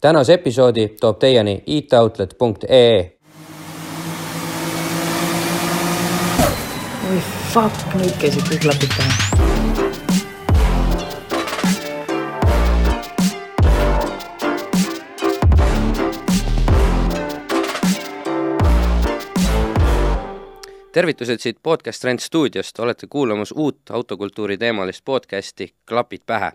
tänase episoodi toob teieni itoutlet.ee. oi fuck, nüüd käisid kõik klapid pähe. tervitused siit podcast Rent stuudiost, olete kuulamas uut autokultuuri teemalist podcasti Klapid pähe.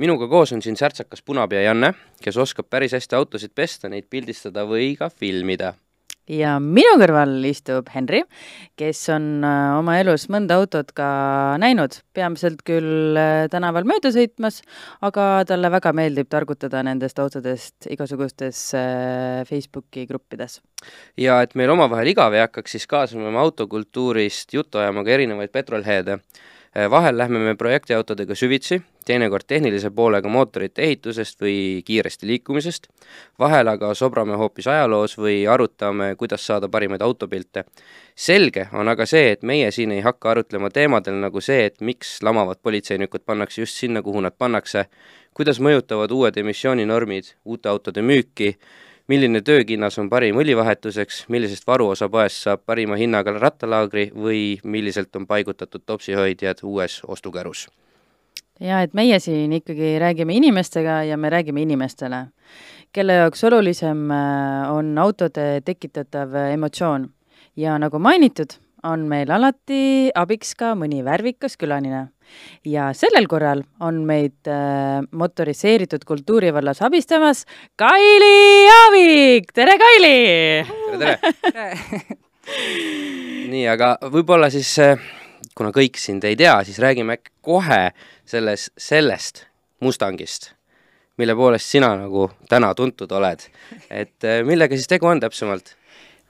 Minuga koos on siin särtsakas punapea Janne, kes oskab päris hästi autosid pesta, neid pildistada või ka filmida. ja minu kõrval istub Henri, kes on äh, oma elus mõnda autot ka näinud, peamiselt küll äh, tänaval mööda sõitmas, aga talle väga meeldib targutada nendest autodest igasugustes äh, Facebooki gruppides. ja et meil omavahel igav ei hakkaks, siis kaasame me autokultuurist juttu ajama ka erinevaid petrolheade. vahel lähme me projektiautodega süvitsi, teinekord tehnilise poolega mootorite ehitusest või kiiresti liikumisest, vahel aga sobrame hoopis ajaloos või arutame, kuidas saada parimaid autopilte. selge on aga see, et meie siin ei hakka arutlema teemadel nagu see, et miks lamavad politseinikud pannakse just sinna, kuhu nad pannakse, kuidas mõjutavad uued emissiooninormid uute autode müüki, milline töökinnas on parim õlivahetuseks, millisest varuosapoest saab parima hinnaga rattalaagri või milliselt on paigutatud topsihoidjad uues ostukärus ja et meie siin ikkagi räägime inimestega ja me räägime inimestele, kelle jaoks olulisem äh, on autode tekitatav äh, emotsioon. ja nagu mainitud, on meil alati abiks ka mõni värvikas külaline. ja sellel korral on meid äh, motoriseeritud kultuuri vallas abistamas Kaili Aavik, tere Kaili! tere, tere! nii, aga võib-olla siis kuna kõik sind ei tea, siis räägime äkki kohe selles, sellest Mustangist, mille poolest sina nagu täna tuntud oled. et millega siis tegu on täpsemalt?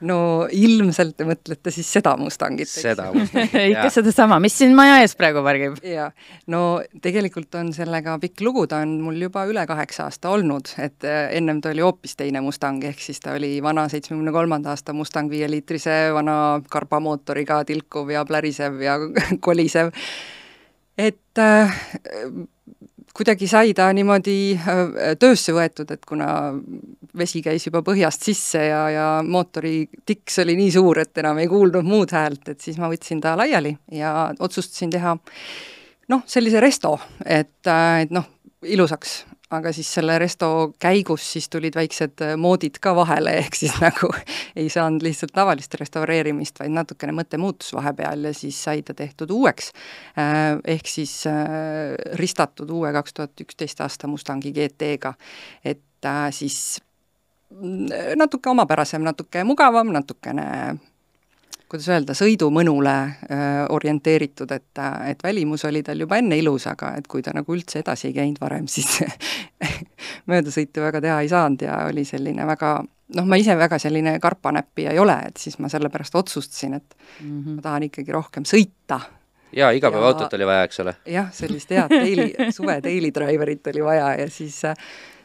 no ilmselt te mõtlete siis seda Mustangit, eks? seda Mustangit, ikka sedasama, mis siin maja ees praegu pargib. jaa, no tegelikult on sellega pikk lugu, ta on mul juba üle kaheksa aasta olnud, et ennem ta oli hoopis teine Mustang, ehk siis ta oli vana seitsmekümne kolmanda aasta Mustang viieliitrise vana karbamootoriga, tilkuv ja plärisev ja kolisev, et äh, kuidagi sai ta niimoodi töösse võetud, et kuna vesi käis juba põhjast sisse ja, ja mootori tiks oli nii suur, et enam ei kuulnud muud häält, et siis ma võtsin ta laiali ja otsustasin teha noh, sellise resto, et, et noh, ilusaks aga siis selle resto käigus siis tulid väiksed moodid ka vahele, ehk siis nagu ei saanud lihtsalt tavalist restaureerimist, vaid natukene mõte muutus vahepeal ja siis sai ta tehtud uueks. Ehk siis ristatud uue kaks tuhat üksteist aasta Mustangi GT-ga, et siis natuke omapärasem, natuke mugavam, natukene kuidas öelda, sõidumõnule äh, orienteeritud, et, et välimus oli tal juba enne ilus, aga et kui ta nagu üldse edasi ei käinud varem, siis möödasõitu väga teha ei saanud ja oli selline väga noh, ma ise väga selline karpanäppija ei ole, et siis ma sellepärast otsustasin, et mm -hmm. ma tahan ikkagi rohkem sõita. jaa, igapäevaautot oli vaja, eks ole? jah, sellist head daily, suve daily driver'it oli vaja ja siis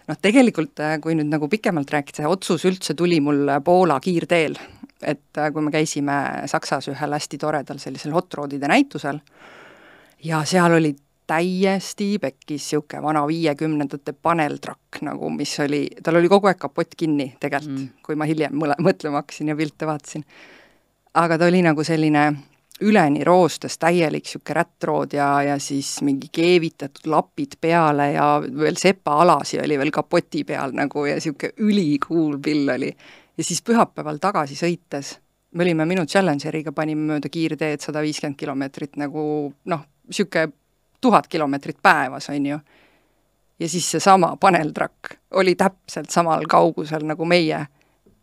noh, tegelikult kui nüüd nagu pikemalt rääkida, see otsus üldse tuli mul Poola kiirteel, et äh, kui me käisime Saksas ühel hästi toredal sellisel hot rodide näitusel ja seal oli täiesti pekkis niisugune vana viiekümnendate paneltrakk nagu, mis oli, tal oli kogu aeg kapott kinni tegelikult mm., kui ma hiljem mõle-, mõtlema hakkasin ja pilte vaatasin. aga ta oli nagu selline üleni roostes täielik niisugune rättrood ja, ja siis mingi keevitatud lapid peale ja veel sepaalasid oli veel kapoti peal nagu ja niisugune ülikuul pill oli ja siis pühapäeval tagasi sõites, me olime minu Challengeriga, panime mööda kiirteed sada viiskümmend kilomeetrit nagu noh, niisugune tuhat kilomeetrit päevas, on ju. ja siis seesama paneltrakk oli täpselt samal kaugusel nagu meie,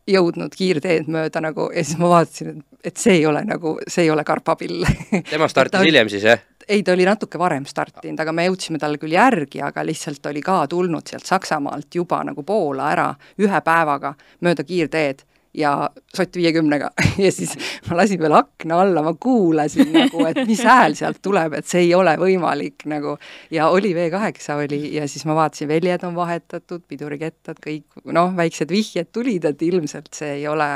jõudnud kiirteed mööda nagu ja siis ma vaatasin, et, et see ei ole nagu, see ei ole karpapill tema startis ta... hiljem siis, jah? Ei, ta oli natuke varem startinud, aga me jõudsime talle küll järgi, aga lihtsalt oli ka tulnud sealt Saksamaalt juba nagu Poola ära ühe päevaga mööda kiirteed ja sott viiekümnega. Ja siis ma lasin veel akna alla, ma kuulasin nagu, et mis hääl sealt tuleb, et see ei ole võimalik nagu. Ja oli V8 oli ja siis ma vaatasin, väljad on vahetatud, pidurikettad, kõik noh, väiksed vihjed tulid, et ilmselt see ei ole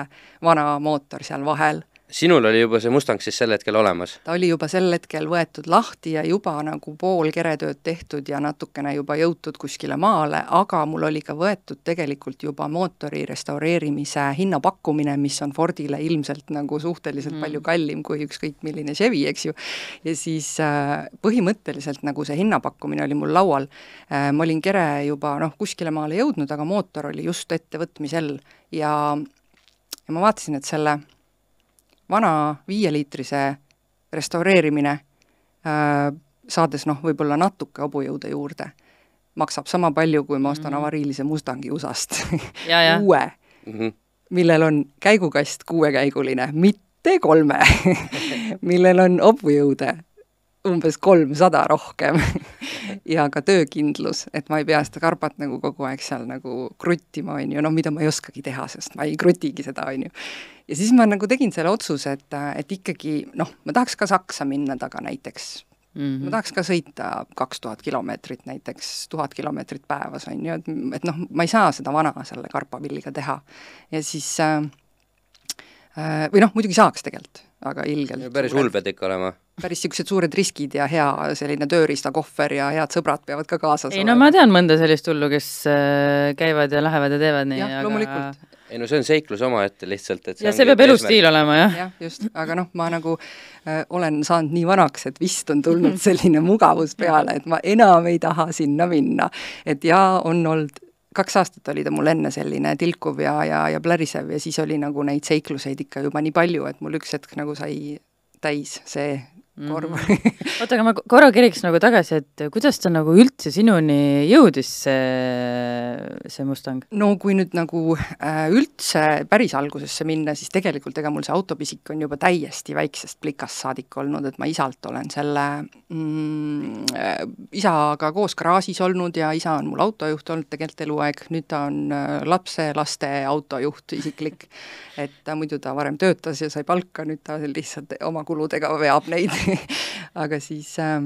vana mootor seal vahel sinul oli juba see Mustang siis sel hetkel olemas? ta oli juba sel hetkel võetud lahti ja juba nagu pool keretööd tehtud ja natukene juba jõutud kuskile maale, aga mul oli ka võetud tegelikult juba mootori restaureerimise hinnapakkumine, mis on Fordile ilmselt nagu suhteliselt mm. palju kallim kui ükskõik milline Chevy, eks ju. ja siis äh, põhimõtteliselt nagu see hinnapakkumine oli mul laual äh,, ma olin kere juba noh, kuskile maale jõudnud, aga mootor oli just ettevõtmisel ja ja ma vaatasin, et selle vana viieliitrise restaureerimine äh,, saades noh, võib-olla natuke hobujõude juurde, maksab sama palju, kui ma ostan mm -hmm. avariilise Mustangi USA-st uue mm, -hmm. millel on käigukast kuuekäiguline, mitte kolme millel on hobujõude umbes kolmsada rohkem ja ka töökindlus, et ma ei pea seda karpat nagu kogu aeg seal nagu kruttima, on ju, noh, mida ma ei oskagi teha, sest ma ei krutigi seda, on ju. ja siis ma nagu tegin selle otsuse, et, et ikkagi noh, ma tahaks ka Saksa minna taga näiteks mm. -hmm. ma tahaks ka sõita kaks tuhat kilomeetrit näiteks, tuhat kilomeetrit päevas, on ju, et, et noh, ma ei saa seda vana selle karpapilliga teha. ja siis äh, või noh, muidugi saaks tegelikult, aga ilgelt. päris hull pead ikka olema päris niisugused suured riskid ja hea selline tööriistakohver ja head sõbrad peavad ka kaasas ei olema. no ma tean mõnda sellist hullu, kes äh, käivad ja lähevad ja teevad nii, aga ei no see on seiklus omaette lihtsalt, et ja see peab elustiil olema, jah. jah, just, aga noh, ma nagu äh, olen saanud nii vanaks, et vist on tulnud selline mugavus peale, et ma enam ei taha sinna minna. et jaa, on olnud kaks aastat oli ta mul enne selline tilkuv ja, ja, ja plärisev ja siis oli nagu neid seikluseid ikka juba nii palju, et mul üks hetk nagu sai täis see korv mm. -hmm. oota, aga ma korra keriks nagu tagasi, et kuidas ta nagu üldse sinuni jõudis, see, see Mustang? no kui nüüd nagu äh, üldse päris algusesse minna, siis tegelikult ega mul see autopisik on juba täiesti väiksest plikast saadik olnud, et ma isalt olen selle mm, äh, isaga koos garaažis olnud ja isa on mul autojuht olnud tegelikult eluaeg, nüüd ta on äh, lapselaste autojuht isiklik. et muidu ta varem töötas ja sai palka, nüüd ta lihtsalt oma kuludega veab neid aga siis äh,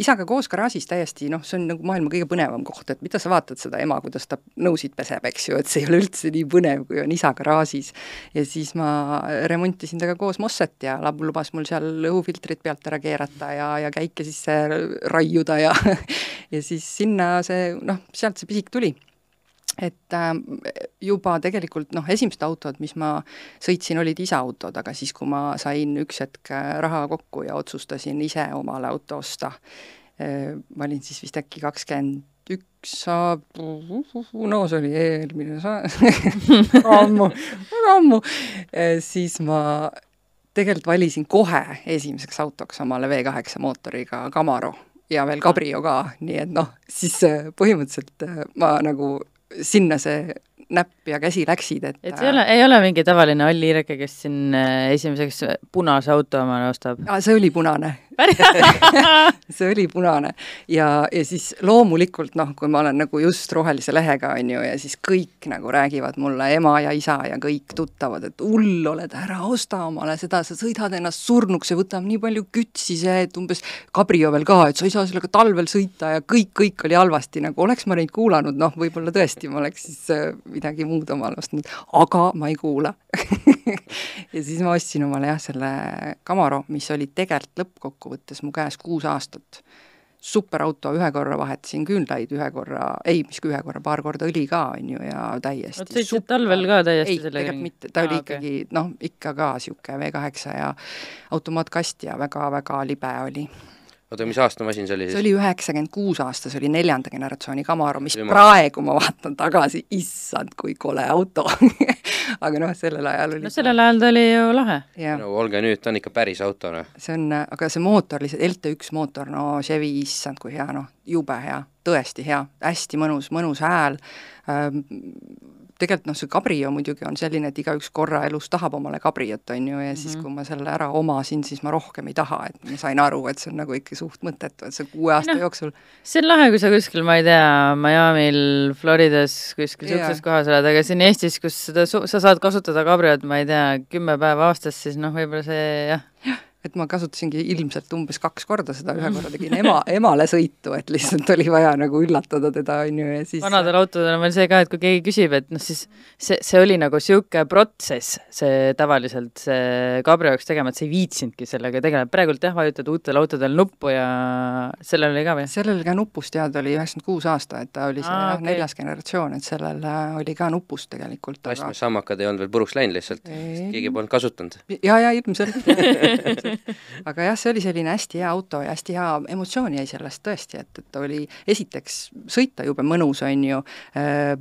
isaga koos garaažis täiesti noh, see on nagu maailma kõige põnevam koht, et mida sa vaatad seda ema, kuidas ta nõusid peseb, eks ju, et see ei ole üldse nii põnev, kui on isa garaažis. ja siis ma remontisin temaga koos Mosset ja lubas mul seal õhufiltrid pealt ära keerata ja, ja käike sisse raiuda ja ja siis sinna see noh, sealt see pisik tuli et äh, juba tegelikult noh, esimesed autod, mis ma sõitsin, olid isa autod, aga siis, kui ma sain üks hetk äh, raha kokku ja otsustasin ise omale auto osta, äh, ma olin siis vist äkki kakskümmend üks saab, no see oli eelmine sa-, ammu, väga ammu, siis ma tegelikult valisin kohe esimeseks autoks omale V8 mootoriga Camaro ja veel Cabrio ka, nii et noh, siis põhimõtteliselt ma nagu sinna see näpp ja käsi läksid, et et see ei ole, ei ole mingi tavaline Alli Ireke, kes siin äh, esimeseks punase auto omale ostab? see oli punane see oli punane. Ja, ja siis loomulikult noh, kui ma olen nagu just rohelise lehega, on ju, ja siis kõik nagu räägivad mulle, ema ja isa ja kõik tuttavad, et hull oled, ära osta omale seda, sa sõidad ennast surnuks ja võtab nii palju kütsi see, et umbes kabrio veel ka, et sa ei saa sellega talvel sõita ja kõik, kõik oli halvasti, nagu oleks ma neid kuulanud, noh, võib-olla tõesti ma oleks siis äh, midagi muud omale ostnud, aga ma ei kuula. Ja siis ma ostsin omale jah, selle Camaro, mis oli tegelikult lõppkokkuvõttes mu käes kuus aastat. superauto, ühe korra vahetasin küünlaid, ühe korra, ei, mis ühe korra, paar korda õli ka, on ju, ja täiesti oot, sõitsid talvel ka täiesti ei, tegelikult mitte, ta ah, oli okay. ikkagi noh, ikka ka niisugune V8 ja automaatkast ja väga-väga libe oli oota, mis aasta masin see oli siis? see oli üheksakümmend kuus aasta, see oli neljanda generatsiooni Camaro, mis Ilma. praegu ma vaatan tagasi, issand, kui kole auto aga noh, sellel ajal oli no sellel ajal ta oli ju lahe. no olge nüüd, ta on ikka päris auto, noh. see on, aga see mootor lihtsalt, LT1 mootor, no Chevy, issand, kui hea, noh, jube hea, tõesti hea, hästi mõnus, mõnus hääl ähm,, tegelikult noh, see kabrio muidugi on selline, et igaüks korra elus tahab omale kabriot, on ju, ja siis, mhm. kui ma selle ära omasin, siis ma rohkem ei taha, et ma sain aru, et see on nagu ikka suht mõttetu, et see kuue aasta no, jooksul. see on lahe, kui sa kuskil, ma ei tea, Miami'l, Floridas, kuskil niisuguses kohas oled, aga siin Eestis, kus seda, sa saad kasutada kabriot, ma ei tea, kümme päeva aastas, siis noh, võib-olla see jah et ma kasutasingi ilmselt umbes kaks korda seda, ühe korra tegin ema, emale sõitu, et lihtsalt oli vaja nagu üllatada teda, on ju, ja siis vanadel autodel on veel see ka, et kui keegi küsib, et noh, siis see, see oli nagu niisugune protsess, see tavaliselt see kabri jaoks tegema, et sa ei viitsinudki sellega tegeleda, praegult jah, vajutad uutel autodel nuppu ja sellel oli ka või? sellel oli ka nupust ja ta oli üheksakümmend kuus aasta, et ta oli see Aa, jah, okei. neljas generatsioon, et sellel äh, oli ka nupust tegelikult, aga plastmassammakad ei olnud veel puruks läinud lihtsalt, Ei. keegi polnud kasutanud. ja, ja ilmselt aga jah, see oli selline hästi hea auto ja hästi hea emotsioon jäi sellest tõesti, et, et ta oli esiteks sõita jube mõnus, on ju äh,,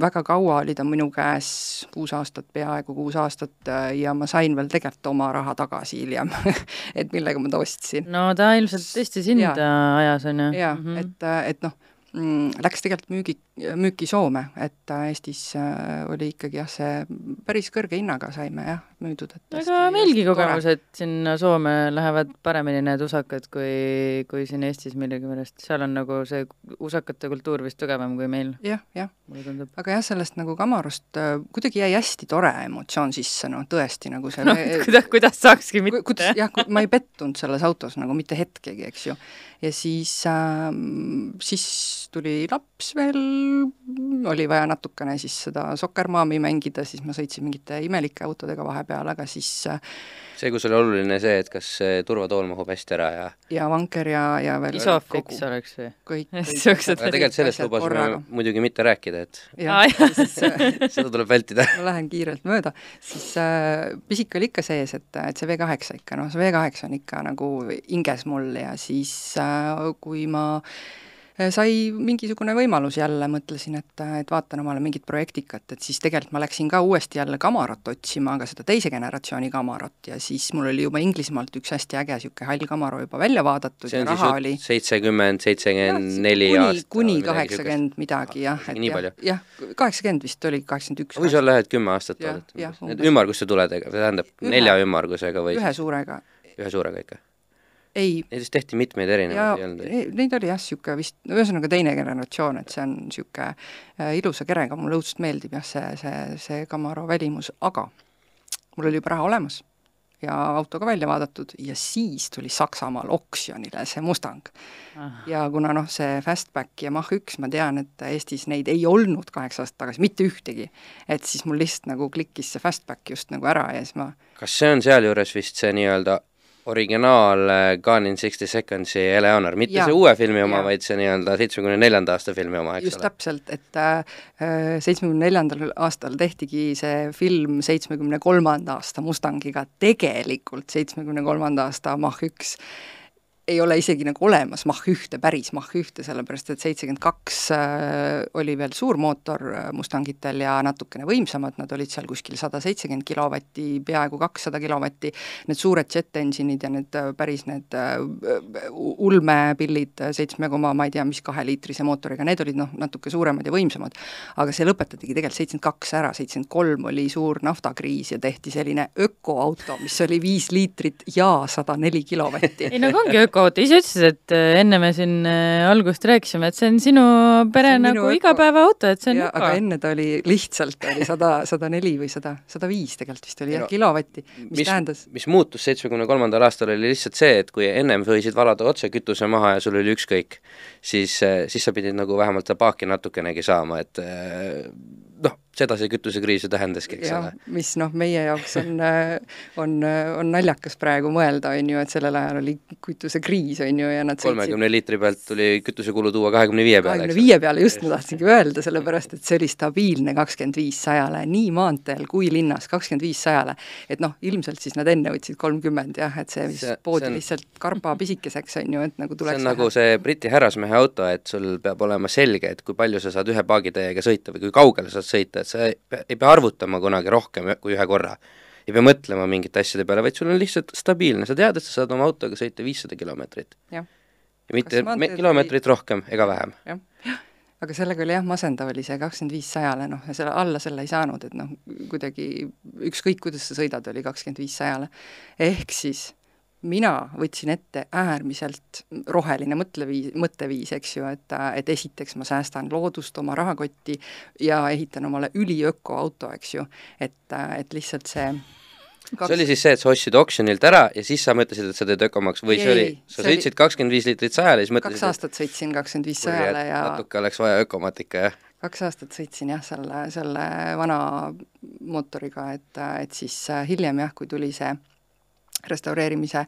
väga kaua oli ta minu käes, kuus aastat, peaaegu kuus aastat äh, ja ma sain veel tegelikult oma raha tagasi hiljem et millega ma ta ostsin. no ta ilmselt tõesti sind Jaa. ajas, on ju? jaa Mhm. mm, -hmm. et, et noh mm, läks tegelikult müügi, müüki Soome, et äh, Eestis äh, oli ikkagi jah, see päris kõrge hinnaga saime jah, müüdud, et ega meilgi kogemus, et sinna Soome lähevad paremini need usakad kui, kui siin Eestis millegipärast, seal on nagu see usakate kultuur vist tugevam kui meil, jah, jah, tundub. aga jah, sellest nagu kamarust äh, kuidagi jäi hästi tore emotsioon sisse, noh tõesti nagu see no kuidas, kuidas saakski Ku- mitte. kuidas, jah, ma ei pettunud selles autos nagu mitte hetkegi, eks ju. ja siis äh,, siis tuli laps veel, oli vaja natukene siis seda Soccer-Mom'i mängida, siis ma sõitsin mingite imelike autodega vahepeal, aga siis äh, see, kus oli oluline see, et kas see turvatool mahub hästi ära ja ja vanker ja, ja veel isofiks oleks või? kõik, kõik Siuksed- aga tegelikult sellest lubasime muidugi mitte rääkida, et jah Aa, jah. siis äh, seda tuleb vältida. ma lähen kiirelt mööda, siis äh, pisik oli ikka sees, et, et see V8 ikka, noh, see V8 on ikka nagu hinges mul ja siis äh, kui ma äh, sai mingisugune võimalus jälle, mõtlesin, et, et vaatan omale mingit projektikat, et siis tegelikult ma läksin ka uuesti jälle Kamarat otsima, aga seda teise generatsiooni Kamarat ja siis mul oli juba Inglismaalt üks hästi äge niisugune hall Kamaro juba välja vaadatud see ja raha oli seitsekümmend, seitsekümmend neli aastat. kuni kaheksakümmend midagi jah, et jah, jah, kaheksakümmend vist oli, kaheksakümmend üks. võis olla jah, et kümme aastat umbes. ümmarguste tuledega, tähendab nelja ümmargusega või ühe suurega, ühe suurega ikka? Ei, Neid vist tehti mitmeid erinevaid, ei olnud? neid oli jah, niisugune vist, no ühesõnaga teine generatsioon, et see on niisugune äh, ilusa kerega, mulle õudselt meeldib jah, see, see, see Camaro välimus, aga mul oli juba raha olemas ja auto ka välja vaadatud ja siis tuli Saksamaal oksjonile see Mustang. Ah. ja kuna noh, see Fastback ja Mach üks, ma tean, et Eestis neid ei olnud kaheksa aastat tagasi, mitte ühtegi, et siis mul lihtsalt nagu klikkis see Fastback just nagu ära ja siis ma kas see on sealjuures vist see nii-öelda originaal äh, Gone in sixty secondsi Eleanor, mitte Jaa. see uue filmi oma, vaid see nii-öelda seitsmekümne neljanda aasta filmi oma, eks just ole? täpselt, et seitsmekümne neljandal aastal tehtigi see film seitsmekümne kolmanda aasta Mustangiga, tegelikult seitsmekümne kolmanda aasta Mach üks ei ole isegi nagu olemas Mach ühte, päris Mach ühte, sellepärast et seitsekümmend kaks äh, oli veel suur mootor äh, Mustangitel ja natukene võimsamad, nad olid seal kuskil sada seitsekümmend kilovatti, peaaegu kakssada kilovatti, need suured jet engine'id ja need äh, päris need ulmepillid seitsme koma ma ei tea, mis kaheliitrise mootoriga, need olid noh, natuke suuremad ja võimsamad. aga see lõpetatigi tegelikult seitsekümmend kaks ära, seitsekümmend kolm oli suur naftakriis ja tehti selline ökoauto, mis oli viis liitrit ja sada neli kilovatti ei no aga ongi ökoauto, ise ütlesid, et äh, enne me siin äh, algust rääkisime, et see on sinu pere on nagu igapäevaauto, et see on ja, öko. aga enne ta oli lihtsalt oli sada, sada neli või sada, sada viis tegelikult vist oli jah no, kilovatti, mis, tähendas, mis muutus seitsmekümne kolmandal aastal, oli lihtsalt see, et kui ennem võisid valada otse kütuse maha ja sul oli ükskõik, siis, siis sa pidid nagu vähemalt seda paaki natukenegi saama, et seda see kütusekriis ju tähendaski, eks ole. mis noh, meie jaoks on, on, on naljakas praegu mõelda, on ju, et sellel ajal oli kütusekriis, on ju, ja nad sõitsid kolmekümne liitri pealt tuli kütusekulu tuua kahekümne viie peale, kahekümne viie peale, just ma tahtsingi öelda, sellepärast et see oli stabiilne kakskümmend viis sajale, nii maanteel kui linnas, kakskümmend viis sajale. et noh, ilmselt siis nad enne võtsid kolmkümmend jah, et see vist See- poodi see on- lihtsalt karba pisikeseks, on ju, et nagu see tuleks on nagu see Briti härrasmehe auto, et sul peab olema selge, et kui palju sa saad ühe paagitäiega sõita või kui kaugele sa saad sõita, et sa ei pea, ei pea arvutama kunagi rohkem kui ühe korra. ei pea mõtlema mingite asjade peale, vaid sul on lihtsalt stabiilne, sa tead, et sa saad oma autoga sõita viissada kilomeetrit. ja mitte kilomeetrit rohkem ega vähem. jah, aga sellega oli jah, masendav oli see kakskümmend viis sajale, noh, ja selle, alla selle ei saanud, et noh, kuidagi ükskõik, kuidas sa sõidad, oli kakskümmend viis sajale. ehk siis mina võtsin ette äärmiselt roheline mõtleviis, mõtteviis, eks ju, et, et esiteks ma säästan loodust, oma rahakotti ja ehitan omale üliöko auto, eks ju, et, et lihtsalt see Kaks... see oli siis see, et sa ostsid oksjonilt ära ja siis sa mõtlesid, et sa teed ökomaks või ei, see oli, sa sõitsid kakskümmend viis liitrit sajale ja siis mõtlesid kaks aastat sõitsin kakskümmend viis sajale ja natuke oleks vaja ökomat ikka, jah? kaks aastat sõitsin jah, selle, selle vana mootoriga, et, et siis hiljem jah, kui tuli see restaureerimise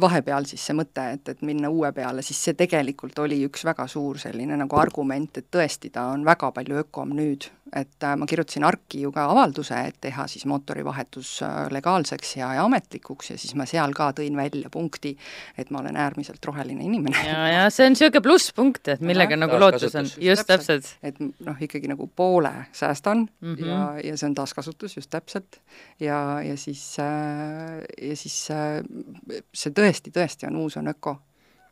vahepeal siis see mõte, et, et minna uue peale, siis see tegelikult oli üks väga suur selline nagu argument, et tõesti, ta on väga palju ökom nüüd. Et äh, ma kirjutasin Arki ju ka avalduse, et teha siis mootorivahetus äh, legaalseks ja, ja ametlikuks ja siis ma seal ka tõin välja punkti, et ma olen äärmiselt roheline inimene. ja, ja see on niisugune plusspunkt, et millega ja, nagu lootus on, just täpselt. et noh, ikkagi nagu poole säästan mm -hmm. ja, ja see on taaskasutus, just täpselt. ja, ja siis äh,, ja siis siis äh, see tõesti, tõesti on uus, on öko.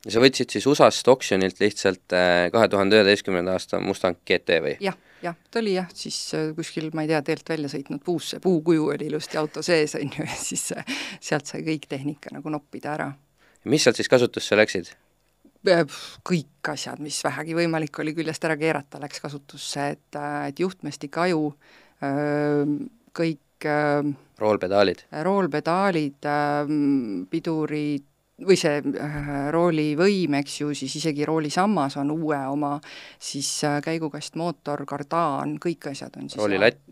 Ja sa võtsid siis USA-st oksjonilt lihtsalt äh, kahe tuhande üheteistkümnenda aasta Mustang GT või? jah, jah, ta oli jah, siis äh, kuskil, ma ei tea, teelt välja sõitnud puusse, puukuju oli ilusti auto sees, on ju, ja siis sealt sai kõik tehnika nagu noppida ära. mis sealt siis kasutusse läksid? kõik asjad, mis vähegi võimalik oli küljest ära keerata, läks kasutusse, et, et juhtmestik, aju, kõik roolpedaalid? roolpedaalid, pidurid, või see äh, roolivõim, eks ju, siis isegi roolisammas on uue oma, siis äh, käigukastmootor, kardaan, kõik asjad on siis roolilatt,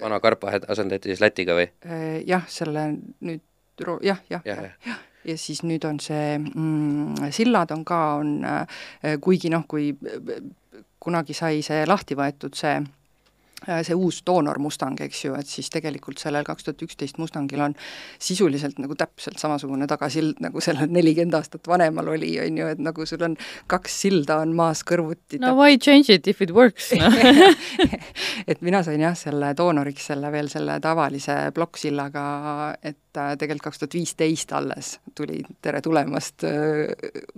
vana karpa asendati siis latiga või? Äh, jah, selle nüüd ro-, jah, jah, jah, jah, jah. ja siis nüüd on see mm,, sillad on ka, on kuigi noh, kui kunagi sai see lahti võetud, see see uus doonor Mustang, eks ju, et siis tegelikult sellel kaks tuhat üksteist Mustangil on sisuliselt nagu täpselt samasugune tagasild, nagu sellel nelikümmend aastat vanemal oli, on ju, et nagu sul on kaks silda on maas kõrvuti. no why change it if it works no? et mina sain jah, selle doonoriks selle veel selle tavalise plokksillaga, et äh, tegelikult kaks tuhat viisteist alles tuli Tere tulemast äh,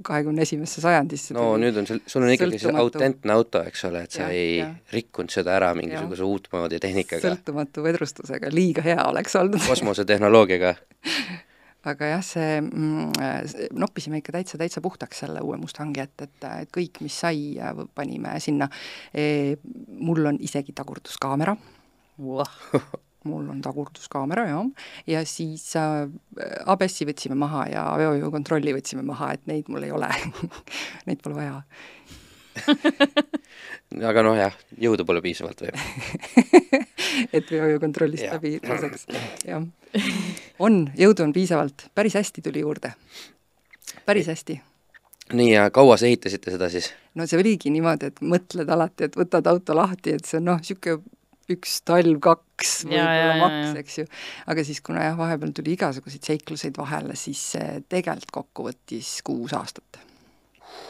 kahekümne esimesse sajandisse. no nüüd on sul, sul on ikkagi see autentne auto, eks ole, et sa ja, ei ja. rikkunud seda ära mingisuguse mingisuguse uutmoodi tehnikaga. sõltumatu vedrustusega, liiga hea oleks olnud kosmosetehnoloogiaga aga jah, see mm,, noppisime ikka täitsa, täitsa puhtaks selle uue Mustangi, et, et, et kõik, mis sai, panime sinna e,. mul on isegi tagurduskaamera wow. mul on tagurduskaamera, jah, ja siis äh, ABS-i võtsime maha ja veojuukontrolli võtsime maha, et neid mul ei ole. Neid pole vaja. Aga noh, jah, jõudu pole piisavalt või et veojuukontrollist läbi laseks, jah. on, jõudu on piisavalt, päris hästi tuli juurde, päris hästi. nii, ja kaua sa ehitasite seda siis? no see oligi niimoodi, et mõtled alati, et võtad auto lahti, et see on noh, niisugune üks talv, kaks võib-olla maks, eks ju. aga siis, kuna jah, vahepeal tuli igasuguseid seikluseid vahele, siis tegelikult kokku võttis kuus aastat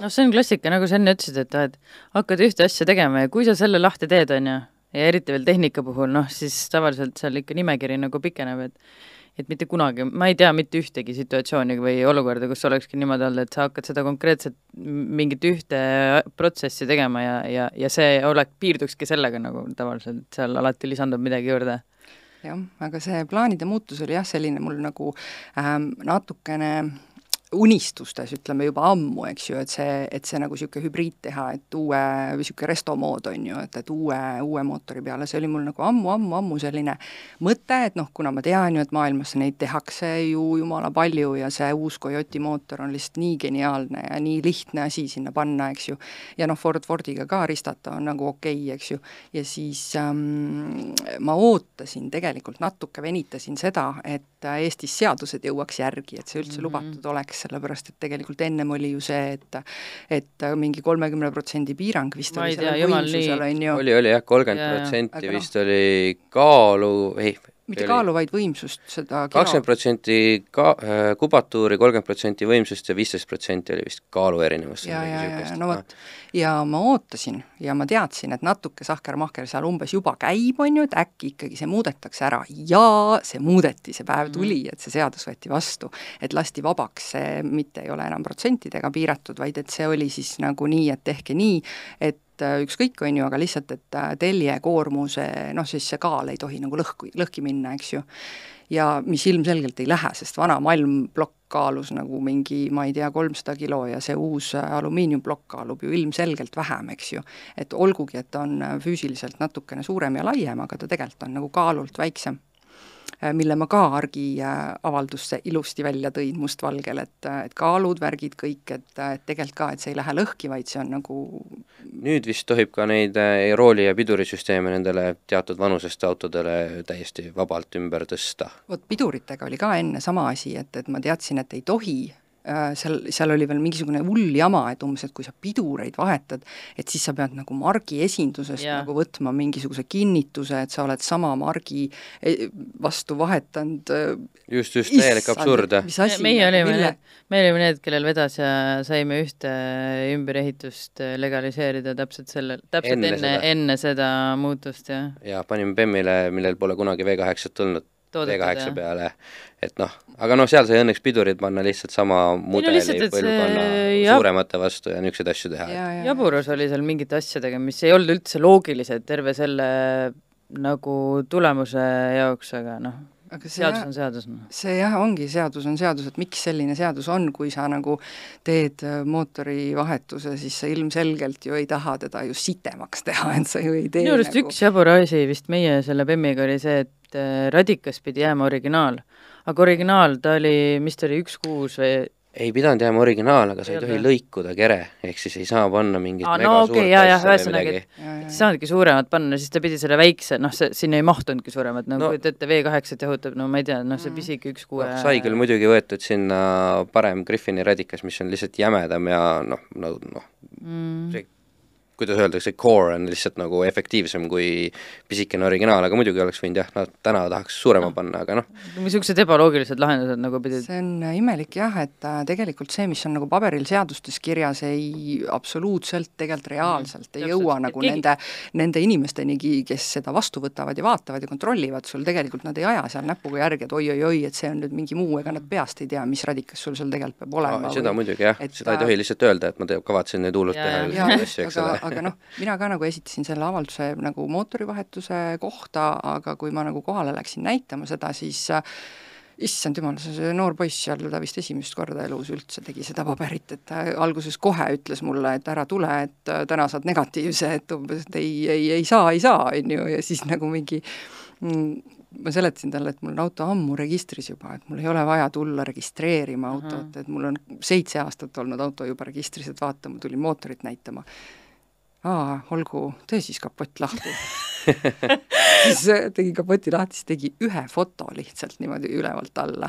noh, see on klassika, nagu sa enne ütlesid, et, et hakkad ühte asja tegema ja kui sa selle lahti teed, on ju, ja eriti veel tehnika puhul, noh, siis tavaliselt seal ikka nimekiri nagu pikeneb, et et mitte kunagi, ma ei tea mitte ühtegi situatsiooni või olukorda, kus olekski niimoodi olnud, et sa hakkad seda konkreetset mingit ühte protsessi tegema ja, ja, ja see olek piirdukski sellega nagu tavaliselt, seal alati lisandub midagi juurde. Jah, aga see plaanide muutus oli jah, selline mul nagu ähm, natukene unistustes, ütleme juba ammu, eks ju, et see, et see nagu niisugune hübriid teha, et uue, niisugune resto mood on ju, et, et uue, uue mootori peale, see oli mul nagu ammu-ammu-ammu selline mõte, et noh, kuna ma tean ju, et maailmas neid tehakse ju jumala palju ja see uus Coyote mootor on lihtsalt nii geniaalne ja nii lihtne asi sinna panna, eks ju, ja noh, Ford Fordiga ka ristata on nagu okei okay,, eks ju, ja siis ähm, ma ootasin tegelikult natuke, venitasin seda, et Eestis seadused jõuaks järgi, et see üldse mm -hmm. lubatud oleks sellepärast et tegelikult ennem oli ju see, et et mingi kolmekümne protsendi piirang vist ma oli sellel võimsusel, on ju. oli, oli jah, kolmkümmend protsenti vist no. oli kaalu, ei, mitte kaalu, vaid võimsust, seda kakskümmend protsenti ka- äh,, kubatuuri, kolmkümmend protsenti võimsust ja viisteist protsenti oli vist kaalu erinevus. ja, ja, ja, no vot, ja ma ootasin ja ma teadsin, et natuke sahker-mahker seal umbes juba käib, on ju, et äkki ikkagi see muudetakse ära ja see muudeti, see päev tuli, et see seadus võeti vastu. et lasti vabaks, see mitte ei ole enam protsentidega piiratud, vaid et see oli siis nagu nii, et tehke nii, et et ükskõik, on ju, aga lihtsalt, et äh, telje koormuse, noh siis see kaal ei tohi nagu lõhku, lõhki minna, eks ju. ja mis ilmselgelt ei lähe, sest vana malmplokk kaalus nagu mingi, ma ei tea, kolmsada kilo ja see uus äh, alumiiniumplokk kaalub ju ilmselgelt vähem, eks ju. et olgugi, et ta on äh, füüsiliselt natukene suurem ja laiem, aga ta tegelikult on nagu kaalult väiksem äh, mille ma ka Argi äh, avaldusse ilusti välja tõin mustvalgel, et, et kaalud, värgid, kõik, et, et tegelikult ka, et see ei lähe lõhki, vaid see on nagu nüüd vist tohib ka neid rooli- ja pidurisüsteeme nendele teatud vanusest autodele täiesti vabalt ümber tõsta. vot piduritega oli ka enne sama asi, et, et ma teadsin, et ei tohi Äh, seal, seal oli veel mingisugune hull jama, et umbes, et kui sa pidureid vahetad, et siis sa pead nagu margi esindusest yeah. nagu võtma mingisuguse kinnituse, et sa oled sama margi e, vastu vahetanud. Äh, just, just, täielik absurd. meie olime need, me olime need, kellel vedas ja saime ühte ümberehitust legaliseerida täpselt sellel, täpselt enne, enne, seda. enne seda muutust, jah. ja panime BEM-ile, millel pole kunagi V8-t tulnud V8 peale, et noh, aga noh, seal sai õnneks pidurid panna lihtsalt sama mudeli põlvkonna jab... suuremate vastu ja niisuguseid asju teha. jaburus oli seal mingite asjadega, mis ei olnud üldse loogilised terve selle nagu tulemuse jaoks, aga noh, aga see seadus on seadus. Noh. see jah, ongi, seadus on seadus, et miks selline seadus on, kui sa nagu teed äh, mootorivahetuse, siis sa ilmselgelt ju ei taha teda ju sitemaks teha, et sa ju ei tee minu arust nagu... üks jabur asi vist meie selle BEM-iga oli see, et et äh, Radikas pidi jääma originaal. aga originaal, ta oli, mis ta oli, üks kuus või ei pidanud jääma originaal, aga sa ei tohi lõikuda kere, ehk siis ei saa panna mingit Aa, no okei okay,, jaa, jah, ühesõnaga, et ei saanudki suuremat panna, siis ta pidi selle väikse, noh, see, sinna ei mahtunudki suuremat, no, no kujutad ette, V8-t jahutab, no ma ei tea, noh, see mm. pisike üks kuue no, sai küll muidugi võetud sinna parem Griffini radikas, mis on lihtsalt jämedam ja noh, no noh mm., see kuidas öeldakse, core on lihtsalt nagu efektiivsem kui pisikene originaal, aga muidugi oleks võinud jah, no täna tahaks suurema no. panna, aga noh. niisugused ebaloogilised lahendused nagu pidid see on imelik jah, et äh, tegelikult see, mis on nagu paberil seadustes kirjas, ei absoluutselt tegelikult reaalselt mm, ei jõua nagu keegi... nende, nende inimestenigi, kes seda vastu võtavad ja vaatavad ja kontrollivad sul, tegelikult nad ei aja seal näpuga järge, et oi-oi-oi, et see on nüüd mingi muu, ega nad peast ei tea, mis radikas sul seal tegelikult peab olema no,. seda või... muidugi jah, seda ei tohi lihtsalt öelda, et ma te, kavatsen nüüd hullult teha ja, asju, eks ole aga noh, mina ka nagu esitasin selle avalduse nagu mootorivahetuse kohta, aga kui ma nagu kohale läksin näitama seda, siis issand jumal, see noor poiss seal, ta vist esimest korda elus üldse tegi seda paberit, et ta alguses kohe ütles mulle, et ära tule, et äh, täna saad negatiivse, et umbes, et ei, ei, ei saa, ei saa, on ju, ja siis nagu mingi mm, ma seletasin talle, et mul on auto ammu registris juba, et mul ei ole vaja tulla registreerima autot, et mul on seitse aastat olnud auto juba registris, et vaata, ma tulin mootorit näitama aa, olgu, tee siis kapott lahti. Siis tegi kapoti lahti, siis tegi ühe foto lihtsalt niimoodi ülevalt alla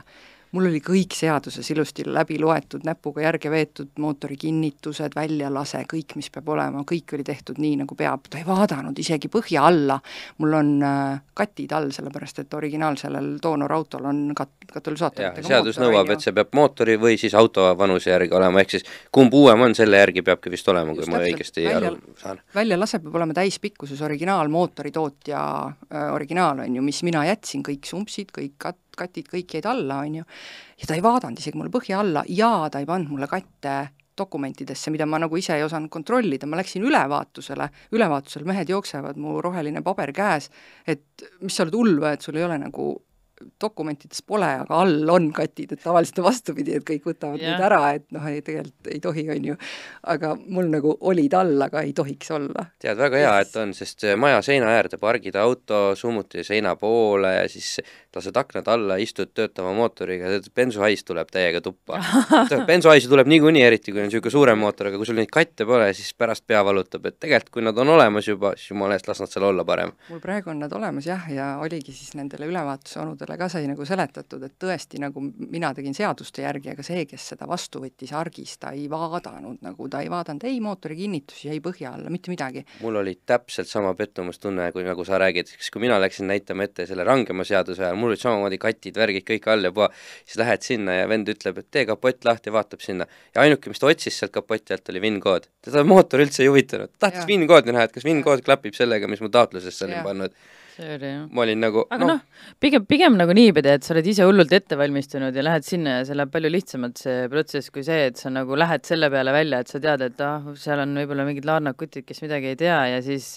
mul oli kõik seaduses ilusti läbi loetud, näpuga järge veetud, mootori kinnitused, väljalase, kõik, mis peab olema, kõik oli tehtud nii, nagu peab, ta ei vaadanud isegi põhja alla, mul on äh, katid all, sellepärast et originaalsellel Donor autol on kat-, katalüsaatoritega seadus mootor, nõuab, et see peab mootori või siis auto vanuse järgi olema, ehk siis kumb uuem on, selle järgi peabki vist olema, kui Just ma õigesti välja, aru saan. väljalase peab olema täispikkuses originaalmootori tootja äh, originaal, on ju, mis mina jätsin, kõik sumpsid, kõik kat-, katid kõik jäid alla, on ju, ja ta ei vaadanud isegi mulle põhja alla ja ta ei pannud mulle katte dokumentidesse, mida ma nagu ise ei osanud kontrollida, ma läksin ülevaatusele, ülevaatusel mehed jooksevad, mu roheline paber käes, et mis sa oled hull või, et sul ei ole nagu dokumentides pole, aga all on katid, et tavaliselt on vastupidi, et kõik võtavad yeah. need ära, et noh, ei tegelikult ei tohi, on ju. aga mul nagu olid all, aga ei tohiks olla. tead, väga hea, et on, sest maja seina äärde pargid auto summuti seina poole ja siis lased aknad alla, istud töötava mootoriga, bensuhais tuleb täiega tuppa bensuhaisi tuleb niikuinii, eriti kui on niisugune suurem mootor, aga kui sul neid katte pole, siis pärast pea valutab, et tegelikult kui nad on olemas juba, siis jumala eest, las nad seal olla parem. mul praegu on nad olemas jah, ja oligi siis nendele ülevaatuse onudele ka sai nagu seletatud, et tõesti, nagu mina tegin seaduste järgi, aga see, kes seda vastu võttis argis, ta ei vaadanud nagu, ta ei vaadanud ei mootori kinnitusi, ei põhja alla, mitte midagi. mul oli täpselt sama pettumustunne, kui nagu sa räägid, siis kui mina läksin näitama ette selle rangema seaduse ajal, mul olid samamoodi katid, värgid kõik all ja puha, siis lähed sinna ja vend ütleb, et tee kapott lahti, vaatab sinna. ja ainuke, mis ta otsis sealt kapoti alt, oli VIN-kood. teda mootor üldse ei huvitanud, tahtis VIN-koodi näha, et kas VIN-kood klapib sellega, mis mu taotlusesse olin pannud see oli jah. ma olin nagu aga noh. no,, pigem, pigem nagu niipidi, et sa oled ise hullult ette valmistunud ja lähed sinna ja see läheb palju lihtsamalt, see protsess, kui see, et sa nagu lähed selle peale välja, et sa tead, et ah, seal on võib-olla mingid laarnakutid, kes midagi ei tea ja siis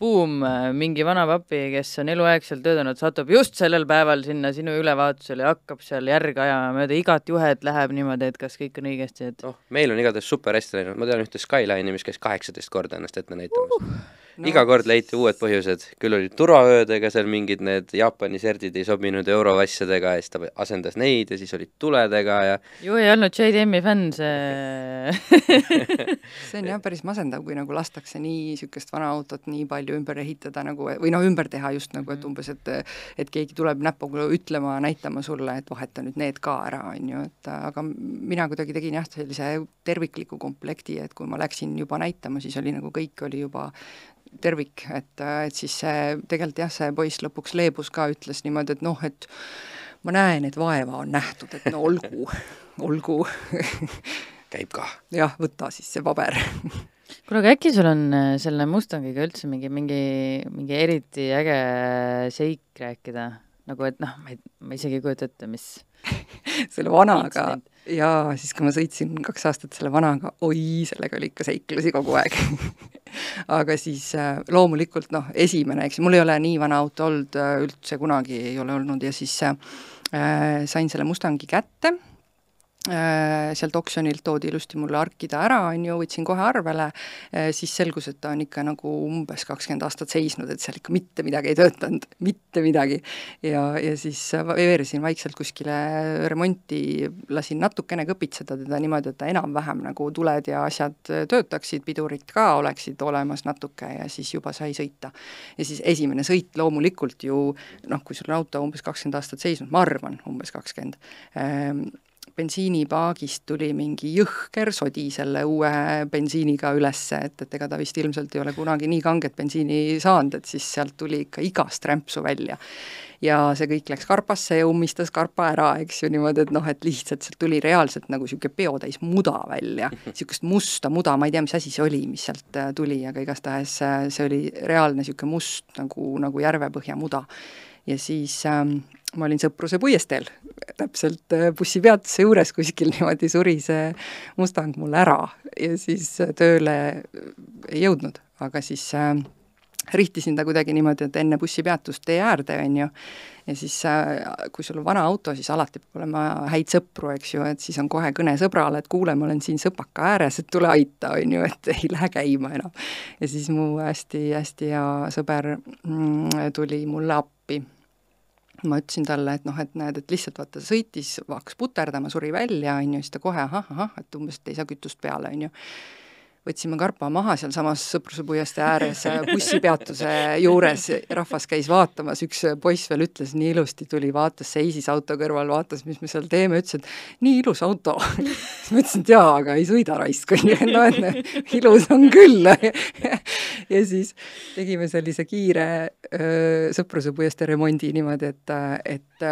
buum, mingi vana papi, kes on eluaeg seal töötanud, satub just sellel päeval sinna sinu ülevaatusele ja hakkab seal järge ajama mööda igat juhet, läheb niimoodi, et kas kõik on õigesti, et noh, meil on igatahes super hästi läinud, ma tean ühte Skyline'i, mis käis kaheksateist korda ennast ette näitamas. Uh no, iga kord leiti uued põhjused, küll olid turvaöödega seal mingid need Jaapani serdid ei sobinud euroasjadega ja siis ta asendas neid ja siis olid tuledega ja ju ei olnud JDM-i fänn see see on jah päris masendav, kui nagu lastakse nii niisugust vana autot nii palju ümber ehitada nagu või noh, ümber teha just nagu, et mhm. umbes, et et keegi tuleb näpuga ütlema, näitama sulle, et vaheta nüüd need ka ära, on ju, et aga mina kuidagi tegin jah, sellise tervikliku komplekti, et kui ma läksin juba näitama, siis oli nagu kõik oli juba tervik, et, et siis see, tegelikult jah, see poiss lõpuks leebus ka, ütles niimoodi, et noh, et ma näen, et vaeva on nähtud, et no olgu olgu. Käib ka. jah, võta siis see paber. Kuule, aga äkki sul on äh, selle Mustangiga üldse mingi, mingi, mingi eriti äge seik rääkida? nagu et noh, ma ei, ma isegi ei kujuta ette, mis selle vanaga. Jaa, siis kui ma sõitsin kaks aastat selle vanaga, oi, sellega oli ikka seiklusi kogu aeg aga siis äh, loomulikult noh, esimene, eks mul ei ole nii vana auto olnud äh, üldse kunagi ei ole olnud ja siis äh, sain selle Mustangi kätte. Äh, sealt oksjonilt toodi ilusti mulle arkida ära, on ju, võtsin kohe arvele, äh, siis selgus, et ta on ikka nagu umbes kakskümmend aastat seisnud, et seal ikka mitte midagi ei töötanud, mitte midagi. ja, ja siis veeresin vaikselt kuskile remonti, lasin natukene kõpitseda teda niimoodi, et ta enam-vähem nagu tuled ja asjad töötaksid, pidurid ka oleksid olemas natuke ja siis juba sai sõita. ja siis esimene sõit loomulikult ju noh, kui sul on auto umbes kakskümmend aastat seisnud, ma arvan, umbes kakskümmend, ähm, bensiinipaagist tuli mingi jõhker sodi selle uue bensiiniga üles, et, et ega ta vist ilmselt ei ole kunagi nii kanget bensiini saanud, et siis sealt tuli ikka igast rämpsu välja. ja see kõik läks karpasse ja ummistas karpa ära, eks ju, niimoodi, et noh, et lihtsalt sealt tuli reaalselt nagu niisugune peotäis muda välja, niisugust musta muda, ma ei tea, mis asi see oli, mis sealt äh, tuli, aga igastahes äh, see oli reaalne niisugune must nagu, nagu järvepõhja muda. ja siis ähm, ma olin Sõpruse puiesteel, täpselt äh, bussipeatuse juures kuskil niimoodi suri see Mustang mul ära ja siis äh, tööle ei jõudnud, aga siis äh, rihtisin ta kuidagi niimoodi, et enne bussipeatust tee äärde, on ju, ja siis äh, kui sul on vana auto, siis alati peab olema häid sõpru, eks ju, et siis on kohe kõne sõbrale, et kuule, ma olen siin sõpaka ääres, et tule aita, on ju, et ei lähe käima enam. ja siis mu hästi-hästi hea sõber mm, tuli mulle appi ma ütlesin talle, et noh, et näed, et lihtsalt vaata, sõitis, hakkas puterdama, suri välja, on ju, siis ta kohe ahah, ahah, et umbes, et ei saa kütust peale, on ju võtsime karpa maha sealsamas Sõpruse puiestee ääres bussipeatuse juures, rahvas käis vaatamas, üks poiss veel ütles nii ilusti, tuli, vaatas, seisis auto kõrval, vaatas, mis me seal teeme, ütles, et nii ilus auto. Siis ma ütlesin, et jaa, aga ei sõida raisk, on ju, no et ilus on küll. Ja siis tegime sellise kiire öö, Sõpruse puiestee remondi niimoodi, et, et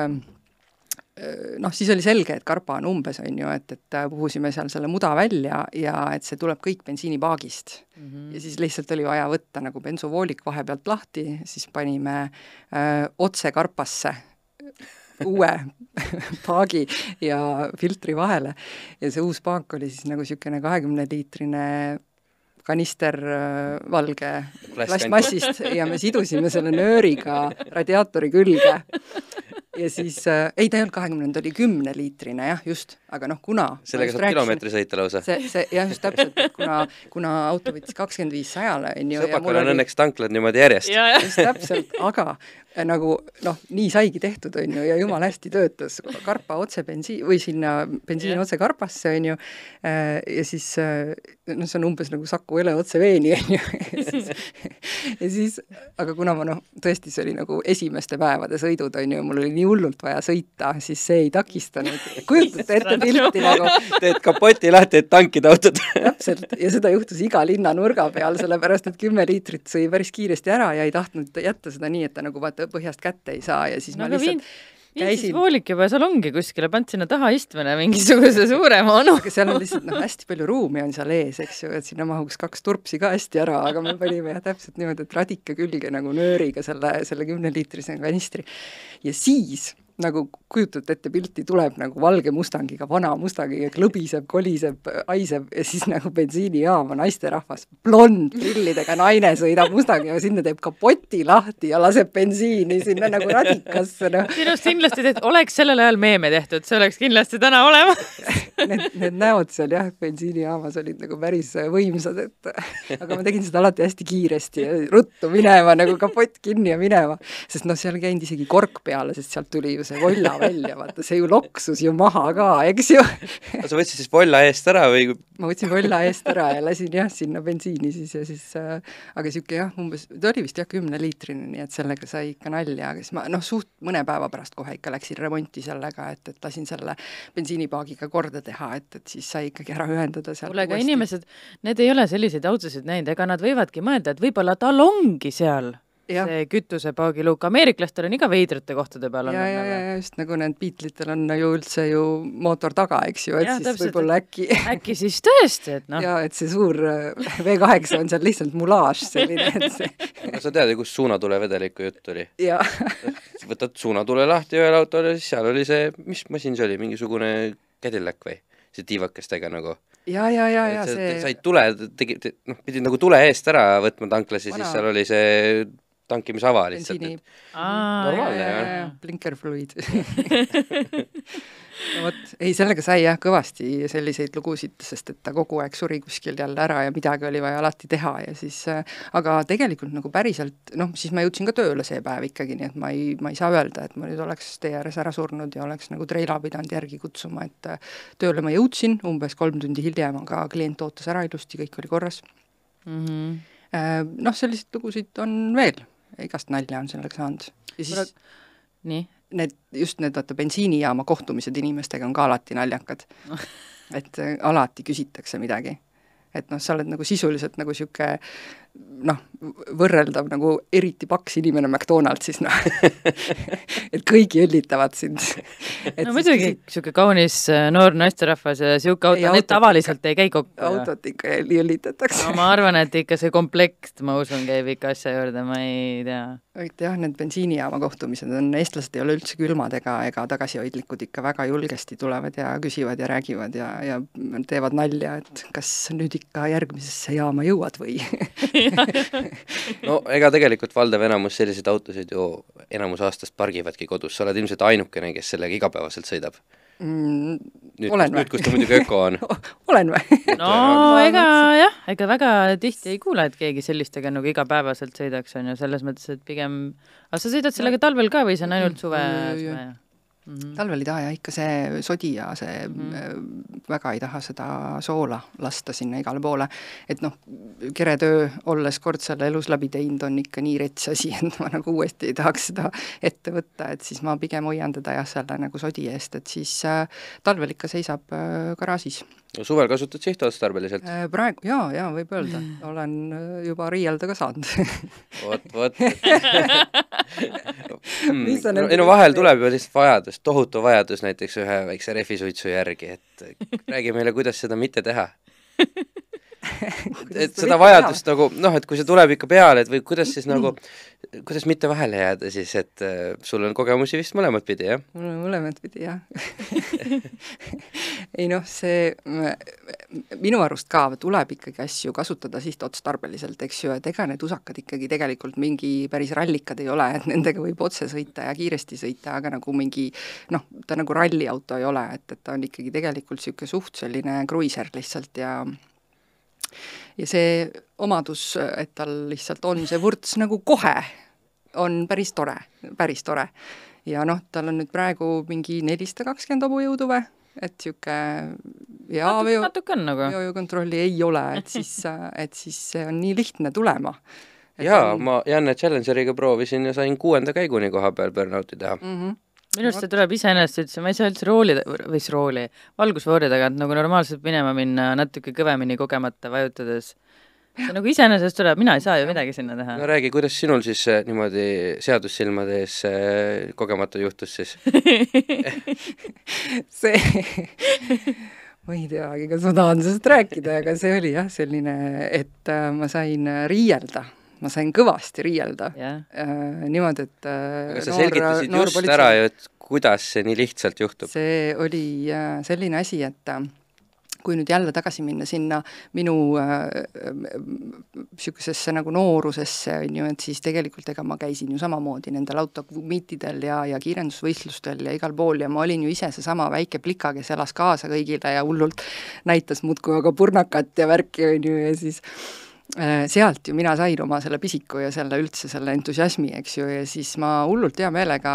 noh, siis oli selge, et karpa on umbes, on ju, et, et puhusime seal selle muda välja ja et see tuleb kõik bensiinipaagist mm. -hmm. ja siis lihtsalt oli vaja võtta nagu bensuvoolik vahepealt lahti, siis panime öö, otse karpasse uue paagi ja filtri vahele ja see uus paak oli siis nagu niisugune kahekümneliitrine kanister valge plastmassist ja me sidusime selle nööriga radiaatori külge ja siis äh,, ei, ta ei olnud kahekümne, ta oli kümneliitrine jah, just, aga noh, kuna sellega saab kilomeetri sõita lausa? see, see jah, just täpselt, kuna, kuna auto võttis kakskümmend viis sajale, on ju. sõpakal on oli... õnneks tanklad niimoodi järjest. just täpselt, aga nagu noh, nii saigi tehtud, on ju, ja jumala hästi töötas, karpa otse bensiin, või sinna bensiin yeah. otse karpasse, on ju, äh, ja siis äh, noh, see on umbes nagu Saku Ele otse veeni, on ju, ja siis, ja siis, aga kuna ma noh, tõesti, see oli nagu esimeste päevade sõidud, on ju, mul oli nii hullult vaja sõita, siis see ei takistanud. kujutate ette pilti nagu? Teed kapoti lahti, et tankida autot täpselt, ja seda juhtus iga linna nurga peal, sellepärast et kümme liitrit sõi päris kiiresti ära ja ei tahtnud jätta seda nii, et ta nagu vaata põhjast kätte ei saa ja siis no, ma lihtsalt käisin voolik juba seal ongi kuskile, paned sinna taha istmele mingisuguse suurema onu. aga seal on lihtsalt noh, hästi palju ruumi on seal ees, eks ju, et sinna mahuks kaks turpsi ka hästi ära, aga me panime jah, täpselt niimoodi, et radika külge nagu nööriga selle, selle kümneliitrise kanistri. ja siis nagu kujutate ette pilti, tuleb nagu valge Mustangiga, vana Mustangiga, klõbiseb, koliseb, haiseb ja siis nagu bensiinijaama naisterahvas, blond prillidega naine sõidab Mustangiga, sinna teeb kapoti lahti ja laseb bensiini sinna nagu radikasse, noh. sinust kindlasti teed, oleks sellel ajal meeme tehtud, see oleks kindlasti täna olemas Need, need näod seal jah, bensiinijaamas olid nagu päris võimsad, et aga ma tegin seda alati hästi kiiresti ja ruttu minema, nagu kapott kinni ja minema, sest noh, seal ei käinud isegi kork peale, sest sealt tuli ju see volla välja, vaata see ju loksus ju maha ka, eks ju sa võtsid siis volla eest ära või? ma võtsin volla eest ära ja lasin jah, sinna bensiini siis ja siis äh, aga niisugune jah, umbes, ta oli vist jah, kümneliitrine, nii et sellega sai ikka nalja, aga siis ma noh, suht mõne päeva pärast kohe ikka läksin remonti sellega, et, et lasin selle bensiinipaagiga korda teha, et, et siis sai ikkagi ära ühendada sealt kuule, aga inimesed, need ei ole selliseid autosid näinud, ega nad võivadki mõelda, et võib-olla tal ongi seal. See kütusepaagiluuk, ameeriklastel on iga veidrate kohtade peal olnud. ja, ja, ja, ja just nagu need Beatlitel on ju üldse ju mootor taga, eks ju, et ja, siis võib-olla äkki äkki siis tõesti, et noh. jaa, et see suur äh, V8 on seal lihtsalt mulaaž selline, et see no sa tead ju, kust suunatulevedeliku jutt oli? võtad suunatule lahti ühel autol ja siis seal oli see, mis masin see oli, mingisugune Cadillac või? see tiivakestega nagu. ja, ja, ja, ja see said tule, tegi, noh, pidid nagu tule eest ära võtma tanklas ja siis seal oli see tankimisava lihtsalt. normaalne jah. blinkerfluid no vot, ei sellega sai jah kõvasti selliseid lugusid, sest et ta kogu aeg suri kuskil jälle ära ja midagi oli vaja alati teha ja siis äh, aga tegelikult nagu päriselt noh, siis ma jõudsin ka tööle see päev ikkagi, nii et ma ei, ma ei saa öelda, et ma nüüd oleks tee ääres ära surnud ja oleks nagu treila pidanud järgi kutsuma, et äh, tööle ma jõudsin umbes kolm tundi hiljem, aga klient ootas ära ilusti, kõik oli korras mm. -hmm. Noh, selliseid lugusid on veel igast nalja on sellega saanud. ja siis nii? Need, just need, vaata, bensiinijaama kohtumised inimestega on ka alati naljakad et äh, alati küsitakse midagi. et noh, sa oled nagu sisuliselt nagu niisugune noh, võrreldav nagu eriti paks inimene McDonaldsis, noh et kõigi õllitavad sind. no muidugi, niisugune kaunis äh, noor naisterahvas ja niisugune auto, need tavaliselt ikka, ei käi kokku. autot ikka õllitatakse no ma arvan, et ikka see komplekt, ma usun, käib ikka asja juurde, ma ei tea. et jah, need bensiinijaama kohtumised on, eestlased ei ole üldse külmad ega, ega tagasihoidlikud, ikka väga julgesti tulevad ja küsivad ja räägivad ja, ja teevad nalja, et kas nüüd ikka järgmisesse jaama jõuad või no ega tegelikult valdav enamus selliseid autosid ju enamus aastast pargivadki kodus, sa oled ilmselt ainukene, kes sellega igapäevaselt sõidab. Mm,. nüüd, nüüd, kus ta muidugi öko on. Olen või? no ega jah, ega väga tihti ei kuule, et keegi sellistega nagu igapäevaselt sõidaks, on ju, selles mõttes, et pigem aga sa sõidad sellega talvel ka või see on ainult suve, suve? Mm. -hmm. talvel ei taha jah, ikka see sodi ja see mm -hmm. väga ei taha seda soola lasta sinna igale poole. et noh, keretöö, olles kord selle elus läbi teinud, on ikka nii rets asi, et ma nagu uuesti ei tahaks seda ette võtta, et siis ma pigem hoian teda jah, selle nagu sodi eest, et siis äh, talvel ikka seisab äh, garaažis suvel kasutad sihtotstarbeliselt? Äh, praegu jaa, jaa, võib öelda, olen äh, juba riielda ka saanud. Vot, vot. Mm, no, ei no vahel tuleb ju lihtsalt vajadus, tohutu vajadus näiteks ühe väikse rehvisuitsu järgi, et räägi meile, kuidas seda mitte teha et seda vajadust teha? nagu noh, et kui see tuleb ikka peale, et või kuidas siis nagu, kuidas mitte vahele jääda siis, et äh, sul on kogemusi vist mõlemat pidi, jah? mul on mõlemat pidi, jah ei noh, see minu arust ka tuleb ikkagi asju kasutada sihtotstarbeliselt, eks ju, et ega need usakad ikkagi tegelikult mingi päris rallikad ei ole, et nendega võib otse sõita ja kiiresti sõita, aga nagu mingi noh, ta nagu ralliauto ei ole, et, et ta on ikkagi tegelikult niisugune suht selline kruiiser lihtsalt ja ja see omadus, et tal lihtsalt on see vürts nagu kohe, on päris tore, päris tore. ja noh, tal on nüüd praegu mingi nelisada kakskümmend hobujõudu või, et niisugune hea veo, natuke on nagu. veokontrolli ei ole, et siis, et siis see on nii lihtne tulema. jaa on..., ma Janne Challengeriga proovisin ja sain kuuenda käiguni koha peal burnouti teha mm. -hmm minu arust see tuleb iseenesest üldse, ma ei saa üldse rooli, või siis rooli, valgusfoori tagant nagu normaalselt minema minna natuke kõvemini kogemata vajutades. see nagu iseenesest tuleb, mina ei saa ju midagi sinna teha. no räägi, kuidas sinul siis äh, niimoodi seadussilmade ees äh, kogemata juhtus siis see ma ei teagi, kas ma tahan sellest rääkida, aga see oli jah, selline, et äh, ma sain riielda ma sain kõvasti riielda jah, äh, niimoodi, et äh, aga sa selgitasid just politsei- ära ju, et kuidas see nii lihtsalt juhtub. see oli äh, selline asi, et äh, kui nüüd jälle tagasi minna sinna minu niisugusesse äh, nagu noorusesse, on ju, et siis tegelikult ega ma käisin ju samamoodi nendel autokomitidel ja, ja kiirendusvõistlustel ja igal pool ja ma olin ju ise seesama väike plika, kes elas kaasa kõigile ja hullult näitas muudkui aga purnakat ja värki, on ju, ja siis äh, sealt ju mina sain oma selle pisiku ja selle üldse selle entusiasmi, eks ju, ja siis ma hullult hea meelega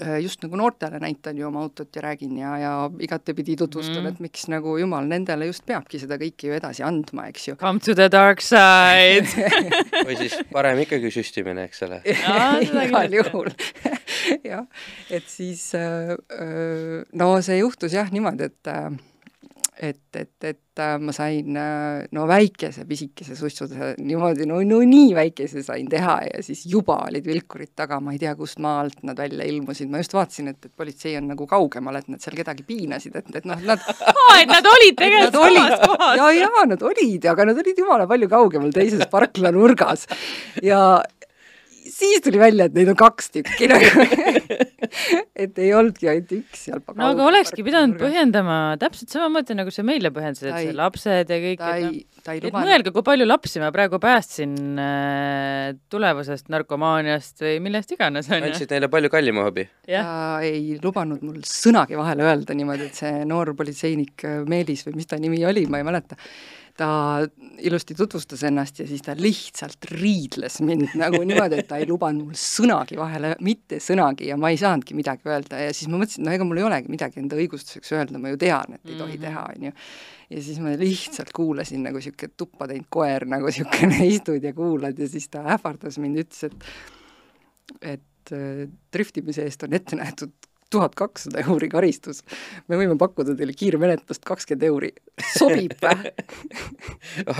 äh, just nagu noortele näitan ju oma autot ja räägin ja, ja igatepidi tutvustan mm., et miks nagu jumal nendele just peabki seda kõike ju edasi andma, eks ju. come to the dark side. või siis parem ikkagi süstimine, eks ole. Igal juhul jah, et siis äh, äh, no see juhtus jah niimoodi, et äh, et, et, et äh, ma sain äh, no väikese pisikese sussuse niimoodi, no, no nii väikese sain teha ja siis juba olid vilkurid taga, ma ei tea, kust maa alt nad välja ilmusid, ma just vaatasin, et, et politsei on nagu kaugemal, et nad seal kedagi piinasid, et, et noh, nad aa, et nad olid tegelikult samas, kohas. ja, ja nad olid, aga nad olid jumala palju kaugemal teises parkla nurgas ja siis tuli välja, et neid on kaks tükki nagu. et ei olnudki ainult üks seal. no aga olekski pidanud. põhjendama täpselt samamoodi, nagu sa meile põhjendasid, et see ei- lapsed ja kõik, ta et noh ei, ta ei lubanud. mõelge, kui palju lapsi ma praegu päästsin äh, tulevasest narkomaaniast või millest iganes, andsid neile palju kallima hobi. ta ei lubanud mul sõnagi vahele öelda niimoodi, et see noor politseinik Meelis või mis ta nimi oli, ma ei mäleta, ta ilusti tutvustas ennast ja siis ta lihtsalt riidles mind nagu niimoodi, et ta ei lubanud mul sõnagi vahele, mitte sõnagi ja ma ei saanudki midagi öelda ja siis ma mõtlesin, no ega mul ei olegi midagi enda õigustuseks öelda, ma ju tean, et ei tohi Mhm. teha, on ju. ja siis ma lihtsalt kuulasin nagu niisugune tuppa teinud koer, nagu niisugune istud ja kuulad ja siis ta ähvardas mind, ütles, et et äh, driftimise eest on ette nähtud tuhat kakssada euri karistus. me võime pakkuda teile kiirmenetlust kakskümmend euri. sobib vä?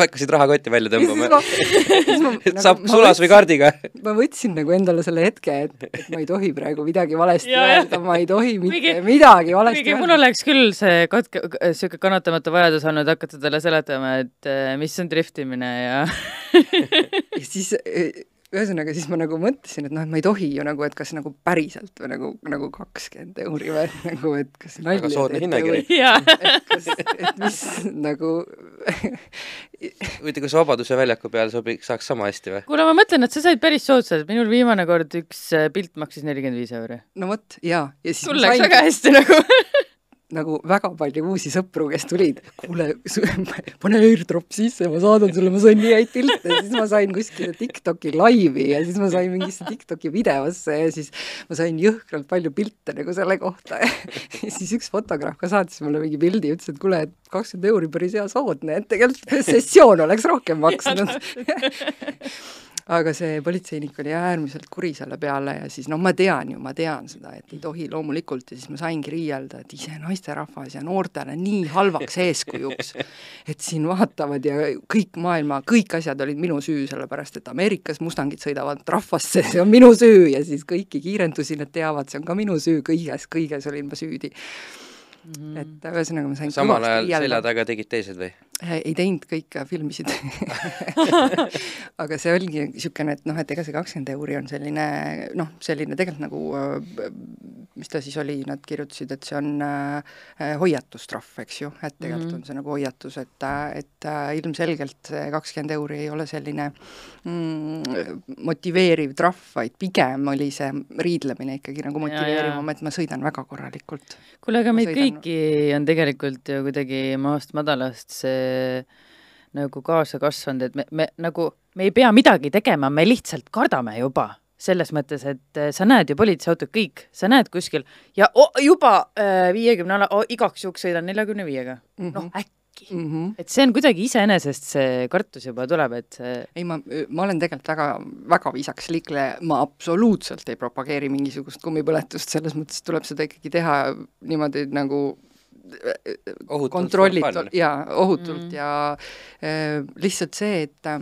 hakkasid rahakotti välja tõmbama nagu saab sulas või kaardiga. ma võtsin nagu endale selle hetke, et, et ma ei tohi praegu midagi valesti öelda, ma ei tohi mitte Kuigi- midagi valesti kuigi mul öelda. oleks küll see katke, sihuke kannatamatu vajadus olnud hakata talle seletama, et äh, mis on driftimine ja ja siis eh, ühesõnaga siis ma nagu mõtlesin, et noh, et ma ei tohi ju nagu, et kas nagu päriselt või nagu, nagu kakskümmend euri või et nagu, et kas nalja Väga soodne teete hinnakiri. et kas, et mis nagu huvitav, kas Vabaduse väljaku peal sobiks, saaks sama hästi või? kuule, ma mõtlen, et sa said päris soodsalt, minul viimane kord üks äh, pilt maksis nelikümmend viis euri. no vot, jaa, ja siis sul läks väga hästi nagu. Nagu väga palju uusi sõpru, kes tulid, kuule, pane airdrop sisse, ma saadan sulle, ma sain nii häid pilte, siis ma sain kuskile TikToki laivi ja siis ma sain mingisse TikToki videosse ja siis ma sain jõhkralt palju pilte nagu selle kohta. Ja siis üks fotograaf ka saatis mulle mingi pildi ütles, et kuule, et kakskümmend euri päris hea soodne, et tegelikult sessioon oleks rohkem maksnud aga see politseinik oli äärmiselt kuri selle peale ja siis noh, ma tean ju, ma tean seda, et ei tohi loomulikult ja siis ma saingi riielda, et ise naisterahvas ja noortele nii halvaks eeskujuks, et siin vaatavad ja kõik maailma, kõik asjad olid minu süü, sellepärast et Ameerikas mustangid sõidavad rahvasse, see on minu süü ja siis kõiki kiirendusi nad teavad, see on ka minu süü, kõiges, kõiges olin ma süüdi. Et ühesõnaga ma sain samal ajal riielda. selja taga tegid teised või? ei teinud, kõik filmisid aga see oligi niisugune, et noh, et ega see kakskümmend euri on selline noh, selline tegelikult nagu äh, mis ta siis oli, nad kirjutasid, et see on äh, hoiatustrahv, eks ju, et tegelikult mm -hmm. on see nagu hoiatus, et, et äh, ilmselgelt see kakskümmend euri ei ole selline mm, motiveeriv trahv, vaid pigem oli see riidlemine ikkagi nagu motiveerivam, et ma sõidan väga korralikult. kuule, aga meid sõidan- kõiki on tegelikult ju kuidagi maast madalast see nagu kaasa kasvanud, et me, me nagu, me ei pea midagi tegema, me lihtsalt kardame juba selles mõttes, et äh, sa näed ju politseiautot kõik, sa näed kuskil ja oh, juba viiekümne ala oh,, igaks juhuks sõidan neljakümne viiega. noh, äkki mm. -hmm. et see on kuidagi iseenesest see kartus juba tuleb, et see ei, ma, ma olen tegelikult väga, väga viisakas liikleja, ma absoluutselt ei propageeri mingisugust kummipõletust, selles mõttes tuleb seda ikkagi teha niimoodi nagu Ohutult, kontrollitult fun. ja ohutult Mm. mm. ja äh, lihtsalt see, et äh,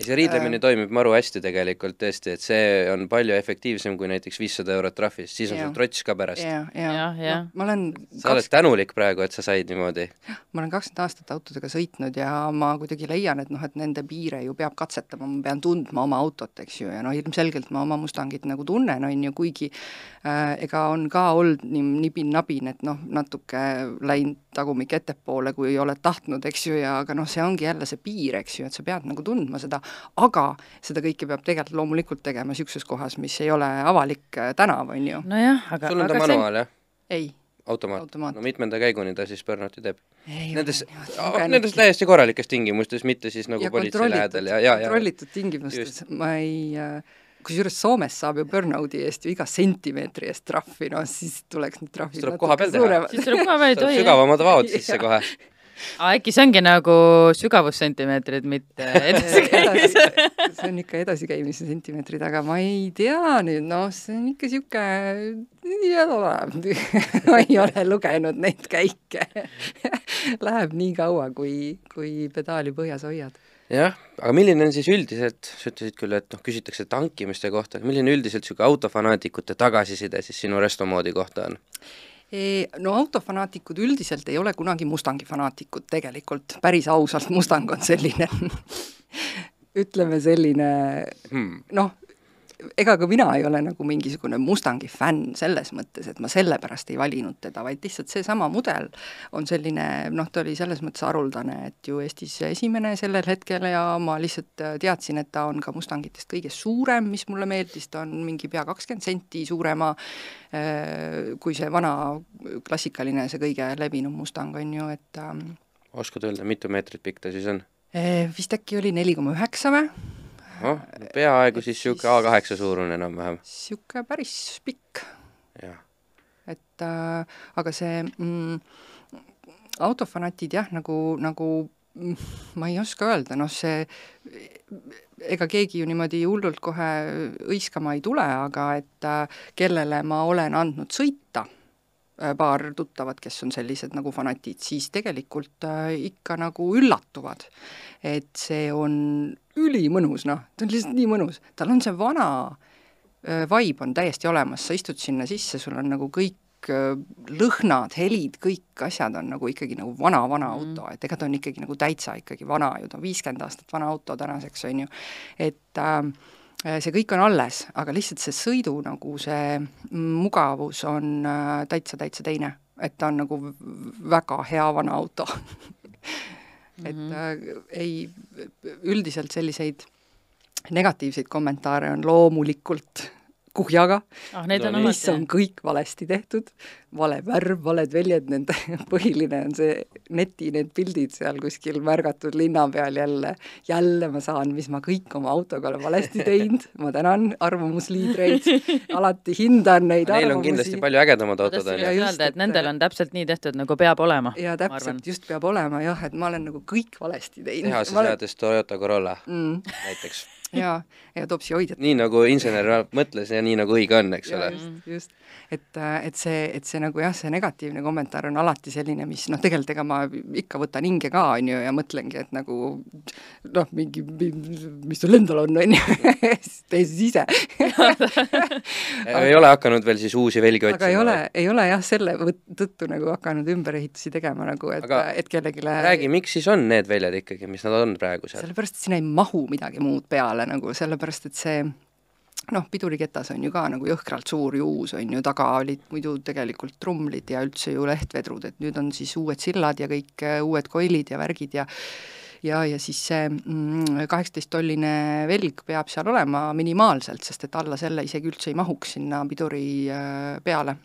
ei, see riidlemine äh, toimib maru hästi tegelikult tõesti, et see on palju efektiivsem kui näiteks viissada eurot trahvist, siis on sul trots ka pärast. ja, ja, ja, ja. No, ma olen sa 20... oled tänulik praegu, et sa said niimoodi? ma olen kakskümmend aastat autodega sõitnud ja ma kuidagi leian, et noh, et nende piire ju peab katsetama, ma pean tundma oma autot, eks ju, ja noh, ilmselgelt ma oma Mustangit nagu tunnen, on ju, kuigi äh, ega on ka olnud nii nibin-nabin, et noh, natuke läinud tagumik ettepoole, kui oled tahtnud, eks ju, ja aga noh, see ongi jälle see piir, eks ju, et sa pead nagu tundma seda, aga seda kõike peab tegelikult loomulikult tegema niisuguses kohas, mis ei ole avalik äh, tänav, on ju. nojah, aga sul on ta manuaal, jah? ei. automaat, automaat.? no mitmenda käiguni ta siis burnouti teeb? Nendes, nendes täiesti korralikes tingimustes, mitte siis nagu ja politsei lähedal ja, ja, ja kontrollitud tingimustes, ma ei äh, kusjuures Soomes saab ju burnout'i eest ju iga sentimeetri eest trahvi, no siis tuleks need trahvid tuleb koha peal teha. siis tuleb koha peal, tohi. sügavamad vaod sisse kohe. Aga äkki see ongi nagu sügavussentimeetrid, mitte edasikäimise. see on ikka edasikäimise sentimeetrid, aga ma ei tea nüüd, noh, see on ikka niisugune, ma ei ole lugenud neid käike. Läheb nii kaua, kui, kui pedaali põhjas hoiad jah, aga milline on siis üldiselt, sa ütlesid küll, et noh, küsitakse tankimiste kohta, milline üldiselt niisugune autofanaatikute tagasiside siis sinu restomoodi kohta on? no autofanaatikud üldiselt ei ole kunagi Mustangi fanaatikud tegelikult, päris ausalt, Mustang on selline ütleme selline hmm. noh, ega ka mina ei ole nagu mingisugune Mustangi fänn selles mõttes, et ma sellepärast ei valinud teda, vaid lihtsalt seesama mudel on selline noh, ta oli selles mõttes haruldane, et ju Eestis esimene sellel hetkel ja ma lihtsalt teadsin, et ta on ka Mustangitest kõige suurem, mis mulle meeldis, ta on mingi pea kakskümmend senti suurema äh, kui see vana klassikaline, see kõige levinum Mustang, on ju, et ähm, oskad öelda, mitu meetrit pikk ta siis on? Äh, vist äkki oli neli koma üheksa või? Noh, peaaegu siis niisugune A8 suurune enam-vähem. niisugune päris pikk. et äh, aga see mm, autofanatid jah, nagu, nagu ma ei oska öelda, noh see, ega keegi ju niimoodi hullult kohe hõiskama ei tule, aga et äh, kellele ma olen andnud sõita paar tuttavat, kes on sellised nagu fanatid, siis tegelikult äh, ikka nagu üllatuvad. et see on ülimõnus, noh, ta on lihtsalt nii mõnus, tal on see vana äh, vibe on täiesti olemas, sa istud sinna sisse, sul on nagu kõik äh, lõhnad, helid, kõik asjad on nagu ikkagi nagu vana-vana mm. auto, et ega ta on ikkagi nagu täitsa ikkagi vana ju, ta on viiskümmend aastat vana auto tänaseks, on ju, et äh, see kõik on alles, aga lihtsalt see sõidu nagu see mugavus on äh, täitsa, täitsa teine, et ta on nagu väga hea vana auto et mm -hmm. äh, ei, üldiselt selliseid negatiivseid kommentaare on loomulikult kuhjaga ah,, on mis on kõik valesti tehtud, vale värv, valed väljad, nende põhiline on see neti need pildid seal kuskil märgatud linna peal jälle, jälle ma saan, mis ma kõik oma autoga olen valesti teinud, ma tänan arvamusliidreid, alati hindan neid Neil arvamusi. on kindlasti palju ägedamad autod, on ju. öelda, et nendel on täpselt nii tehtud, nagu peab olema. jaa, täpselt, just peab olema jah, et ma olen nagu kõik valesti teinud. tehases olen... jäädes Toyota Corolla mm. näiteks jaa, ja Topsi hoidjad. nii nagu insener mõtles ja nii nagu õige on, eks ole. just, just. et, äh, et see, et see nagu jah, see negatiivne kommentaar on alati selline, mis noh, tegelikult ega ma ikka võtan hinge ka, on ju, ja mõtlengi, et nagu noh, mingi, mis sul endal on, on ju, tee siis ise ei ole hakanud veel siis uusi velgi otsima? aga ei ole, ei ole jah, selle tõttu nagu hakanud ümberehitusi tegema nagu, et, et kellelegi räägi, miks siis on need väljad ikkagi, mis nad on praegu seal? sellepärast, et sinna ei mahu midagi muud peale nagu, sellepärast et see noh, piduriketas on ju ka nagu jõhkralt suur juus, on ju, taga olid muidu tegelikult trumlid ja üldse ju lehtvedrud, et nüüd on siis uued sillad ja kõik uued koilid ja värgid ja ja, ja siis see mm, kaheksateist-tolline velg peab seal olema minimaalselt, sest et alla selle isegi üldse ei mahuks sinna piduri äh, peale.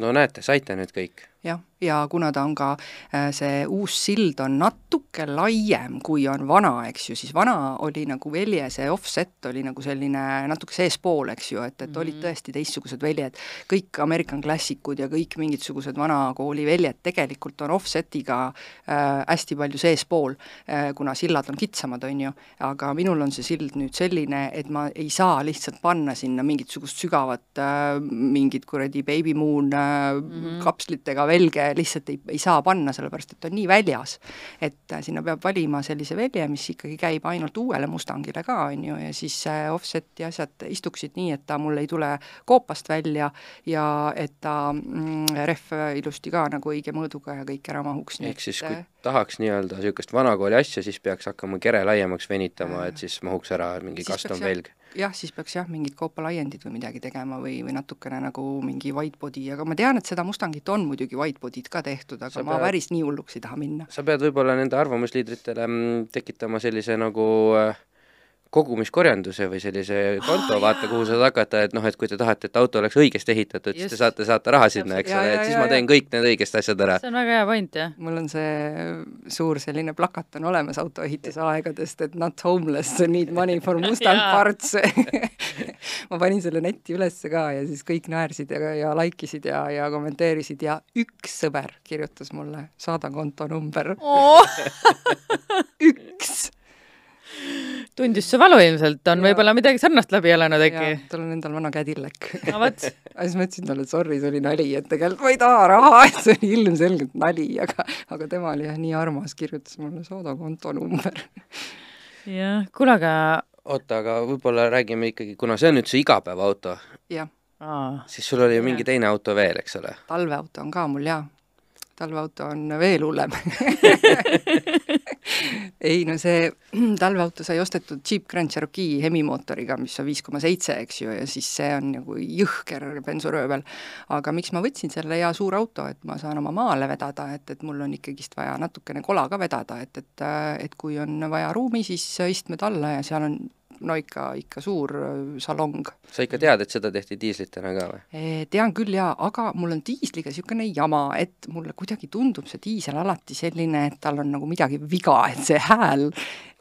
no näete, saite nüüd kõik jah, ja kuna ta on ka, äh, see uus sild on natuke laiem, kui on vana, eks ju, siis vana oli nagu velje, see offset oli nagu selline natuke seespool, eks ju, et, et mm -hmm. olid mhm. tõesti teistsugused väljed. kõik American Classicud ja kõik mingisugused vanakooli väljed tegelikult on offsetiga äh, hästi palju seespool äh,, kuna sillad on kitsamad, on ju, aga minul on see sild nüüd selline, et ma ei saa lihtsalt panna sinna mingisugust sügavat äh, mingit kuradi baby moon äh, mm -hmm. kapslitega velge lihtsalt ei, ei saa panna, sellepärast et on nii väljas. et äh, sinna peab valima sellise velje, mis ikkagi käib ainult uuele Mustangile ka, on ju, ja siis see offset ja asjad istuksid nii, et ta mul ei tule koopast välja ja et ta mm, rehv ilusti ka nagu õige mõõduga ja kõik ära mahuks. ehk siis kui tahaks nii-öelda niisugust vanakooli asja, siis peaks hakkama kere laiemaks venitama, et siis mahuks ära mingi custom velg? Jah, siis peaks jah, mingid koopalaiendid või midagi tegema või, või natukene nagu mingi whitebody, aga ma tean, et seda Mustangit on muidugi whitebody'd ka tehtud, aga sa ma pead, päris nii hulluks ei taha minna. sa pead võib-olla nende arvamusliidritele mm, tekitama sellise nagu äh, kogumiskorjanduse või sellise konto oh,, vaata, kuhu saad hakata, et noh, et kui te tahate, et auto oleks õigesti ehitatud, siis te saate saata raha sinna, eks ole, et siis ja, ma teen ja. kõik need õigest asjad ära. see on väga hea point, jah. mul on see suur selline plakat on olemas autoehituse aegadest, et not homeless, need money for Mustang parts ma panin selle netti ülesse ka ja siis kõik naersid ja, ja like isid ja, ja kommenteerisid ja üks sõber kirjutas mulle, saada kontonumber oh. üks tundis see valu ilmselt, on võib-olla midagi sarnast läbi elanud äkki? tal on endal vana Cadillac. No vot. Siis ma ütlesin talle, et sorry, see oli nali, et tegelikult ma ei taha raha, et see oli ilmselgelt nali, aga aga tema oli jah nii armas, kirjutas mulle Sooda kontonumber. jah, kuule aga oota, aga võib-olla räägime ikkagi, kuna see on nüüd su igapäevaauto, siis sul oli ju mingi teine auto veel, eks ole? talveauto on ka mul jaa talveauto on veel hullem ei no see talveauto sai ostetud Jeep Grand Cherokee hemimootoriga, mis on viis koma seitse, eks ju, ja siis see on nagu jõhker bensuröövel. aga miks ma võtsin selle hea suur auto, et ma saan oma maale vedada, et, et mul on ikkagist vaja natukene kola ka vedada, et, et et kui on vaja ruumi, siis istmed alla ja seal on no ikka, ikka suur äh, salong. sa ikka tead, et seda tehti diislitena ka või? tean küll jaa, aga mul on diisliga niisugune jama, et mulle kuidagi tundub see diisel alati selline, et tal on nagu midagi viga, et see hääl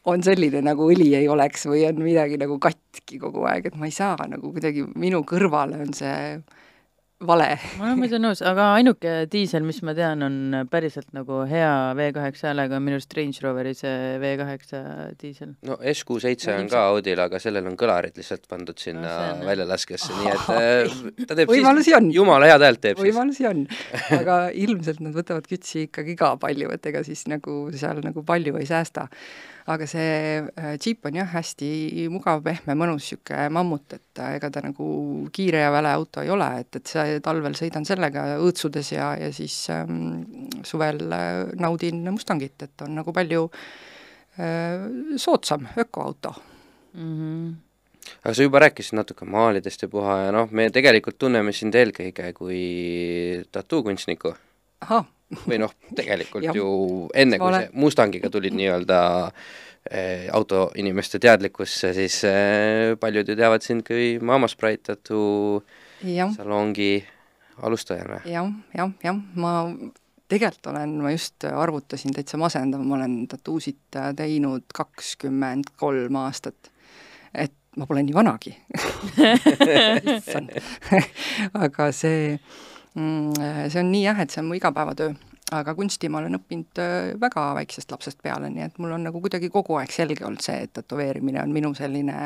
on selline, nagu õli ei oleks või on midagi nagu katki kogu aeg, et ma ei saa nagu kuidagi, minu kõrvale on see vale. ma olen muidu nõus, aga ainuke diisel, mis ma tean, on päriselt nagu hea V8 häälega, on minu arust Range Roveri see V8 diisel. no SQ7 on ka Audil, aga sellel on kõlarid lihtsalt pandud sinna no, väljalaskesse, nii et äh, ta teeb võimalusi siis, on. jumala head häält teeb võimalusi siis. on, aga ilmselt nad võtavad kütsi ikkagi ka palju, et ega siis nagu seal nagu palju ei säästa aga see äh, Jeep on jah, hästi mugav, pehme, mõnus niisugune mammut, et äh, ega ta nagu kiire ja väle auto ei ole, et, et see talvel sõidan sellega õõtsudes ja, ja siis ähm, suvel äh, naudin Mustangit, et on nagu palju äh, soodsam ökoauto mm. -hmm aga sa juba rääkisid natuke maalidest ja puha ja noh, me tegelikult tunneme sind eelkõige kui tattookunstnikku. ahah või noh, tegelikult ju enne, kui see Mustangiga tulid nii-öelda eh, autoinimeste teadlikkusse, siis eh, paljud ju teavad sind kui Mama Sprite tattoo salongi alustajana. Ja,. jah, jah, jah, ma tegelikult olen, ma just arvutasin, täitsa masendav, ma olen tattuusid teinud kakskümmend kolm aastat. et ma pole nii vanagi. Aga see see on nii jah, et see on mu igapäevatöö, aga kunsti ma olen õppinud äh, väga väiksest lapsest peale, nii et mul on nagu kuidagi kogu aeg selge olnud see, et tätoveerimine on minu selline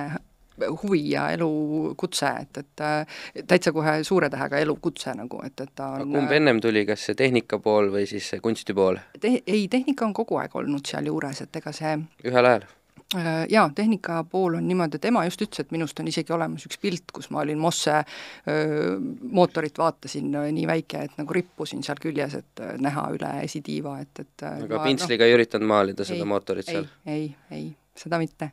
huvi ja elukutse, et, et äh, täitsa kohe suure tähega elukutse nagu, et, et ta on kumb ennem tuli, kas see tehnika pool või siis see kunsti pool Te-, ei, tehnika on kogu aeg olnud sealjuures, et ega see ühel ajal? Äh, jaa, tehnika pool on niimoodi, et ema just ütles, et minust on isegi olemas üks pilt, kus ma olin Mosse öö, mootorit vaatasin, nii väike, et nagu rippusin seal küljes, et näha üle esitiiva, et, et aga ma, pintsliga no, ei üritanud maalida seda ei, mootorit seal? ei, ei, ei, seda mitte.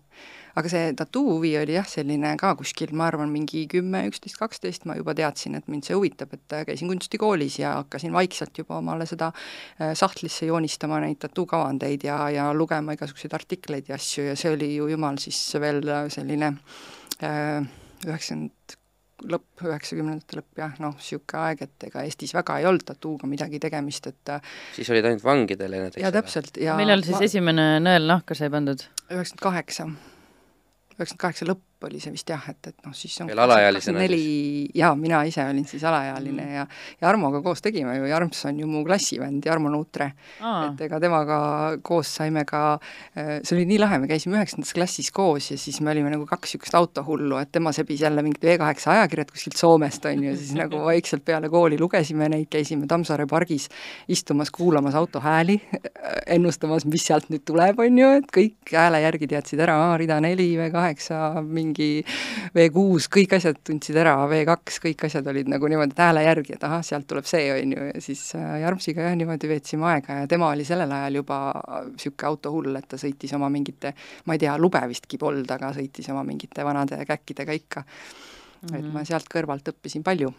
Aga see tattoo huvi oli jah, selline ka kuskil, ma arvan, mingi kümme, üksteist, kaksteist ma juba teadsin, et mind see huvitab, et äh, käisin kunstikoolis ja hakkasin vaikselt juba omale seda äh, sahtlisse joonistama neid tattoo kavandeid ja, ja lugema igasuguseid artikleid ja asju ja see oli ju jumal siis veel äh, selline üheksakümmend lõpp, üheksakümnendate lõpp jah, noh, niisugune aeg, et ega Eestis väga ei olnud tattooga midagi tegemist, et siis olid ainult vangidel ennast, eks ole? jaa, täpselt, ja millal siis ma... esimene nõel nahka sai pandud? üheksakümmend kaheksa üheksakümmend kaheksa lõpp, oli see vist jah, et, et noh, siis on veel alaealisena neli, jaa, mina ise olin siis alaealine mm. ja Jarmoga koos tegime ju, Jarms on ju mu klassivend, Jarmo Nuutre. et ega temaga koos saime ka, äh, see oli nii lahe, me käisime üheksandas klassis koos ja siis me olime nagu kaks niisugust autohullu, et tema sebis jälle mingit V8 ajakirjad kuskilt Soomest, on ju, siis nagu vaikselt peale kooli lugesime neid, käisime Tammsaare pargis istumas, kuulamas auto hääli, ennustamas, mis sealt nüüd tuleb, on ju, et kõik hääle järgi teadsid ära, rida neli, V8, mingi V6, kõik asjad tundsid ära, V2, kõik asjad olid nagu niimoodi, et hääle järgi, et ahah, sealt tuleb see, on ju, ja siis äh, Jarmsiga jah, niimoodi veetsime aega ja tema oli sellel ajal juba niisugune autohull, et ta sõitis oma mingite, ma ei tea, lube vistki polnud, aga sõitis oma mingite vanade käkkidega ikka mm. -hmm. et ma sealt kõrvalt õppisin palju.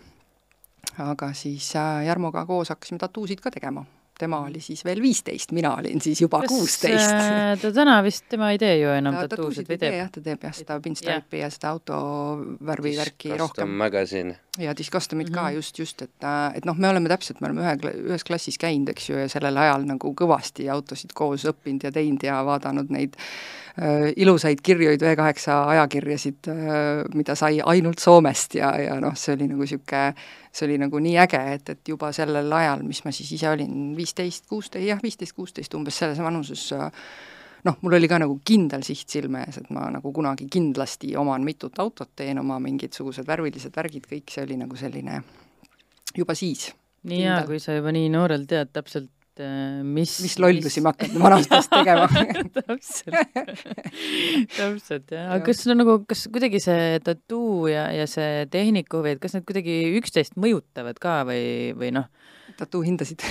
aga siis äh, Jarmoga koos hakkasime tattuusid ka tegema tema oli siis veel viisteist, mina olin siis juba kuusteist. Äh, ta täna vist, tema ei tee ju enam ta tattuusid või teeb? jah, ta teeb jah, seda pinstripe'i ja seda autovärvivärki rohkem. Magazine. ja Discustomit mm -hmm. ka just, just, et, et noh, me oleme täpselt, me oleme ühe, ühes klassis käinud, eks ju, ja sellel ajal nagu kõvasti autosid koos õppinud ja teinud ja vaadanud neid äh, ilusaid kirjuid, V8 ajakirjasid äh,, mida sai ainult Soomest ja, ja noh, see oli nagu niisugune see oli nagu nii äge, et, et juba sellel ajal, mis ma siis ise olin, viisteist, kuusteist, jah, viisteist, kuusteist umbes selles vanuses noh, mul oli ka nagu kindel siht silme ees, et ma nagu kunagi kindlasti oman mitut autot, teen oma mingisugused värvilised värgid, kõik see oli nagu selline juba siis. nii hea, kui sa juba nii noorelt tead täpselt et äh, mis mis lollusi me hakkame vanastest tegema täpselt täpselt jah, aga kas sul on nagu, kas kuidagi see tattoo ja, ja see tehnikahuvi, et kas need kuidagi üksteist mõjutavad ka või, või noh? tattoo hindasid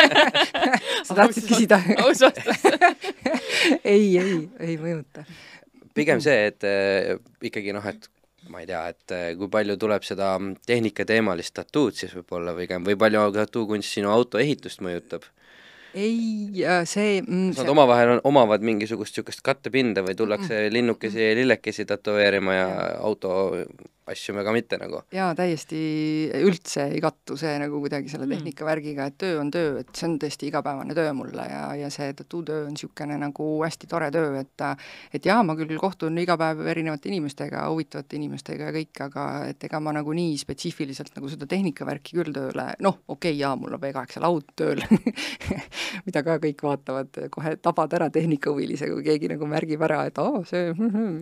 sa tahtsid küsida? aus vastus ei, ei, ei mõjuta. pigem see, et äh, ikkagi noh, et ma ei tea, et eh, kui palju tuleb seda tehnikateemalist tattood siis võib-olla või või palju tattookunst sinu auto ehitust mõjutab? ei, see mm, Nad see... omavahel on, omavad mingisugust niisugust kattepinda või tullakse mm. linnukesi ja lillekesi tätoveerima ja auto asju me ka mitte nagu. jaa, täiesti üldse ei kattu see nagu kuidagi selle mm. tehnikavärgiga, et töö on töö, et see on tõesti igapäevane töö mulle ja, ja see tattoo-töö on niisugune nagu hästi tore töö, et et jaa, ma küll kohtun iga päev erinevate inimestega, huvitavate inimestega ja kõik, aga et ega ma nagu nii spetsiifiliselt nagu seda tehnikavärki küll tööle, noh, okei okay,, jaa, mul on V8 laud tööl mida ka kõik vaatavad, kohe tabad ära tehnikahuvilise, kui keegi nagu märgib ära, et aa, see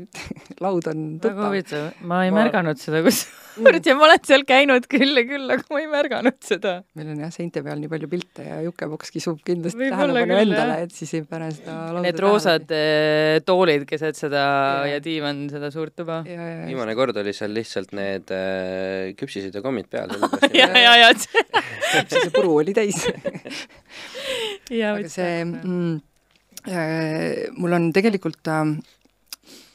laud on tuttav. väga huvitav, ma ei ma... märganud märganud seda kusjuures ja ma olen seal käinud küll ja küll, aga ma ei märganud seda. meil on jah, seinte peal nii palju pilte ja Jukepoks kisub kindlasti tähelepanu endale, et siis ei pane seda Need roosad äh, toolid keset seda ja, ja diivan seda suurt tuba. viimane kord oli seal lihtsalt need äh, küpsised ja kommid peal. ja, ja, ja küpsise puru oli täis. Aga see mm, äh, mul on tegelikult äh,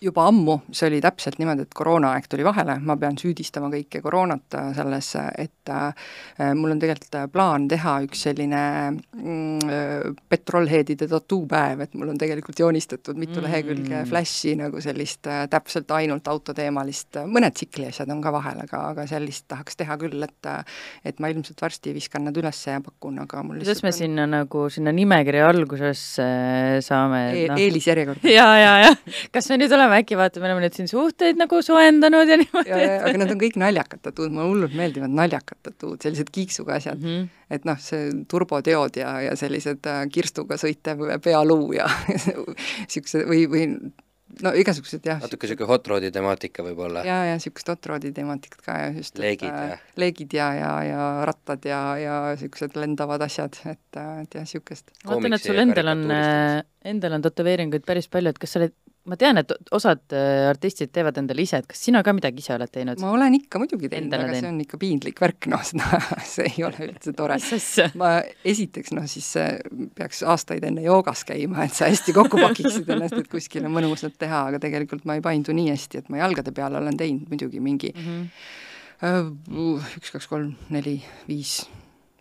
juba ammu, see oli täpselt niimoodi, et koroonaaeg tuli vahele, ma pean süüdistama kõike koroonat äh, selles, et äh, mul on tegelikult äh, plaan teha üks selline mm, petrolheadide tattoo-päev, et mul on tegelikult joonistatud mitu mm. lehekülge flash'i nagu sellist täpselt ainult autoteemalist, mõned tsikli asjad on ka vahel, aga, aga sellist tahaks teha küll, et et ma ilmselt varsti viskan nad üles ja pakun, aga mul kuidas me on... sinna nagu, sinna nimekirja algusesse saame e? No... eelisjärjekorda. ja, ja, ja kas me nüüd oleme oleme äkki vaata, me oleme nüüd siin suhteid nagu soojendanud ja niimoodi. aga need on kõik naljakad tattoo'd, mulle hullult meeldivad naljakad tattoo'd, sellised kiiksuga asjad mm. -hmm. et noh, see turboteod ja, ja sellised äh, kirstuga sõitev pealuu ja niisugused või, või no igasugused jah. natuke niisugune hot rod'i temaatika võib-olla. ja, ja niisugust hot rod'i temaatikat ka ja just leegid ja leegid ja, ja, ja rattad ja, ja niisugused lendavad asjad, et, et jah, niisugust. ma vaatan, et sul endal on, äh, endal on tätoveeringuid päris palju, et kas sa oled ma tean, et osad äh, artistid teevad endale ise, et kas sina ka midagi ise oled teinud? ma olen ikka muidugi teinud, aga teen. see on ikka piinlik värk, noh, seda, see ei ole üldse tore. ma esiteks, noh siis peaks aastaid enne joogas käima, et sa hästi kokku pakiksid ennast, et kuskile mõnusat teha, aga tegelikult ma ei paindu nii hästi, et ma jalgade peal olen teinud muidugi mingi mm -hmm. üks, kaks, kolm, neli, viis,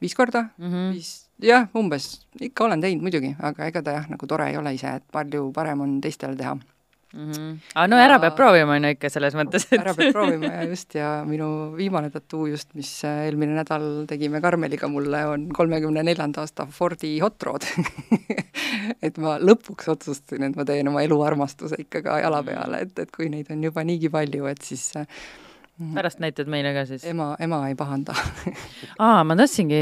viis korda mm, -hmm. viis jah, umbes, ikka olen teinud muidugi, aga ega ta jah, nagu tore ei ole ise, et palju parem on teistele teha mm. -hmm. aga no ära peab proovima, on ju ikka selles mõttes, et ära peab proovima ja just, ja minu viimane tattoo just, mis äh, eelmine nädal tegime Karmeliga mulle, on kolmekümne neljanda aasta Fordi Hot Rod et ma lõpuks otsustasin, et ma teen oma eluarmastuse ikka ka jala peale, et, et kui neid on juba niigi palju, et siis äh, Mhm. Pärast näitad meile ka siis? ema, ema ei pahanda aa, ma tahtsingi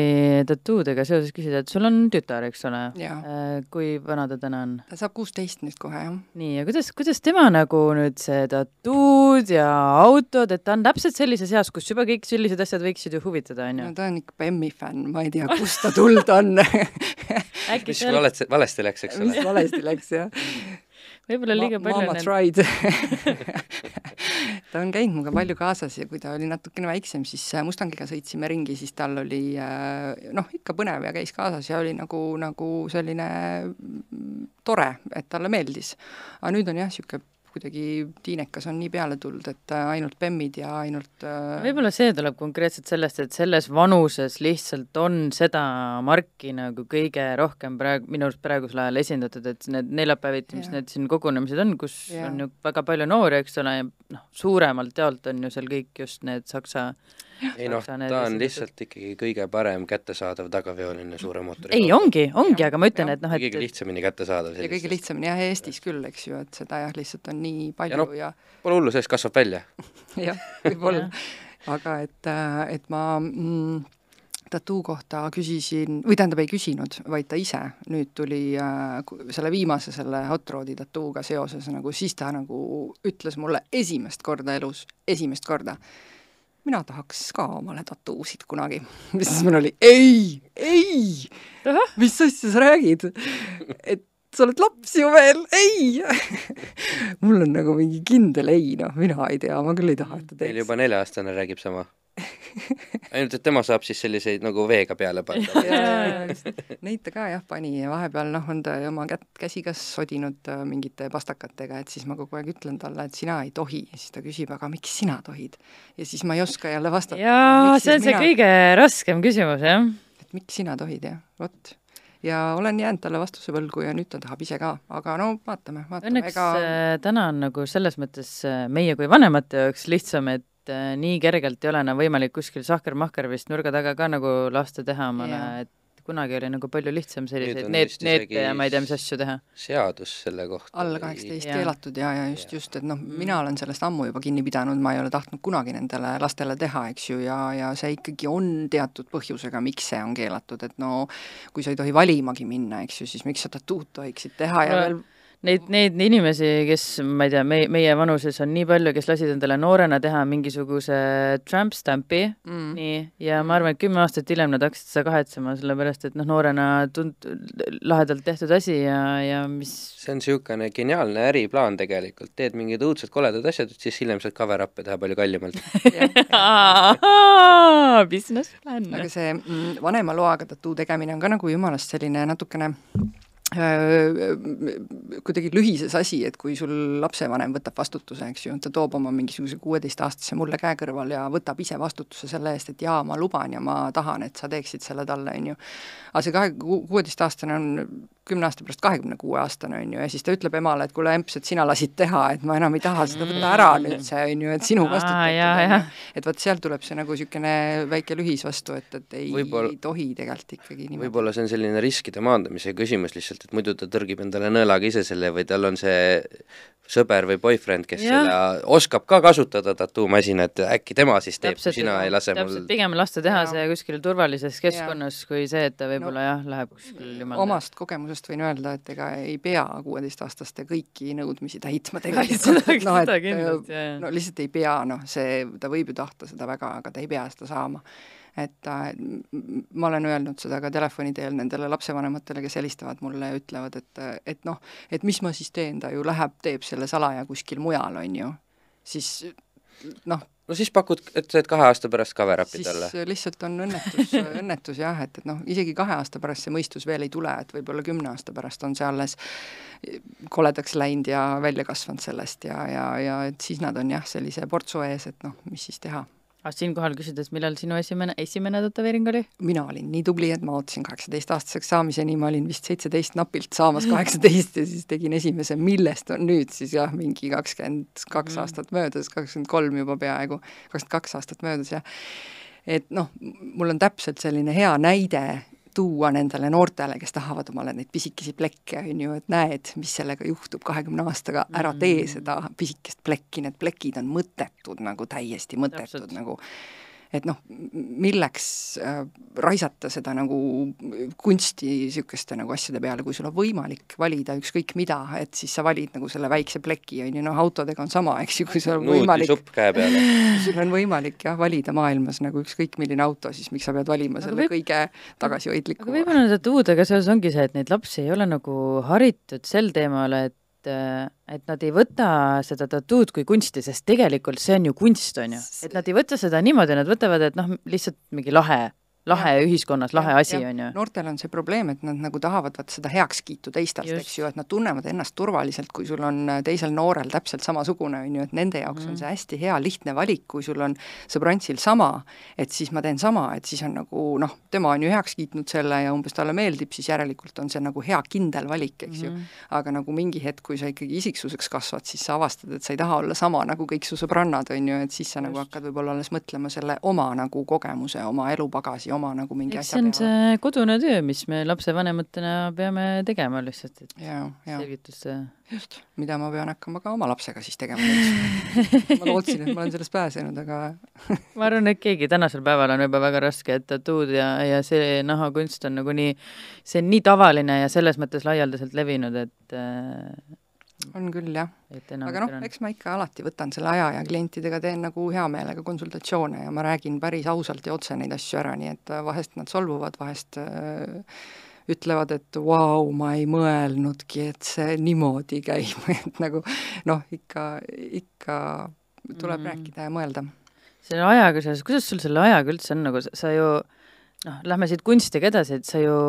tattoodega seoses küsida, et sul on tütar, eks ole? Äh, kui vana ta täna on? ta saab kuusteist nüüd kohe, jah. nii, ja kuidas, kuidas tema nagu nüüd see tattood ja autod, et ta on täpselt sellises eas, kus juba kõik sellised asjad võiksid ju huvitada, on ju? no ta on ikka Bemmi fänn, ma ei tea, kust ta tulnud on mis seal... valesti, valesti läks, eks ole? mis valesti läks, jah võib-olla liiga palju Mama tried ta on käinud minuga palju kaasas ja kui ta oli natukene väiksem, siis äh, Mustangiga sõitsime ringi, siis tal oli äh, noh, ikka põnev ja käis kaasas ja oli nagu, nagu selline mm, tore, et talle meeldis. aga nüüd on jah, niisugune kuidagi tiinekas on nii peale tulnud, et äh, ainult bemmid ja ainult äh... võib-olla see tuleb konkreetselt sellest, et selles vanuses lihtsalt on seda marki nagu kõige rohkem praegu, minu arust praegusel ajal esindatud, et need neljapäeviti, mis need siin kogunemised on, kus ja. on ju väga palju noori, eks ole, ja noh, suuremalt jaolt on ju seal kõik just need saksa ei noh, ta on lihtsalt ikkagi kõige parem kättesaadav tagaveoline suure mootoriga. ei, ongi, ongi, aga ma ütlen, et noh, et kõige lihtsamini kättesaadav. ja kõige lihtsamini jah, Eestis küll, eks ju, et seda jah, lihtsalt on nii palju ja, no, ja... pole hullu, sellest kasvab välja jah, võib-olla aga et, äh, et ma mm, tattoo kohta küsisin, või tähendab, ei küsinud, vaid ta ise nüüd tuli äh, selle viimase, selle Hot Rodi tattooga seoses nagu, siis ta nagu ütles mulle esimest korda elus, esimest korda mina tahaks ka omale tattoosid kunagi. siis mul oli? Ei, ei, mis asja sa räägid? et sa oled laps ju veel, ei! Mul on nagu mingi kindel ei, noh, mina ei tea, ma küll ei taha, et ta teeks. juba nelja-aastane räägib sama ainult, et tema saab siis selliseid nagu veega peale panna. Neid ta ka jah pani ja vahepeal noh, on ta oma kätt, käsi kas sodinud äh, mingite pastakatega, et siis ma kogu aeg ütlen talle, et sina ei tohi ja siis ta küsib, aga miks sina tohid? ja siis ma ei oska jälle vastata. jaa, see on see mina... kõige raskem küsimus, jah. et miks sina tohid, jah, vot ja olen jäänud talle vastuse võlgu ja nüüd ta tahab ise ka, aga no vaatame, vaatame. Õnneks ega... Äh, täna on nagu selles mõttes äh, meie kui vanemate jaoks lihtsam, et et äh, nii kergelt ei ole enam võimalik kuskil sahker-mahker vist nurga taga ka nagu lasta teha omale, et kunagi oli nagu palju lihtsam selliseid neet, neete ja ma ei tea, mis asju teha. seadus selle kohta. alla kaheksateist keelatud ja, ja just, just, et noh, mina olen sellest ammu juba kinni pidanud, ma ei ole tahtnud kunagi nendele lastele teha, eks ju, ja, ja see ikkagi on teatud põhjusega, miks see on keelatud, et no kui sa ei tohi valimagi minna, eks ju, siis miks sa tattood tohiksid teha ja no, veel neid, neid inimesi, kes, ma ei tea, meie, meie vanuses on nii palju, kes lasid endale noorena teha mingisuguse tramp stamp'i mm., nii, ja ma arvan, et kümme aastat hiljem nad hakkasid seda kahetsema, sellepärast et noh, noorena tund-, lahedalt tehtud asi ja, ja mis see on niisugune geniaalne äriplaan tegelikult, teed mingid õudsed koledad asjad, siis hiljem saad cover-up'e teha palju kallimalt Business plan. aga see mm, vanema loaga tattoo tegemine on ka nagu jumalast selline natukene kuidagi lühises asi, et kui sul lapsevanem võtab vastutuse, eks ju, ta toob oma mingisuguse kuueteistaastase mulle käe kõrval ja võtab ise vastutuse selle eest, et jaa, ma luban ja ma tahan, et sa teeksid selle talle, on ju. aga see kahe, kuueteistaastane on kümne aasta pärast kahekümne kuue aastane, on ju, ja siis ta ütleb emale, et kuule, emps, et sina lasid teha, et ma enam ei taha seda, võta ära nüüd see, on ju, et sinu vastutatud, et vot sealt tuleb see nagu niisugune väike lühis vastu, et, et ei, ei tohi tegelikult ikkagi niimoodi. võib-olla see on selline riskide maandamise küsimus lihtsalt, et muidu ta tõrgib endale nõelaga ise selle või tal on see sõber või boyfriend, kes ja. selle oskab ka kasutada tattoo-masinat, äkki tema siis teeb, kui sina ei lase täpselt, mul pigem lasta teha ja. see kuskil turvalises keskkonnas, kui see, et ta võib-olla no, jah, läheb kuskil jumal omast kogemusest võin öelda, et ega ei pea kuueteistaastaste kõiki nõudmisi täitma tegelikult, noh, et kindlasti, no lihtsalt ei pea, noh, see, ta võib ju tahta seda väga, aga ta ei pea seda saama. Et ma olen öelnud seda ka telefoni teel nendele lapsevanematele, kes helistavad mulle ja ütlevad, et, et noh, et mis ma siis teen, ta ju läheb, teeb selle salaja kuskil mujal, on ju, siis noh, no siis pakud, et teed kahe aasta pärast cover-up'i talle? siis lihtsalt on õnnetus õnnetus jah, et, et noh, isegi kahe aasta pärast see mõistus veel ei tule, et võib-olla kümne aasta pärast on see alles koledaks läinud ja välja kasvanud sellest ja, ja, ja et siis nad on jah, sellise portsu ees, et noh, mis siis teha aga siinkohal küsides, millal sinu esimene, esimene tätoveering oli? mina olin nii tubli, et ma ootasin kaheksateistaastaseks saamiseni, ma olin vist seitseteist napilt saamas kaheksateist ja siis tegin esimese, millest on nüüd siis jah, mingi kakskümmend kaks mm. aastat möödas, kakskümmend kolm juba peaaegu, kakskümmend kaks aastat möödas jah. et noh, mul on täpselt selline hea näide tuua nendele noortele, kes tahavad omale neid pisikesi plekke, on ju, et näed, mis sellega juhtub kahekümne aastaga, ära tee mm. seda pisikest plekki, need plekid on mõttetud nagu täiesti mõttetud Täpselt. nagu et noh, milleks äh, raisata seda nagu kunsti niisuguste nagu asjade peale, kui sul on võimalik valida ükskõik mida, et siis sa valid nagu selle väikse pleki, on ju, noh autodega on sama, eks ju, kui sul on võimalik supp käe peale. sul on võimalik jah, valida maailmas nagu ükskõik milline auto, siis miks sa pead valima selle võib... kõige tagasihoidlikuma? aga võib-olla nende tuudega seoses ongi see, et neid lapsi ei ole nagu haritud sel teemal, et et, et nad ei võta seda tattood kui kunsti, sest tegelikult see on ju kunst, on ju. et nad ei võta seda niimoodi, nad võtavad, et noh, lihtsalt mingi lahe lahe ja. ühiskonnas, lahe ja, asi, on ju. noortel on see probleem, et nad nagu tahavad vaat seda heakskiitu teistelt, eks ju, et nad tunnevad ennast turvaliselt, kui sul on äh, teisel noorel täpselt samasugune, on ju, et nende jaoks mm. on mhm. see hästi hea lihtne valik, kui sul on sõbrantsil sama, et siis ma teen sama, et siis on nagu noh, tema on ju heaks kiitnud selle ja umbes talle meeldib, siis järelikult on see nagu hea kindel valik, eks mm. ju. Mhm. aga nagu mingi hetk, kui sa ikkagi isiksuseks kasvad, siis sa avastad, et sa ei taha olla sama nagu kõik su sõbrannad, on ju, et siis sa nagu Just. nagu hakkad võib-olla alles mõtlema selle oma nagu kogemuse, oma elupagasi tagasi oma nagu mingi Eks asja peale. see on see kodune töö, mis me lapsevanematena peame tegema lihtsalt, et ja, ja. selgitusse just, mida ma pean hakkama ka oma lapsega siis tegema ma lootsin, et ma olen sellest pääsenud, aga ma arvan, et keegi tänasel päeval on juba väga raske, et tattoo'd ja, ja see nahakunst on nagu nii, see on nii tavaline ja selles mõttes laialdaselt levinud, et äh, on küll, jah. aga noh, eks ma ikka alati võtan selle aja ja klientidega teen nagu hea meelega konsultatsioone ja ma räägin päris ausalt ja otse neid asju ära, nii et äh, vahest nad solvuvad, vahest äh, ütlevad, et vau wow,, ma ei mõelnudki, et see niimoodi käib et nagu noh, ikka, ikka tuleb mm. rääkida ja mõelda. selle ajaga seoses, kuidas sul selle ajaga üldse on, nagu sa, sa ju noh, lähme siit kunstiga edasi, et sa ju,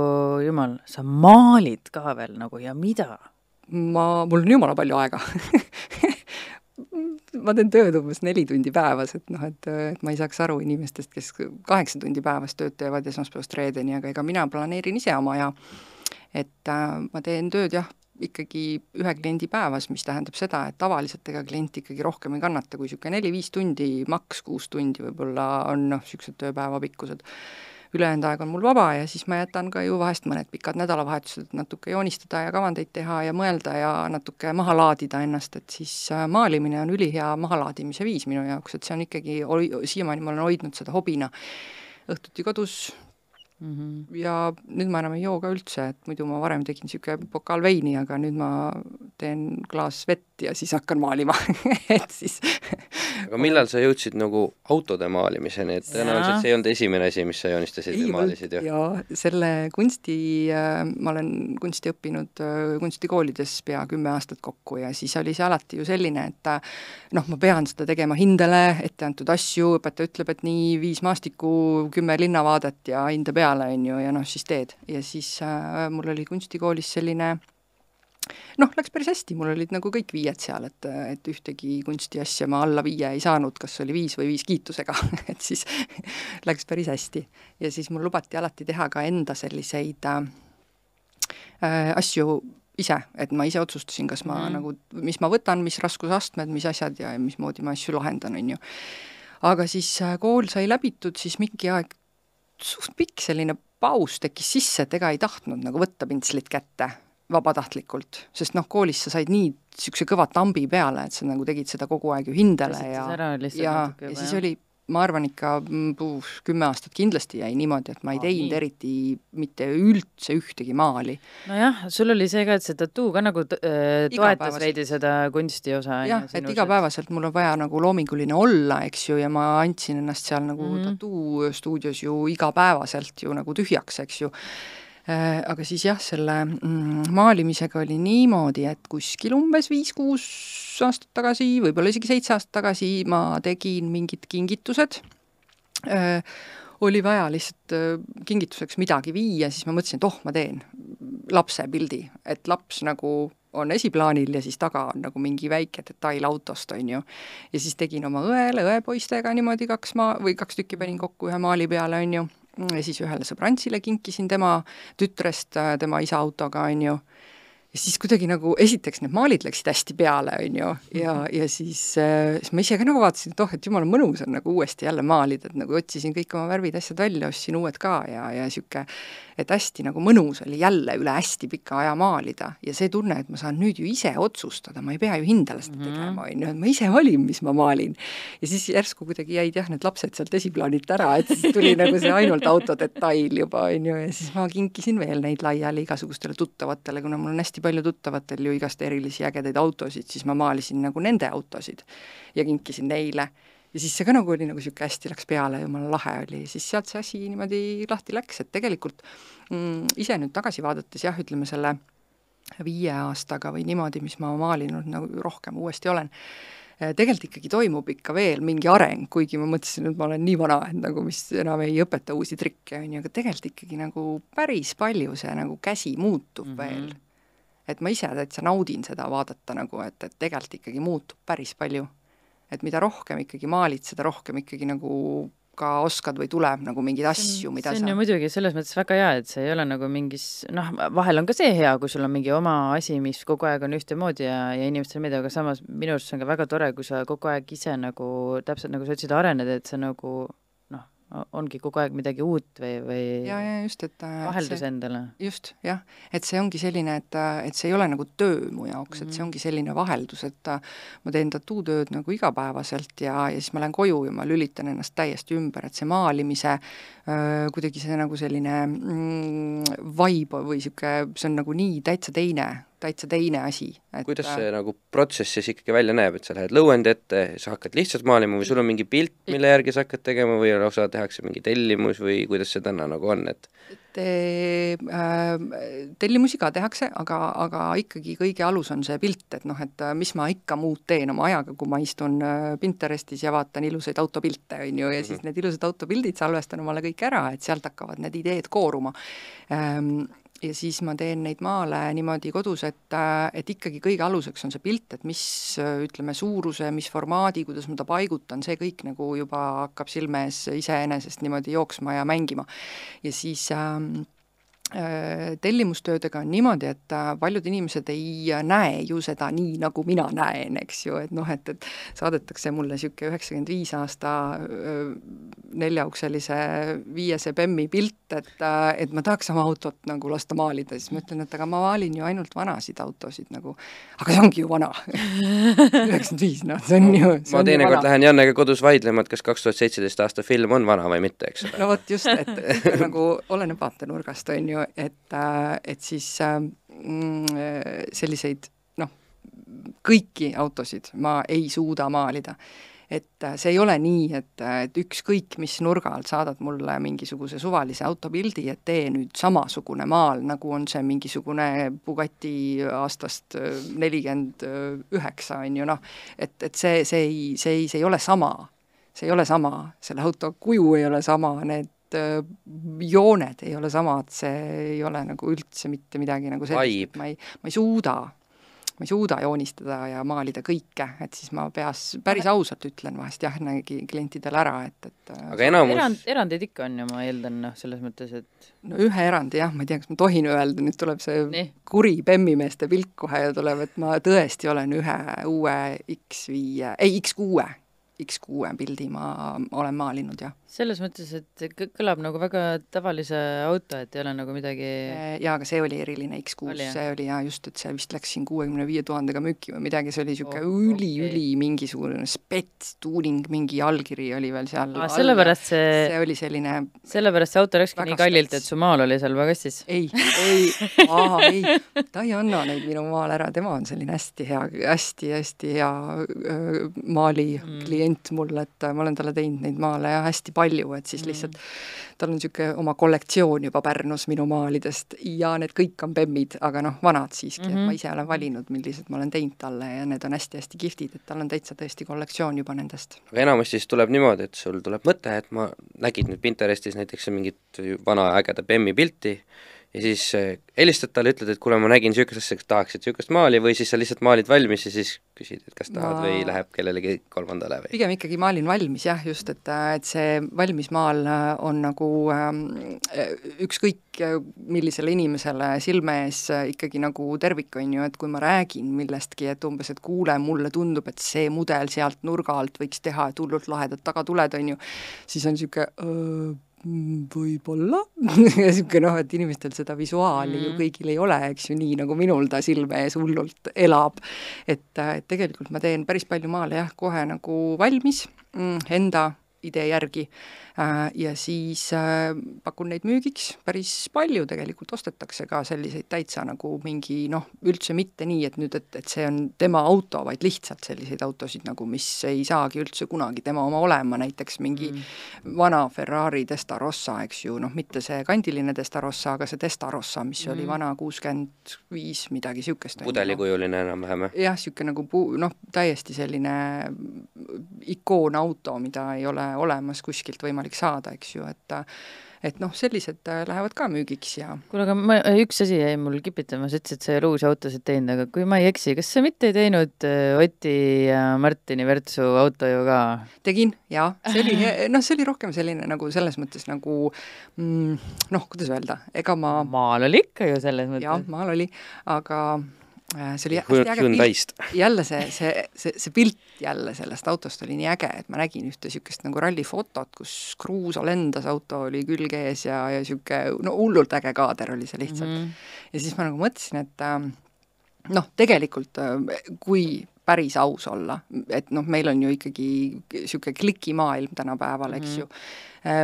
jumal, sa maalid ka veel nagu ja mida ma, mul on jumala palju aega ma teen tööd umbes neli tundi päevas, et noh, et, et ma ei saaks aru inimestest, kes kaheksa tundi päevas tööd teevad esmaspäevast reedeni, aga ega mina planeerin ise oma aja. et äh, ma teen tööd jah, ikkagi ühe kliendi päevas, mis tähendab seda, et tavaliselt ega klient ikkagi rohkem ei kannata kui niisugune neli-viis tundi, maks kuus tundi võib-olla on noh, niisugused tööpäeva pikkused ülejäänud aeg on mul vaba ja siis ma jätan ka ju vahest mõned pikad nädalavahetused, et natuke joonistada ja kavandeid teha ja mõelda ja natuke maha laadida ennast, et siis äh, maalimine on ülihea mahalaadimise viis minu jaoks, et see on ikkagi, siiamaani ma olen hoidnud seda hobina. õhtuti kodus mm. -hmm. ja nüüd ma enam ei joo ka üldse, et muidu ma varem tegin niisugune pokaal veini, aga nüüd ma teen klaas vett ja siis hakkan maalima et siis aga millal sa jõudsid nagu autode maalimiseni, et tõenäoliselt see ei olnud esimene asi, mis sa joonistasid ei, või maalisid ju? jaa, selle kunsti äh,, ma olen kunsti õppinud äh, kunstikoolides pea kümme aastat kokku ja siis oli see alati ju selline, et äh, noh, ma pean seda tegema hindele, ette antud asju, õpetaja ütleb, et nii, viis maastikku, kümme linnavaadet ja hinde peale, peale, on ju, ja noh, siis teed. ja siis äh, mul oli kunstikoolis selline noh, läks päris hästi, mul olid nagu kõik viied seal, et, et ühtegi kunstiasja ma alla viie ei saanud, kas oli viis või viis kiitusega et siis läks päris hästi. ja siis mul lubati alati teha ka enda selliseid äh, äh asju ise, et ma ise otsustasin, kas ma mm. nagu, mis ma võtan, mis raskusastmed, mis asjad ja mismoodi ma asju lahendan, on ju. aga siis äh, kool sai läbitud, siis mingi aeg suht pikk selline paus tekkis sisse, et ega ei tahtnud nagu võtta pintslit kätte vabatahtlikult, sest noh, koolis sa said nii niisuguse kõva tambi peale, et sa nagu tegid seda kogu aeg ju hindele ja ja, ja siis oli ma arvan ikka mm, puh, kümme aastat kindlasti jäi niimoodi, et ma ei teinud eriti mitte üldse ühtegi maali. nojah, sul oli see ka, et see tattoo ka nagu äh, toetas veidi seda kunstiosa. jah, et igapäevaselt mul on vaja nagu loominguline olla, eks ju, ja ma andsin ennast seal nagu mm -hmm. tattoo stuudios ju igapäevaselt ju nagu tühjaks, eks ju aga siis jah, selle mm, maalimisega oli niimoodi, et kuskil umbes viis-kuus aastat tagasi, võib-olla isegi seitse aastat tagasi ma tegin mingid kingitused, äh, oli vaja lihtsalt äh, kingituseks midagi viia, siis ma mõtlesin, et oh, ma teen lapse pildi, et laps nagu on esiplaanil ja siis taga on nagu mingi väike detail autost, on ju. ja siis tegin oma õele, õepoistega niimoodi kaks maa, või kaks tükki panin kokku ühe maali peale, on ju, siis ühele sõbrantsile kinkisin tema tütrest tema isa autoga, on ju ja siis kuidagi nagu esiteks need maalid läksid hästi peale, on ju, ja, ja siis äh,, siis ma ise ka nagu vaatasin, et oh, et jumala mõnus on nagu uuesti jälle maalida, et nagu otsisin kõik oma värvid, asjad välja, ostsin uued ka ja, ja niisugune et hästi nagu mõnus oli jälle üle hästi pika aja maalida ja see tunne, et ma saan nüüd ju ise otsustada, ma ei pea ju hindele seda -hmm. tegema, on ju, et ma ise valin, mis ma maalin. ja siis järsku kuidagi jäid jah, need lapsed sealt esiplaanilt ära, et siis tuli nagu see ainult autodetail juba, on ju, ja siis ma kinkisin veel neid laiali igasugustele tuttavatele, kuna mul on hästi palju tuttavatel ju igast erilisi ägedaid autosid, siis ma maalisin nagu nende autosid ja kinkisin neile ja siis see ka nagu oli nagu niisugune hästi läks peale, jumala lahe oli, siis sealt see asi niimoodi lahti läks, et tegelikult mm, ise nüüd tagasi vaadates jah, ütleme selle viie aastaga või niimoodi, mis ma maalinud nagu rohkem uuesti olen, eh, tegelikult ikkagi toimub ikka veel mingi areng, kuigi ma mõtlesin, et ma olen nii vana, et nagu mis enam ei õpeta uusi trikke, on ju, aga tegelikult ikkagi nagu päris palju see nagu käsi muutub mm -hmm. veel. Et ma ise täitsa naudin seda vaadata nagu, et, et tegelikult ikkagi muutub päris palju. Et mida rohkem ikkagi maalid, seda rohkem ikkagi nagu ka oskad või tuleb nagu mingeid asju, mida see on sa ju muidugi selles mõttes väga hea, et see ei ole nagu mingis noh, vahel on ka see hea, kui sul on mingi oma asi, mis kogu aeg on ühtemoodi ja, ja inimestele meeldib, aga samas minu arust see on ka väga tore, kui sa kogu aeg ise nagu täpselt nagu sa ütlesid, arened, et sa nagu ongi kogu aeg midagi uut või, või ja, ja just, et vaheldus see, endale. just, jah, et see ongi selline, et, et see ei ole nagu töö mu jaoks mm, -hmm. et see Mhm. ongi selline vaheldus, et ma teen tattoo-tööd nagu igapäevaselt ja, ja siis ma lähen koju ja ma lülitan ennast täiesti ümber, et see maalimise kuidagi see nagu selline mm, vibe või niisugune, see on nagu nii täitsa teine, täitsa teine asi. kuidas see nagu protsess siis ikkagi välja näeb, et sa lähed lõuendi ette, sa hakkad lihtsalt maalima või sul on mingi pilt, mille järgi sa hakkad tegema või lausa tehakse mingi tellimus või kuidas see täna nagu on, et Te, äh, tellimusi ka tehakse, aga, aga ikkagi kõige alus on see pilt, et noh, et äh, mis ma ikka muud teen oma ajaga, kui ma istun äh, Pinterestis ja vaatan ilusaid autopilte, on ju, ja siis need ilusad autopildid salvestan omale kõik ära, et sealt hakkavad need ideed kooruma ähm, ja siis ma teen neid maale niimoodi kodus, et, et ikkagi kõige aluseks on see pilt, et mis ütleme, suuruse, mis formaadi, kuidas ma ta paigutan, see kõik nagu juba hakkab silme ees iseenesest niimoodi jooksma ja mängima. ja siis äh, tellimustöödega on niimoodi, et äh, paljud inimesed ei näe ju seda nii, nagu mina näen, eks ju, et noh, et, et saadetakse mulle niisugune üheksakümmend viis aasta neljaukselise viiese bemmi pilt, et, et ma tahaks oma autot nagu lasta maalida, siis ma ütlen, et aga ma maalin ju ainult vanasid autosid nagu, aga see ongi ju vana. üheksakümmend viis, noh, see on ju ma teinekord lähen Jannega kodus vaidlema, et kas kaks tuhat seitseteist aasta film on vana või mitte, eks ole. no vot just, et nagu oleneb vaatenurgast, on ju, et, et siis mm, selliseid noh, kõiki autosid ma ei suuda maalida. Et see ei ole nii, et, et ükskõik mis nurga alt saadad mulle mingisuguse suvalise autopildi, et tee nüüd samasugune maal, nagu on see mingisugune Bugatti aastast nelikümmend üheksa, on ju noh, et, et see, see ei, see ei, see ei ole sama. see ei ole sama, selle auto kuju ei ole sama, need jooned ei ole samad, see ei ole nagu üldse mitte midagi nagu sellist, ma ei, ma ei suuda ma ei suuda joonistada ja maalida kõike, et siis ma peas, päris ausalt ütlen vahest jah, klientidele ära, et, et aga enamus erand, erandeid ikka on ju, ma eeldan, noh, selles mõttes, et no ühe erandi jah, ma ei tea, kas ma tohin öelda, nüüd tuleb see Nii. kuri bemmimeeste pilk kohe ja tuleb, et ma tõesti olen ühe uue X5, ei X6, X6 pildi ma olen maalinud, jah. Selles mõttes, et kõ- kõlab nagu väga tavalise auto, et ei ole nagu midagi jaa, aga see oli eriline X6, Oli, jah? see oli jaa, just, et see vist läks siin kuuekümne viie tuhandega müüki või midagi, see oli niisugune Oh, üli okei. üli mingisugune spets-tuuning, mingi allkiri oli veel seal Aa, all. sellepärast see, see oli selline sellepärast see auto läkski nii kallilt, spets. et su maal oli seal pagassis. ei, ei, aa ei, ta ei anna neid minu maal ära, tema on selline hästi hea hästi,, hästi-hästi hea maali Mm. klient mul, et äh, ma olen talle teinud neid maale ja hästi palju, et siis Mm. lihtsalt tal on niisugune oma kollektsioon juba Pärnus minu maalidest ja need kõik on bemmid, aga noh, vanad siiski mm, -hmm. et Mhm. ma ise olen valinud, millised ma olen teinud talle ja need on hästi-hästi kihvtid, et tal on täitsa tõesti kollektsioon juba nendest. aga enamasti siis tuleb niimoodi, et sul tuleb mõte, et ma nägid nüüd Pinterestis näiteks mingit vana ägeda Bemmi pilti ja siis äh, helistad talle, ütled, et kuule, ma nägin niisugust asja, kas tahaksid niisugust maali või siis sa lihtsalt maalid valmis ja siis küsid, et kas tahad ma... või läheb kellelegi kolmandale või? pigem ikkagi maalin valmis jah, just, et, et see valmis maal äh, on nagu ähm, ükskõik millisele inimesele silme ees ikkagi nagu tervik, on ju, et kui ma räägin millestki, et umbes, et kuule, mulle tundub, et see mudel sealt nurga alt võiks teha, et hullult lahedad tagatuled, on ju, siis on niisugune Mm, võib-olla niisugune noh, et inimestel seda visuaali mm. ju kõigil ei ole, eks ju, nii nagu minul ta silme ees hullult elab. et, et tegelikult ma teen päris palju maale jah, kohe nagu valmis mm, enda idee järgi Äh, ja siis äh, pakun neid müügiks, päris palju tegelikult ostetakse ka selliseid täitsa nagu mingi noh, üldse mitte nii, et nüüd, et, et see on tema auto, vaid lihtsalt selliseid autosid nagu, mis ei saagi üldse kunagi tema oma olema, näiteks mingi mm. vana Ferrari Testarossa, eks ju, noh, mitte see kandiline Testarossa, aga see Testarossa, mis mm. oli vana kuuskümmend viis, midagi niisugust. pudelikujuline enam-vähem, jah? jah, niisugune nagu puu-, noh, täiesti selline ikoonauto, mida ei ole olemas kuskilt võimalik võimalik saada, eks ju, et et noh, sellised äh, lähevad ka müügiks ja kuule, aga ma, üks asi jäi mul kipitama, sa ütlesid, sa ei ole uusi autosid teinud, aga kui ma ei eksi, kas sa mitte ei teinud äh, Oti ja Martini Virtsu auto ju ka? tegin, jaa, see oli, noh, see oli rohkem selline nagu selles mõttes nagu mm, noh, kuidas öelda, ega ma maal oli ikka ju selles mõttes. jah, maal oli, aga Äh, see oli hästi äge pilt, jälle see, see, see, see pilt jälle sellest autost oli nii äge, et ma nägin ühte niisugust nagu rallifotot, kus kruusa lendas, auto oli külge ees ja, ja niisugune no hullult äge kaader oli see lihtsalt. Mm. -hmm. ja siis ma nagu mõtlesin, et äh, noh, tegelikult äh, kui päris aus olla, et noh, meil on ju ikkagi niisugune klikimaailm tänapäeval, eks mm ju,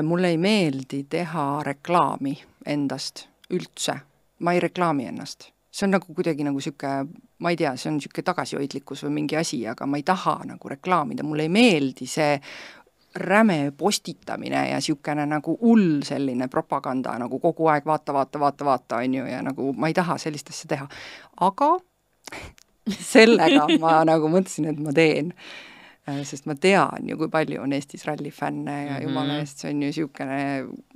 mulle ei meeldi teha reklaami endast üldse, ma ei reklaami ennast see on nagu kuidagi nagu niisugune, ma ei tea, see on niisugune tagasihoidlikkus või mingi asi, aga ma ei taha nagu reklaamida, mulle ei meeldi see räme postitamine ja niisugune nagu hull selline propaganda nagu kogu aeg vaata, vaata, vaata, vaata, on ju, ja nagu ma ei taha sellist asja teha. aga sellega ma nagu mõtlesin, et ma teen äh, sest ma tean ju, kui palju on Eestis rallifänne ja mm -hmm. jumala eest, see on ju niisugune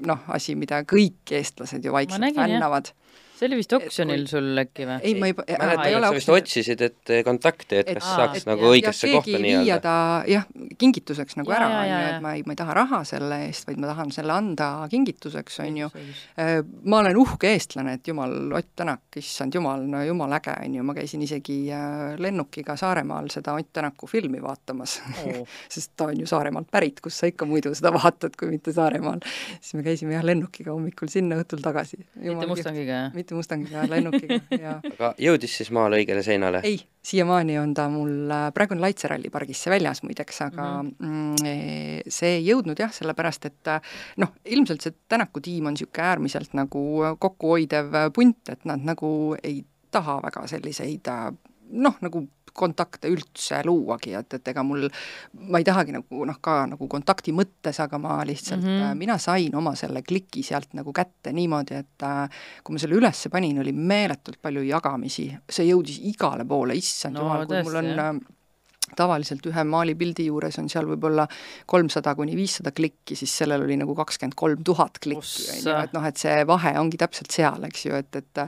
noh, asi, mida kõik eestlased ju vaikselt fännavad see oli vist oksjonil kui... sul äkki või? ei, ma ei, mäletan, et sa vist otsisid, et kontakte, et kas aa, saaks et, nagu ja, õigesse kohta nii-öelda. jah, kingituseks nagu ja, ära, on ju, et ma ei, ma ei taha raha selle eest, vaid ma tahan selle anda kingituseks, on ju. Äh, ma olen uhke eestlane, et jumal, Ott Tänak, issand jumal, no jumala äge, on ju, ma käisin isegi äh, lennukiga Saaremaal seda Ott Tänaku filmi vaatamas oh. sest ta on ju Saaremaalt pärit, kus sa ikka muidu seda vaatad, kui mitte Saaremaal. siis me käisime jah lennukiga hommikul sinna, õhtul tagasi. mitte Mustangiga, jah? Mitte Mustangiga, lennukiga ja aga jõudis siis maale õigele seinale? ei, siiamaani on ta mul, praegu on Laitse rallipargisse väljas muideks, aga mhm. mm -hmm. see ei jõudnud jah, sellepärast et noh, ilmselt see Tänaku tiim on niisugune äärmiselt nagu kokkuhoidev punt, et nad nagu ei taha väga selliseid noh, nagu kontakte üldse luuagi, et, et ega mul, ma ei tahagi nagu noh, ka nagu kontakti mõttes, aga ma lihtsalt mm, -hmm. mina sain oma selle kliki sealt nagu kätte niimoodi, et äh, kui ma selle üles panin, oli meeletult palju jagamisi, see jõudis igale poole, issand no, jumal, kui mul on jah äh, tavaliselt ühe maalipildi juures on seal võib-olla kolmsada kuni viissada klikki, siis sellel oli nagu kakskümmend kolm tuhat klikki, on ju, et noh, et see vahe ongi täpselt seal, eks ju, et, et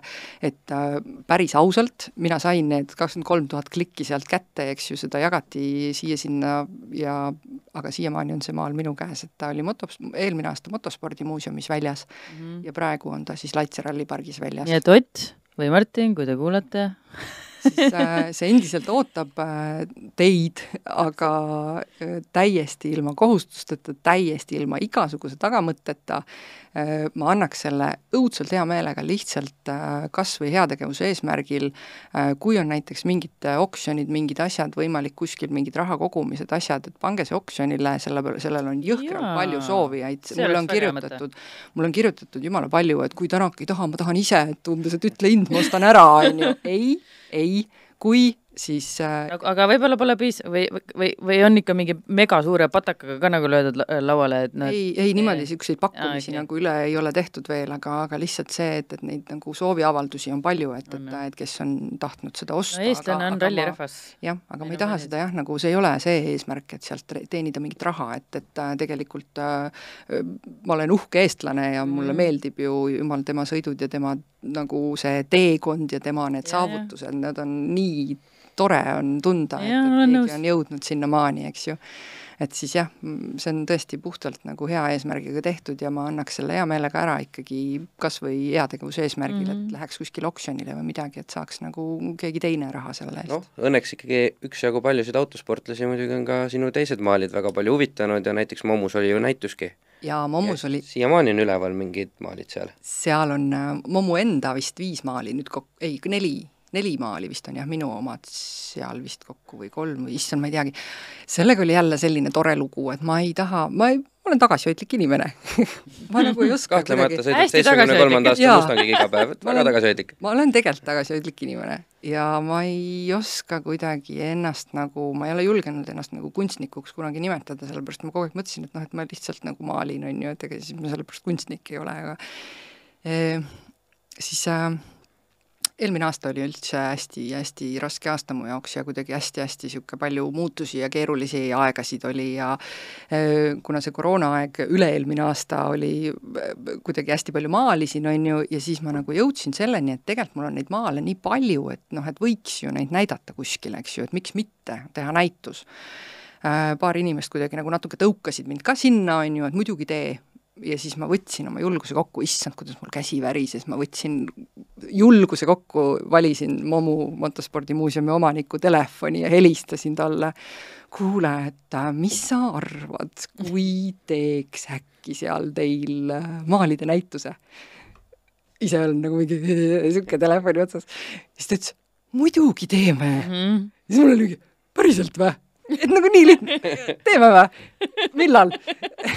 et äh, päris ausalt, mina sain need kakskümmend kolm tuhat klikki sealt kätte, eks ju, seda jagati siia-sinna ja aga siiamaani on see maal minu käes, et ta oli moto, eelmine aasta Motospordimuuseumis väljas mm -hmm. ja praegu on ta siis Laitse rallipargis väljas. nii et Ott või Martin, kui te kuulate siis äh, see endiselt ootab äh, teid, aga äh, täiesti ilma kohustusteta, täiesti ilma igasuguse tagamõtteta. ma annaks selle õudselt hea meelega lihtsalt kas või heategevuse eesmärgil, kui on näiteks mingid oksjonid, mingid asjad, võimalik kuskil mingid raha kogumised, asjad, et pange see oksjonile, selle peale, sellel on jõhkralt palju soovijaid, mulle on kirjutatud, mulle on kirjutatud jumala palju, et kui Tänak ei taha, ma tahan ise, et umbes, et ütle hind, ma ostan ära, on ju, ei ei, kui siis äh, aga, aga võib-olla pole piis- või, või, või on ikka mingi mega suure patakaga ka nagu löödud lauale, et noh ei, ei niimoodi niisuguseid pakkumisi okay. nagu üle ei ole tehtud veel, aga, aga lihtsalt see, et, et neid nagu sooviavaldusi on palju, et, et, et kes on tahtnud seda osta no eestlane on rallirahvas. jah, aga ma ei taha seda jah, nagu see ei ole see eesmärk, et sealt teenida mingit raha, et, et äh, tegelikult äh, ma olen uhke eestlane ja mulle mm. meeldib ju jumal tema sõidud ja tema nagu see teekond ja tema need ja. saavutused, need on nii tore on tunda, et, et keegi nõus. on jõudnud sinnamaani, eks ju. et siis jah, see on tõesti puhtalt nagu hea eesmärgiga tehtud ja ma annaks selle hea meelega ära ikkagi kas või heategevuse eesmärgil mm, -hmm. Mhm. et läheks kuskile oksjonile või midagi, et saaks nagu keegi teine raha selle eest noh, õnneks ikkagi üksjagu paljusid autosportlasi muidugi on ka sinu teised maalid väga palju huvitanud ja näiteks Momus oli ju näituski. ja Mommus oli, siiamaani on üleval mingid maalid seal. seal on äh, Momu enda vist viis maali nüüd kok-, ei, neli, neli maali vist on jah, minu omad seal vist kokku või kolm või issand, ma ei teagi. sellega oli jälle selline tore lugu, et ma ei taha, ma ei, ma olen tagasihoidlik inimene ma nagu ei oska kahtlemata kuidagi, sõidad seitsmekümne kolmanda aasta. Mustangiga iga päev, et Ma väga olen- tagasihoidlik. ma olen tegelikult tagasihoidlik inimene ja ma ei oska kuidagi ennast nagu, ma ei ole julgenud ennast nagu kunstnikuks kunagi nimetada, sellepärast ma kogu aeg mõtlesin, et noh, et ma lihtsalt nagu maalin, on ju, et ega siis ma sellepärast kunstnik ei ole, aga e, siis äh, eelmine aasta oli üldse hästi-hästi raske aasta mu jaoks ja kuidagi hästi-hästi niisugune palju muutusi ja keerulisi aegasid oli ja kuna see koroonaaeg üle-eelmine aasta oli kuidagi hästi palju maalisin, on ju, ja siis ma nagu jõudsin selleni, et tegelikult mul on neid maale nii palju, et noh, et võiks ju neid näidata kuskil, eks ju, et miks mitte teha näitus. Paar inimest kuidagi nagu natuke tõukasid mind ka sinna, on ju, et muidugi tee, ja siis ma võtsin oma julguse kokku, issand, kuidas mul käsi värises, ma võtsin julguse kokku, valisin Momu motospordimuuseumi omaniku telefoni ja helistasin talle, kuule, et äh, mis sa arvad, kui teeks äkki seal teil äh, maalide näituse? ise olen nagu mingi niisugune telefoni otsas. siis ta ütles, muidugi teeme mm. Mhm. siis mul oli päriselt või? Et nagu nii lihtne, teeme või? millal?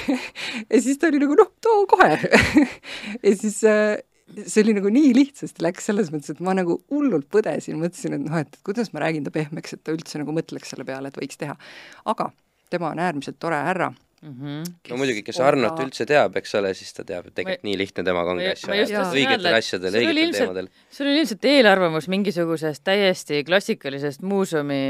ja siis ta oli nagu noh, too kohe ja siis äh, see oli nagu nii lihtsasti läks selles mõttes, et ma nagu hullult põdesin, mõtlesin, et noh, et kuidas ma räägin ta pehmeks, et ta üldse nagu mõtleks selle peale, et võiks teha. aga tema on äärmiselt tore härra. Mhm. no muidugi, kes Arnot üldse teab, eks ole, siis ta teab, et tegelikult Ma- nii lihtne temaga ongi asju ajada. õigetel asjadel, õigetel ilmselt- teemadel. sul on ilmselt eelarvamus mingisugusest täiesti klassikalisest muuseumi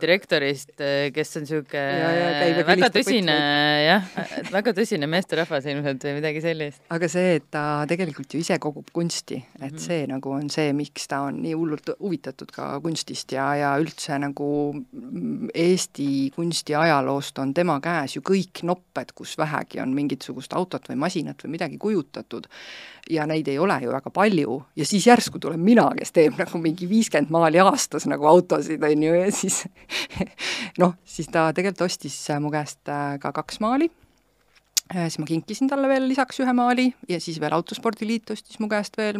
direktorist, kes on niisugune väga tõsine jah, väga tõsine meesterahvas ilmselt või midagi sellist. aga see, et ta tegelikult ju ise kogub kunsti, et Mhm. see nagu on see, miks ta on nii hullult huvitatud ka kunstist ja, ja üldse nagu mm, Eesti kunsti ajaloost on tema käes ju kõik nopped, kus vähegi on mingisugust autot või masinat või midagi kujutatud. ja neid ei ole ju väga palju ja siis järsku tulen mina, kes teeb nagu mingi viiskümmend maali aastas nagu autosid, on ju, ja siis noh, siis ta tegelikult ostis mu käest äh, ka kaks maali Äh, siis ma kinkisin talle veel lisaks ühe maali ja siis veel Autospordiliit ostis mu käest veel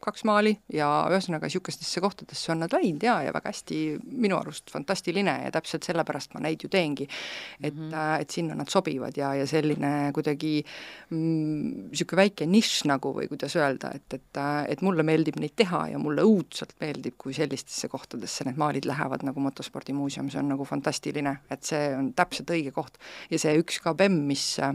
kaks maali ja ühesõnaga niisugustesse kohtadesse on nad läinud ja, ja väga hästi, minu arust fantastiline ja täpselt sellepärast ma neid ju teengi. et mm, -hmm. et sinna nad sobivad ja, ja selline kuidagi niisugune mm, väike nišš nagu või kuidas öelda, et, et, et mulle meeldib neid teha ja mulle õudselt meeldib, kui sellistesse kohtadesse need maalid lähevad nagu motospordimuuseum, see on nagu fantastiline, et see on täpselt õige koht. ja see üks ka BEM, mis äh,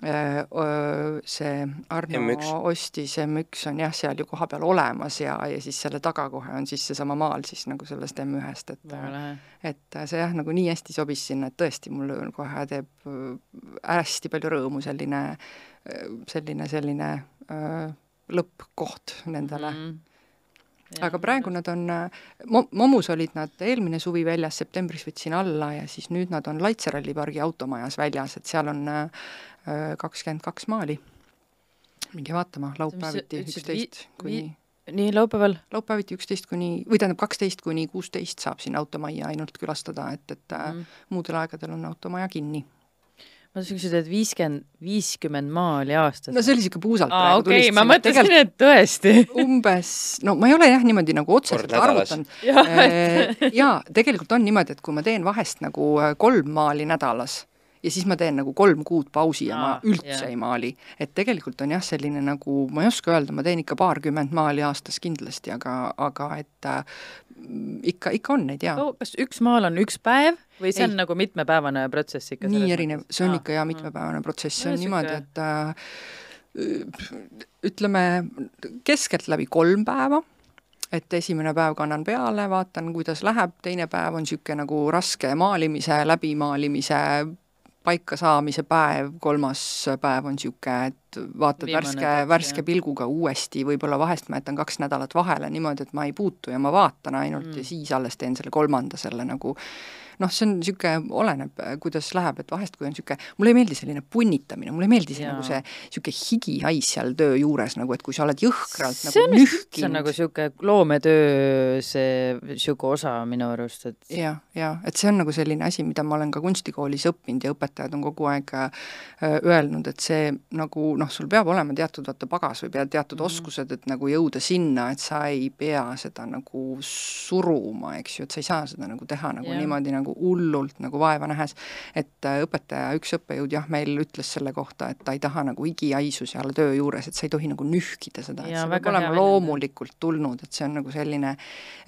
see Arno M1. ostis, M1 on jah, seal ju kohapeal olemas ja, ja siis selle taga kohe on siis seesama maal siis nagu sellest M1-st, et et see jah, nagu nii hästi sobis sinna, et tõesti, mulle kohe teeb öö, hästi palju rõõmu selline, selline, selline lõppkoht nendele mm. Mhm. aga praegu nad on, Mo-, Momus olid nad eelmine suvi väljas, septembris võtsin alla ja siis nüüd nad on Laitseralli pargi automajas väljas, et seal on kakskümmend kaks maali. minge vaatama, laupäeviti üksteist kuni nii laupäeval laupäeviti üksteist kuni, või tähendab, kaksteist kuni kuusteist saab siin automajja ainult külastada, et, et mm. muudel aegadel on automaja kinni. ma tahtsin küsida, et viiskümmend, viiskümmend maali aastas. no see oli niisugune puusalt aa, praegu okei okay,, ma tulistasin, et mõtlesin, et tõesti. umbes, no ma ei ole jah niimoodi nagu otseselt arvutanud. Jah, Äh, jaa, tegelikult on niimoodi, et kui ma teen vahest nagu äh, kolm maali nädalas ja siis ma teen nagu kolm kuud pausi ja ma Aa, üldse jah. ei maali. et tegelikult on jah, selline nagu, ma ei oska öelda, ma teen ikka paarkümmend maali aastas kindlasti, aga, aga et äh, ikka, ikka on neid jaa Oh, kas üks maal on üks päev või see Ei. on nagu mitmepäevane protsess ikka? nii erinev, see on ikka jaa, mitmepäevane protsess, see No on niimoodi, et äh, ütleme keskeltläbi kolm päeva, et esimene päev kannan peale, vaatan, kuidas läheb, teine päev on niisugune nagu raske maalimise, läbimaalimise paika saamise päev, kolmas päev on niisugune, et vaatad Viimane värske, värske pilguga uuesti, võib-olla vahest ma jätan kaks nädalat vahele niimoodi, et ma ei puutu ja ma vaatan ainult mm. ja siis alles teen selle kolmanda selle nagu noh, see on niisugune, oleneb, kuidas läheb, et vahest, kui on niisugune, mulle ei meeldi selline punnitamine, mulle ei meeldi see Jaa. nagu see niisugune higihais seal töö juures nagu, et kui sa oled jõhkralt see nagu on vist üldse nühkinud nagu niisugune loometöö see niisugune osa minu arust, et jah, ja et see on nagu selline asi, mida ma olen ka kunstikoolis õppinud ja õpetajad on kogu aeg äh, öelnud, et see nagu noh, sul peab olema teatud vaata pagas või pead teatud mm -hmm. oskused, et nagu jõuda sinna, et sa ei pea seda nagu suruma, eks ju, et sa ei saa seda nagu teha nagu Jah. yeah. niimoodi nagu hullult nagu vaeva nähes. et äh, õpetaja, üks õppejõud jah, meil ütles selle kohta, et ta ei taha nagu igihaisu seal töö juures, et sa ei tohi nagu nühkida seda, et see peab olema loomulikult tulnud, et see on nagu selline,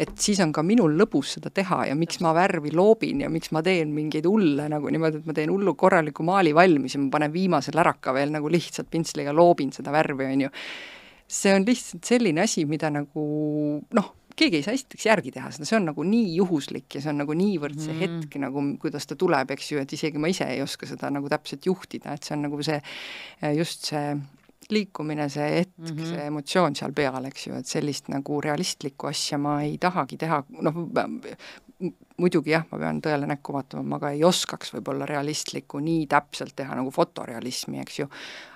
et siis on ka minul lõbus seda teha ja miks ma värvi loobin ja miks ma teen mingeid hulle nagu niimoodi, et ma teen hullu korraliku maali valmis ja ma panen viimase läraka veel nagu lihtsalt pintsliga loobin seda värvi, on ju. see on lihtsalt selline asi, mida nagu noh, keegi ei saa esiteks järgi teha seda, see on nagu nii juhuslik ja see on nagu niivõrd see Mhm. hetk nagu, kuidas ta tuleb, eks ju, et isegi ma ise ei oska seda nagu täpselt juhtida, et see on nagu see, just see liikumine, see hetk mm, Mhm. -hmm. see emotsioon seal peal, eks ju, et sellist nagu realistlikku asja ma ei tahagi teha, noh, muidugi jah, ma pean tõele näkku vaatama, ma ka ei oskaks võib-olla realistlikku nii täpselt teha nagu fotorealismi, eks ju,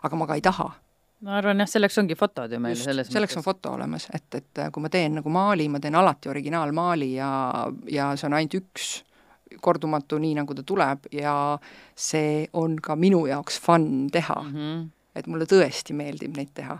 aga ma ka ei taha ma arvan jah, selleks ongi fotod ju meil just, selles selleks on foto olemas, et, et kui ma teen nagu maali, ma teen alati originaalmaali ja, ja see on ainult üks kordumatu, nii nagu ta tuleb ja see on ka minu jaoks fun teha mm, mm. -hmm. -hmm. et mulle tõesti meeldib neid teha.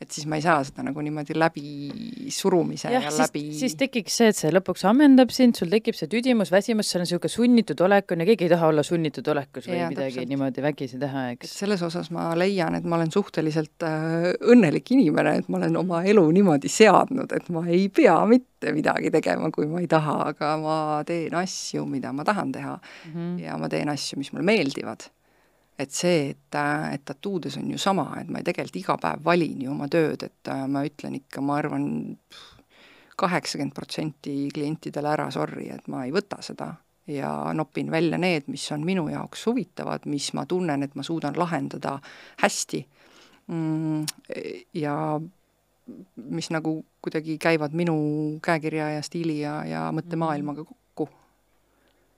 Et siis ma ei saa seda nagu niimoodi läbi surumise jah, ja siis, läbi siis tekiks see, et see lõpuks ammendab sind, sul tekib see tüdimus, väsimus, seal on niisugune sunnitud olek on ja keegi ei taha olla sunnitud olekus või Jaa, midagi täpselt. niimoodi vägisi teha, eks. selles osas ma leian, et ma olen suhteliselt äh, õnnelik inimene, et ma olen oma elu niimoodi seadnud, et ma ei pea mitte midagi tegema, kui ma ei taha, aga ma teen asju, mida ma tahan teha Mm -hmm. ja ma teen asju, mis mulle meeldivad. Et see, et, et tattoodes on ju sama, et ma tegelikult iga päev valin ju oma tööd, et äh, ma ütlen ikka, ma arvan, kaheksakümmend protsenti klientidele ära, sorry, et ma ei võta seda ja nopin välja need, mis on minu jaoks huvitavad, mis ma tunnen, et ma suudan lahendada hästi mm, ja mis nagu kuidagi käivad minu käekirja ja stiili ja, ja mõttemaailmaga kokku.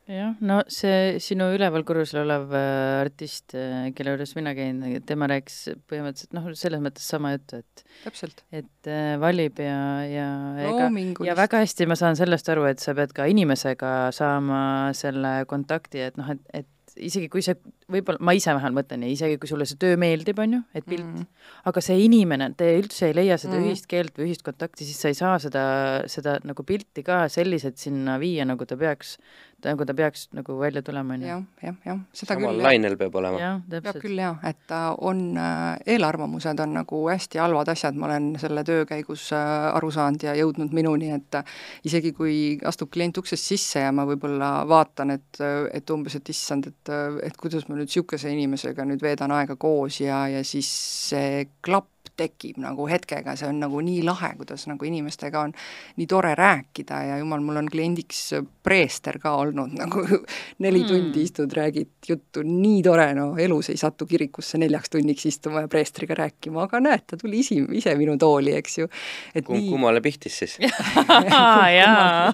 Jah, no see sinu üleval korrusel olev äh, artist, kelle juures mina käin, tema rääkis põhimõtteliselt noh, selles mõttes sama juttu, et täpselt. et äh, valib ja, ja ega ja väga hästi ma saan sellest aru, et sa pead ka inimesega saama selle kontakti, et noh, et, et isegi kui see, võib-olla, ma ise vähemalt mõtlen nii, isegi kui sulle see töö meeldib, on ju, et pilt mm, mm. -hmm. aga see inimene, te üldse ei leia seda mm Mm. -hmm. ühist keelt või ühist kontakti, siis sa ei saa seda, seda nagu pilti ka selliselt sinna viia, nagu ta peaks, nagu ta peaks nagu välja tulema, on ju. jah, jah, jah, seda samal küll, lainel peab olema. peab täpselt. küll jah, et äh, on äh, eelarvamused on nagu hästi halvad asjad, ma olen selle töö käigus äh, aru saanud ja jõudnud minuni, et äh, isegi kui astub klient uksest sisse ja ma võib-olla vaatan, et, et umbes, et issand, et, et kuidas ma nüüd niisuguse inimesega nüüd veedan aega koos ja, ja siis see klapp tekib nagu hetkega, see on nagu nii lahe, kuidas nagu inimestega on nii tore rääkida ja jumal, mul on kliendiks preester ka olnud nagu neli Mm. mm. tundi istud, räägid juttu, nii tore, no elus ei satu kirikusse neljaks tunniks istuma ja preestriga rääkima, aga näed, ta tuli isi, ise minu tooli, eks ju. et Kum, nii kummale pihtis siis? jaa.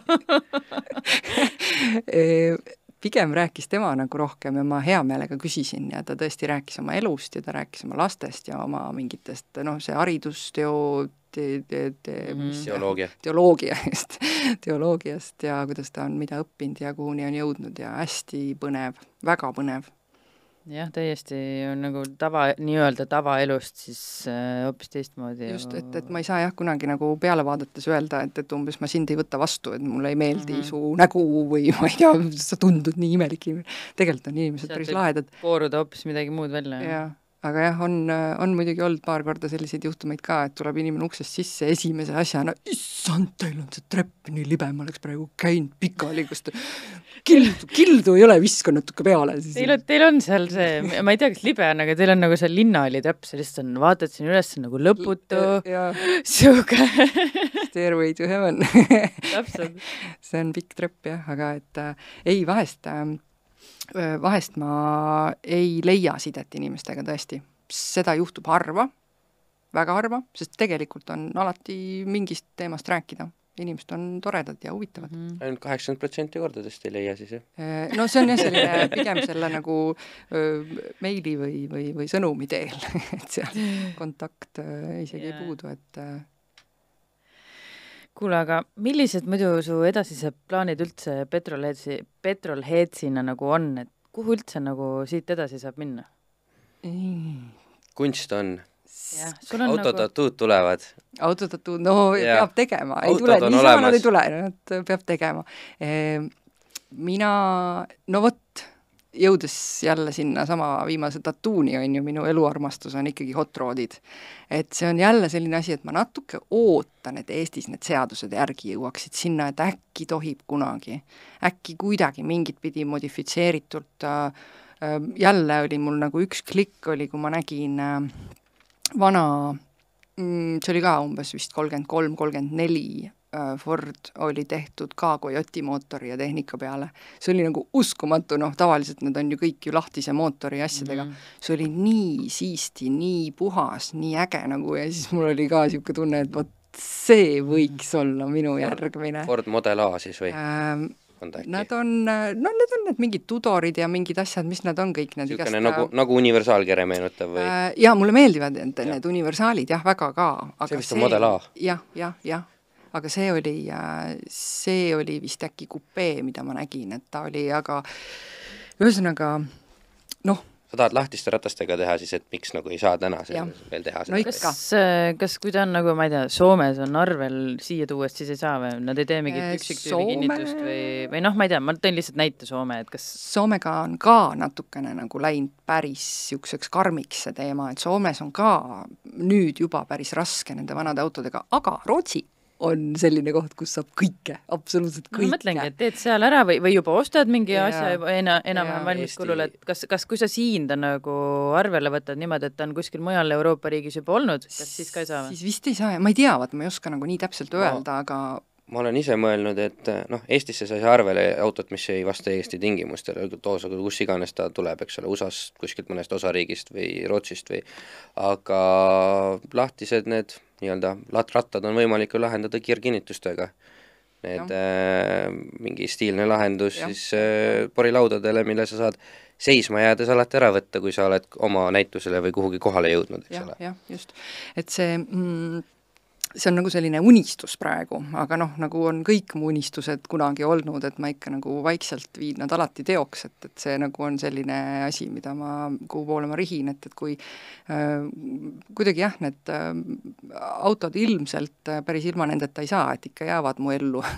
Pigem rääkis tema nagu rohkem ja ma hea meelega küsisin ja ta tõesti rääkis oma elust ja ta rääkis oma lastest ja oma mingitest noh, see haridusteo te, te, te, Mhm. mis see- teoloogia. teoloogia just, teoloogiast ja kuidas ta on mida õppinud ja kuhuni on jõudnud ja hästi põnev, väga põnev. Jah, täiesti on nagu tava, nii-öelda tavaelust siis äh, hoopis teistmoodi. just, et, et ma ei saa jah, kunagi nagu peale vaadates öelda, et, et umbes ma sind ei võta vastu, et mulle ei meeldi mm. -hmm. su nägu või ma ei tea, sa tundud nii imelik inimene. tegelikult on inimesed Sealt päris lahedad kooruda hoopis midagi muud välja. ja aga jah, on, on muidugi olnud paar korda selliseid juhtumeid ka, et tuleb inimene uksest sisse esimese asjana, issand, teil on see trepp nii libe, ma oleks praegu käinud pikali, kas te kildu, kildu ei ole, viska natuke peale siis. Teil on, teil on seal see, ma ei tea, kas libe on, aga teil on nagu see linnahalli trepp, see lihtsalt on, vaatad siin üles nagu lõputu, sihuke Stairway to heaven täpselt. see on pikk trepp jah, aga et äh, ei, vahest äh, vahest ma ei leia sidet inimestega tõesti, seda juhtub harva, väga harva, sest tegelikult on alati mingist teemast rääkida inimesed on toredad ja huvitavad mm. -hmm. ainult kaheksakümmend protsenti kordadest ei leia siis, jah? No see on jah, selline pigem selle nagu öö, meili või, või, või sõnumi teel et seal kontakt öö, isegi yeah. ei puudu, et kuule, aga millised muidu su edasised plaanid üldse Petrolheadsi, Petrolheadsina nagu on, et kuhu üldse nagu siit edasi saab minna? kunst on autotatuud nagu... tulevad. autotatuud, no ja. peab tegema, ei tule, niisama nad ei tule, nad peab tegema. Ehm, mina, no vot, jõudes jälle sinnasama viimase tattuuni, on ju, minu eluarmastus on ikkagi hot rod'id. et see on jälle selline asi, et ma natuke ootan, et Eestis need seadused järgi jõuaksid sinna, et äkki tohib kunagi, äkki kuidagi mingit pidi modifitseeritult äh, äh, jälle oli mul nagu üks klikk oli, kui ma nägin äh, vana, mm, see oli ka umbes vist kolmkümmend kolm, kolmkümmend neli äh, Ford oli tehtud ka Coyote mootori ja tehnika peale. see oli nagu uskumatu, noh tavaliselt need on ju kõik ju lahtise mootori asjadega mm, -hmm. see oli nii siisti, nii puhas, nii äge nagu ja siis mul oli ka niisugune tunne, et vot see võiks olla minu järgmine. Ford Model A siis või ähm,? Valdkonda äkki? Nad on, no need on need mingid tudorid ja mingid asjad, mis nad on kõik need niisugune nagu, nagu universaalkere meenutav või äh,? Jaa, mulle meeldivad need, need universaalid jah, väga ka. see vist on Model A? jah, jah, jah. aga see oli, äh, see oli vist äkki kupee, mida ma nägin, et ta oli aga ühesõnaga noh sa tahad lahtiste ratastega teha, siis et miks nagu ei saa täna veel teha no ikka. kas, äh, kas kui ta on nagu, ma ei tea, Soomes on arvel siia tuues, siis ei saa või? Nad ei tee mingit äh, üksiktüübi Soome... kinnitust või, või noh, ma ei tea, ma tõin lihtsalt näite Soome, et kas Soomega on ka natukene nagu läinud päris niisuguseks karmiks see teema, et Soomes on ka nüüd juba päris raske nende vanade autodega, aga Rootsi on selline koht, kus saab kõike, absoluutselt kõike. ma mõtlengi, et teed seal ära või, või juba ostad mingi ja, asja juba ena, enam-vähem valmis kulul, et kas, kas, kui sa siin ta nagu arvele võtad niimoodi, et ta on kuskil mujal Euroopa riigis juba olnud, kas siis ka ei saa või? siis vist ei saa, ma ei tea, vaat ma ei oska nagu nii täpselt öelda no., aga ma olen ise mõelnud, et noh, Eestisse sai arvele autot, mis ei vasta Eesti tingimustele, toos, kus iganes ta tuleb, eks ole, USA-st, kuskilt mõnest osariigist või Rootsist või aga lahtised need nii-öelda rattad on võimalik ju lahendada kiirkinnitustega. Need äh, mingi stiilne lahendus ja. siis äh, porilaudadele, mille sa saad seisma jäädes alati ära võtta, kui sa oled oma näitusele või kuhugi kohale jõudnud, eks ja, ole. jah, just. et see mm, see on nagu selline unistus praegu, aga noh, nagu on kõik mu unistused kunagi olnud, et ma ikka nagu vaikselt viin nad alati teoks, et, et see nagu on selline asi, mida ma, kuhu poole ma rihin, et, et kui äh, kuidagi jah, need äh, autod ilmselt äh, päris ilma nendeta ei saa, et ikka jäävad mu ellu.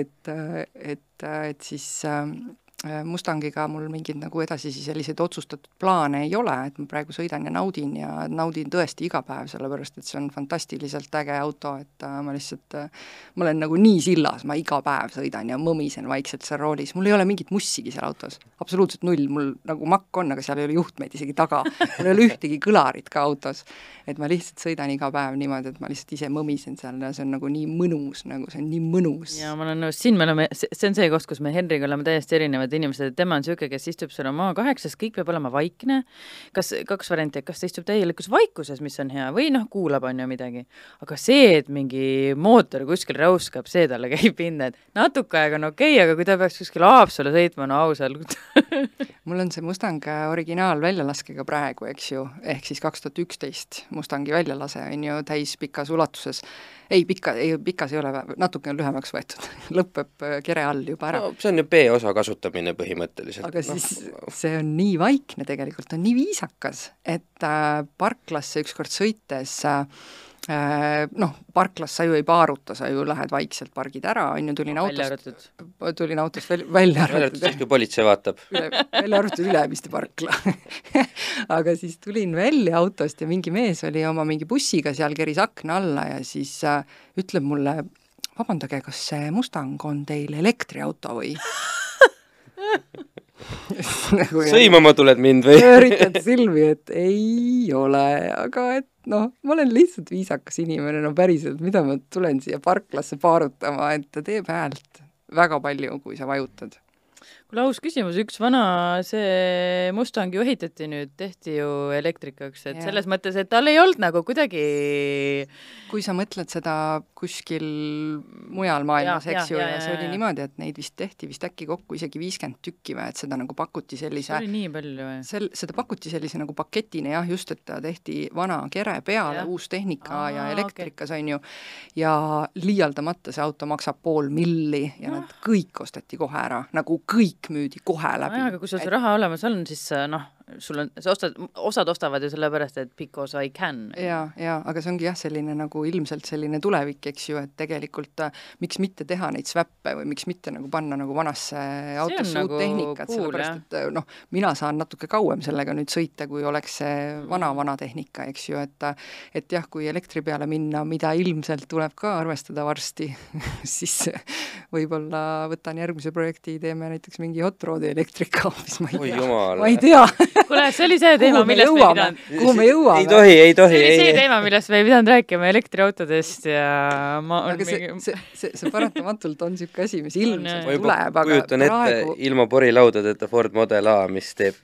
Et äh,, et äh,, et siis äh, Mustangiga mul mingeid nagu edasisi selliseid otsustatud plaane ei ole, et ma praegu sõidan ja naudin ja naudin tõesti iga päev, sellepärast et see on fantastiliselt äge auto, et äh, ma lihtsalt äh,, ma olen nagu nii sillas, ma iga päev sõidan ja mõmisen vaikselt seal roolis, mul ei ole mingit mussigi seal autos, absoluutselt null, mul nagu makk on, aga seal ei ole juhtmeid isegi taga, mul ei ole ühtegi kõlarit ka autos. et ma lihtsalt sõidan iga päev niimoodi, et ma lihtsalt ise mõmisen seal ja see on nagu nii mõnus, nagu see on nii mõnus. jaa, ma olen nõus, siin me oleme, see on see koht, kus me Henriga oleme täiesti erinevad erinevad inimesed, et tema on niisugune, kes istub seal oma kaheksas, kõik peab olema vaikne, kas, kaks varianti, et kas ta istub täielikus vaikuses, mis on hea, või noh, kuulab, on ju, midagi. aga see, et mingi mootor kuskil räuskab, see talle käib pinda, et natuke aega on okei okay,, aga kui ta peaks kuskil Haapsalu sõitma, no ausalt mul on see Mustang originaal väljalaskega praegu, eks ju, ehk siis kaks tuhat üksteist Mustangi väljalase on ju täispikas ulatuses ei, pika, ei pikas ei ole, natuke on lühemaks võetud lõpeb äh, kere all juba ära no,. see on ju B-osa kasutamine põhimõtteliselt. aga no. siis see on nii vaikne tegelikult, on nii viisakas, et äh, parklasse ükskord sõites äh, Äh, noh, parklas sa ju ei paaruta, sa ju lähed vaikselt, pargid ära, on ju, tulin autost, tulin autost väl, välja arvatud siis, kui politsei vaatab. välja arvatud Ülemiste parkla aga siis tulin välja autost ja mingi mees oli oma mingi bussiga seal, keris akna alla ja siis äh, ütleb mulle, vabandage, kas see Mustang on teil elektriauto või nagu sõimama tuled mind või? üritad silmi, et ei ole, aga et noh, ma olen lihtsalt viisakas inimene, no päriselt, mida ma tulen siia parklasse paarutama, et ta teeb häält väga palju, kui sa vajutad. Kuule, aus küsimus, üks vana see Mustang ju ehitati nüüd, tehti ju elektrikaks, et ja. selles mõttes, et tal ei olnud nagu kuidagi kui sa mõtled seda kuskil mujal maailmas, eks ju, ja, ja see oli niimoodi, et neid vist tehti vist äkki kokku isegi viiskümmend tükki või, et seda nagu pakuti sellise see oli nii palju või? sel-, seda pakuti sellise nagu paketina jah, just, et ta tehti vana kere peale, uus tehnika Aa, ja elektrikas okay., on ju, ja liialdamata see auto maksab pool milli ja no. nad kõik osteti kohe ära, nagu kõik müüdi kohe läbi. aga kui sul see raha olemas on, siis noh, sul on, sa ostad, osad ostavad ju sellepärast, et because I can. jaa, jaa, aga see ongi jah, selline nagu ilmselt selline tulevik, eks ju, et tegelikult äh, miks mitte teha neid swappe või miks mitte nagu panna nagu vanasse autosse uut nagu tehnikat cool,, sellepärast et äh, noh, mina saan natuke kauem sellega nüüd sõita, kui oleks see vana-vana tehnika, eks ju, et et jah, kui elektri peale minna, mida ilmselt tuleb ka arvestada varsti siis võib-olla võtan järgmise projekti, teeme näiteks mingi hot rod'i elektrika hoopis, ma ei tea, ma ei tea kuule, see oli see teema, millest me ei pidanud. kuhu me jõuame? ei tohi, ei tohi. see oli see teema, millest me ei pidanud rääkima elektriautodest ja ma. aga see mingi..., see, see, see paratamatult on niisugune asi, mis ilmselt tuleb, aga kujutan praegu... ette ilma porilaudadeta Ford Model A, mis teeb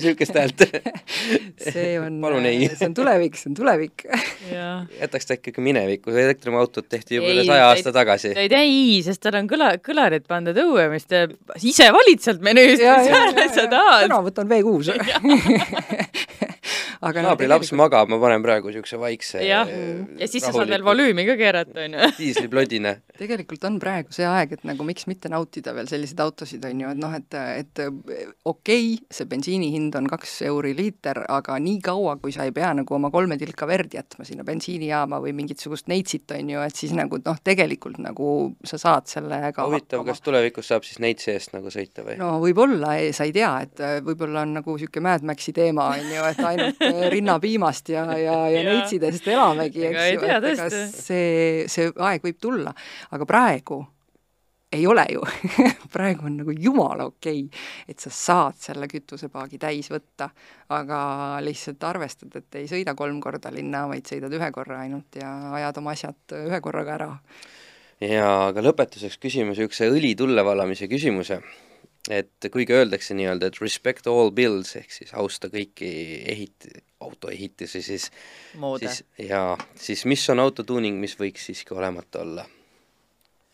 niisugust häält. see on, see on tulevik, see on tulevik. jätaks ta ikkagi minevikku, elektriautot tehti juba üle saja aasta tagasi. ei, ei, sest tal on kõla, kõlarid pandud õue, mis teeb, ise valid sealt menüüst, mis hääle sa tahad. täna võtan V6 aga naabrilaps tegelikult... magab, ma panen praegu niisuguse vaikse jah, ja siis sa saad veel volüümi ka keerata, on ju. diisliplodine. tegelikult on praegu see aeg, et nagu miks mitte nautida veel selliseid autosid, on ju, et noh, et, et okei okay,, see bensiini hind on kaks euri liiter, aga nii kaua, kui sa ei pea nagu oma kolme tilka verd jätma sinna bensiinijaama või mingisugust neitsit, on ju, et siis nagu noh, tegelikult nagu sa saad sellega huvitav, kas tulevikus saab siis neitsi eest nagu sõita või? no võib-olla, sa ei tea, et võib-olla on nagu niisugune Mad Maxi teema, on ju, et ainult rinnapiimast ja, ja, ja neitsidest elamegi, eks ju, et ega see, see aeg võib tulla, aga praegu ei ole ju. Praegu on nagu jumala okei okay,, et sa saad selle kütusepaagi täis võtta, aga lihtsalt arvestad, et ei sõida kolm korda linna, vaid sõidad ühe korra ainult ja ajad oma asjad ühe korraga ära. ja aga lõpetuseks küsime niisuguse õli tulle valamise küsimuse et kuigi öeldakse nii-öelda, et respect all builds ehk siis austa kõiki ehit-, autoehitisi, siis Moode. siis jaa, siis mis on autotuuning, mis võiks siiski olemata olla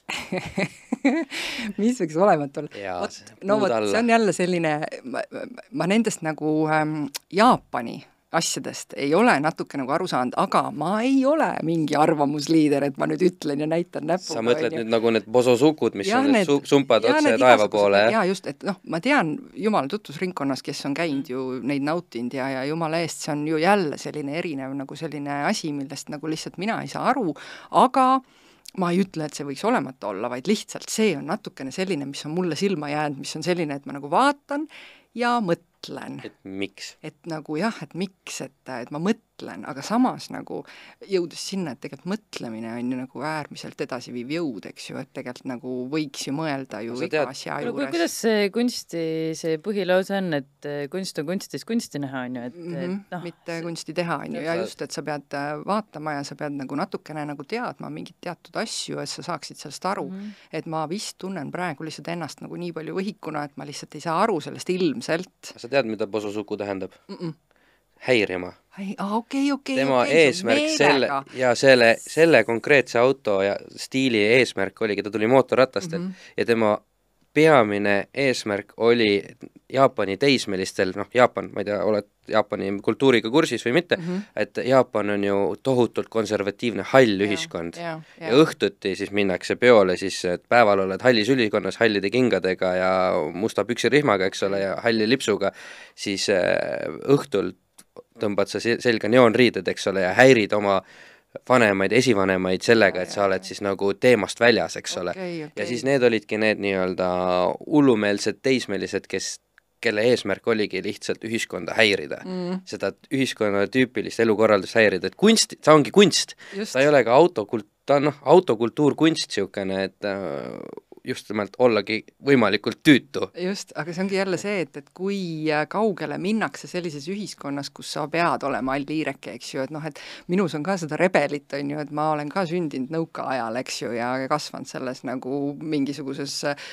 mis võiks olemata olla? vot, no vot, see on jälle selline, ma, ma nendest nagu ähm, Jaapani asjadest ei ole natuke nagu aru saanud, aga ma ei ole mingi arvamusliider, et ma nüüd ütlen ja näitan näpuga. sa mõtled nüüd nagu need bososukud, mis ja, on need su sumpad otse taeva poole, jah? jaa, just, et noh, ma tean jumala tutvusringkonnas, kes on käinud ju neid nautinud ja, ja jumala eest, see on ju jälle selline erinev nagu selline asi, millest nagu lihtsalt mina ei saa aru, aga ma ei ütle, et see võiks olemata olla, vaid lihtsalt see on natukene selline, mis on mulle silma jäänud, mis on selline, et ma nagu vaatan ja mõtlen. Et miks? et nagu jah, et miks, et, et ma mõtlen, aga samas nagu jõudes sinna, et tegelikult mõtlemine on ju nagu äärmiselt edasiviiv jõud, eks ju, et tegelikult nagu võiks ju mõelda ju iga tead, asja juures. kuidas see kunsti, see põhilause on, et eh, kunst on kunstis kunsti näha, on ju, et mm, -hmm, et noh. mitte kunsti teha, on ju, ja just, et sa pead äh, vaatama ja sa pead nagu natukene nagu teadma mingeid teatud asju, et sa saaksid sellest aru mm. -hmm. et ma vist tunnen praegu lihtsalt ennast nagu nii palju võhikuna, et ma lihtsalt ei saa aru sellest ilmselt. sa tead, mida bososuku tähendab mm? -mm. häirima. Okei, okei, tema okay, eesmärk selle ja selle, selle konkreetse auto ja stiili eesmärk oligi, ta tuli mootorratastelt mm -hmm. ja tema peamine eesmärk oli Jaapani teismelistel, noh, Jaapan, ma ei tea, oled Jaapani kultuuriga kursis või mitte mm, -hmm. et Jaapan on ju tohutult konservatiivne hall ja, ühiskond ja, ja. ja õhtuti siis minnakse peole siis, et päeval oled hallis ülikonnas hallide kingadega ja musta püksirihmaga, eks ole, ja halli lipsuga, siis äh, õhtul tõmbad sa selga neoonriided, eks ole, ja häirid oma vanemaid, esivanemaid sellega, et sa oled siis nagu teemast väljas, eks ole okay,. Okay. ja siis need olidki need nii-öelda hullumeelsed teismelised, kes kelle eesmärk oligi lihtsalt ühiskonda häirida mm.. seda ühiskonna tüüpilist elukorraldust häirida, et kunst, see ongi kunst. ta ei ole ka autokult-, ta on noh, autokultuur kunst niisugune, et äh, just nimelt ollagi võimalikult tüütu. just, aga see ongi jälle see, et, et kui äh, kaugele minnakse sellises ühiskonnas, kus sa pead olema allhiireke, eks ju, et noh, et minus on ka seda rebelit, on ju, et ma olen ka sündinud nõukaajal, eks ju, ja kasvanud selles nagu mingisuguses äh,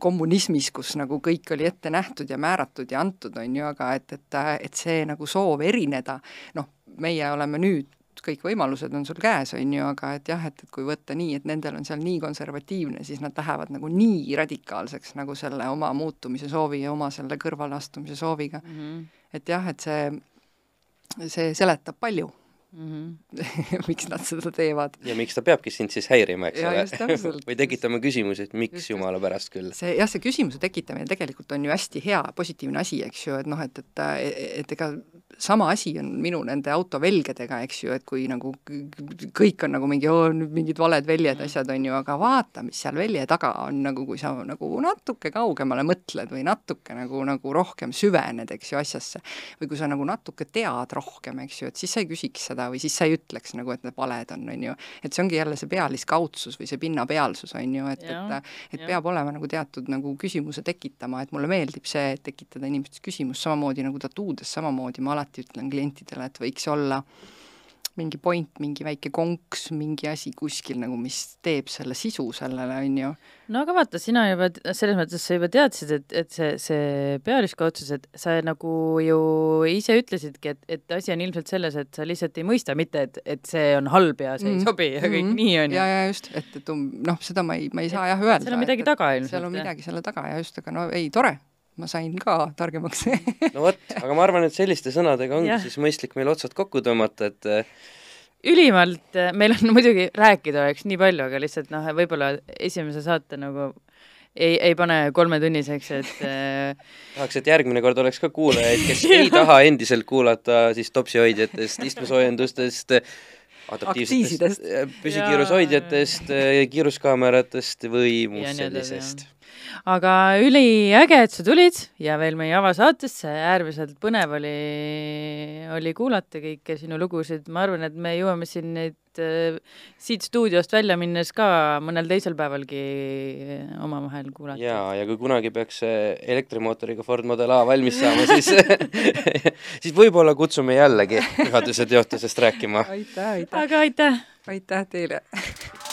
kommunismis, kus nagu kõik oli ette nähtud ja määratud ja antud, on ju, aga et, et, et see nagu soov erineda, noh, meie oleme nüüd kõik võimalused on sul käes, on ju, aga et jah, et, et kui võtta nii, et nendel on seal nii konservatiivne, siis nad lähevad nagu nii radikaalseks nagu selle oma muutumise soovi ja oma selle kõrvaleastumise sooviga mm. -hmm. et jah, et see, see seletab palju mm. -hmm. miks nad seda teevad. ja miks ta peabki sind siis häirima, eks ole või tekitama küsimusi, et miks just, jumala pärast küll. see jah, see küsimuse tekitamine tegelikult on ju hästi hea, positiivne asi, eks ju, et noh, et, et, et ega sama asi on minu nende autovelgedega, eks ju, et kui nagu kõik on nagu mingi, nüüd mingid valed väljed, mm. asjad on ju, aga vaata, mis seal välje taga on, nagu kui sa nagu natuke kaugemale mõtled või natuke nagu, nagu rohkem süvened, eks ju, asjasse. või kui sa nagu natuke tead rohkem, eks ju, et siis sa ei küsiks seda või siis sa ei ütleks nagu, et need valed on, on ju. et see ongi jälle see pealiskaudsus või see pinnapealsus, on ju, et, et, et ja. peab olema nagu teatud nagu küsimuse tekitama, et mulle meeldib see, et tekitada inimestes küsimus, samamoodi nagu tatuudes, samamoodi ma alati alati ütlen klientidele, et võiks olla mingi point, mingi väike konks, mingi asi kuskil nagu, mis teeb selle sisu sellele, on ju. no aga vaata, sina juba, selles mõttes sa juba teadsid, et, et see, see pealiskaudsus, et sa nagu ju ise ütlesidki, et, et asi on ilmselt selles, et sa lihtsalt ei mõista, mitte et, et see on halb ja see mm -hmm. ei sobi ja kõik mm -hmm. nii, on ju. ja, ja just, et, et um, noh, seda ma ei, ma ei saa jah öelda. seal on midagi taga ilmselt. seal on midagi selle taga ja just, aga no ei, tore ma sain ka targemaks. No vot, aga ma arvan, et selliste sõnadega ongi siis mõistlik meil otsad kokku tõmmata, et äh, ülimalt, äh, meil on muidugi rääkida oleks nii palju, aga lihtsalt noh, võib-olla esimese saate nagu ei, ei pane kolmetunniseks, et äh... tahaks, et järgmine kord oleks ka kuulajaid, kes ei taha endiselt kuulata siis topsihoidjatest, istmesoojendustest, adaptiivsetest püsikiirushoidjatest, kiiruskaameratest või muust sellisest aga üliäge, et sa tulid ja veel meie avasaatesse, äärmiselt põnev oli, oli kuulata kõiki sinu lugusid, ma arvan, et me jõuame siin neid äh, siit stuudiost välja minnes ka mõnel teisel päevalgi omavahel kuulata. jaa, ja kui kunagi peaks elektrimootoriga Ford Model A valmis saama, siis siis võib-olla kutsume jällegi pühaduse teotusest rääkima. aitäh, aitäh! aga aitäh! aitäh teile!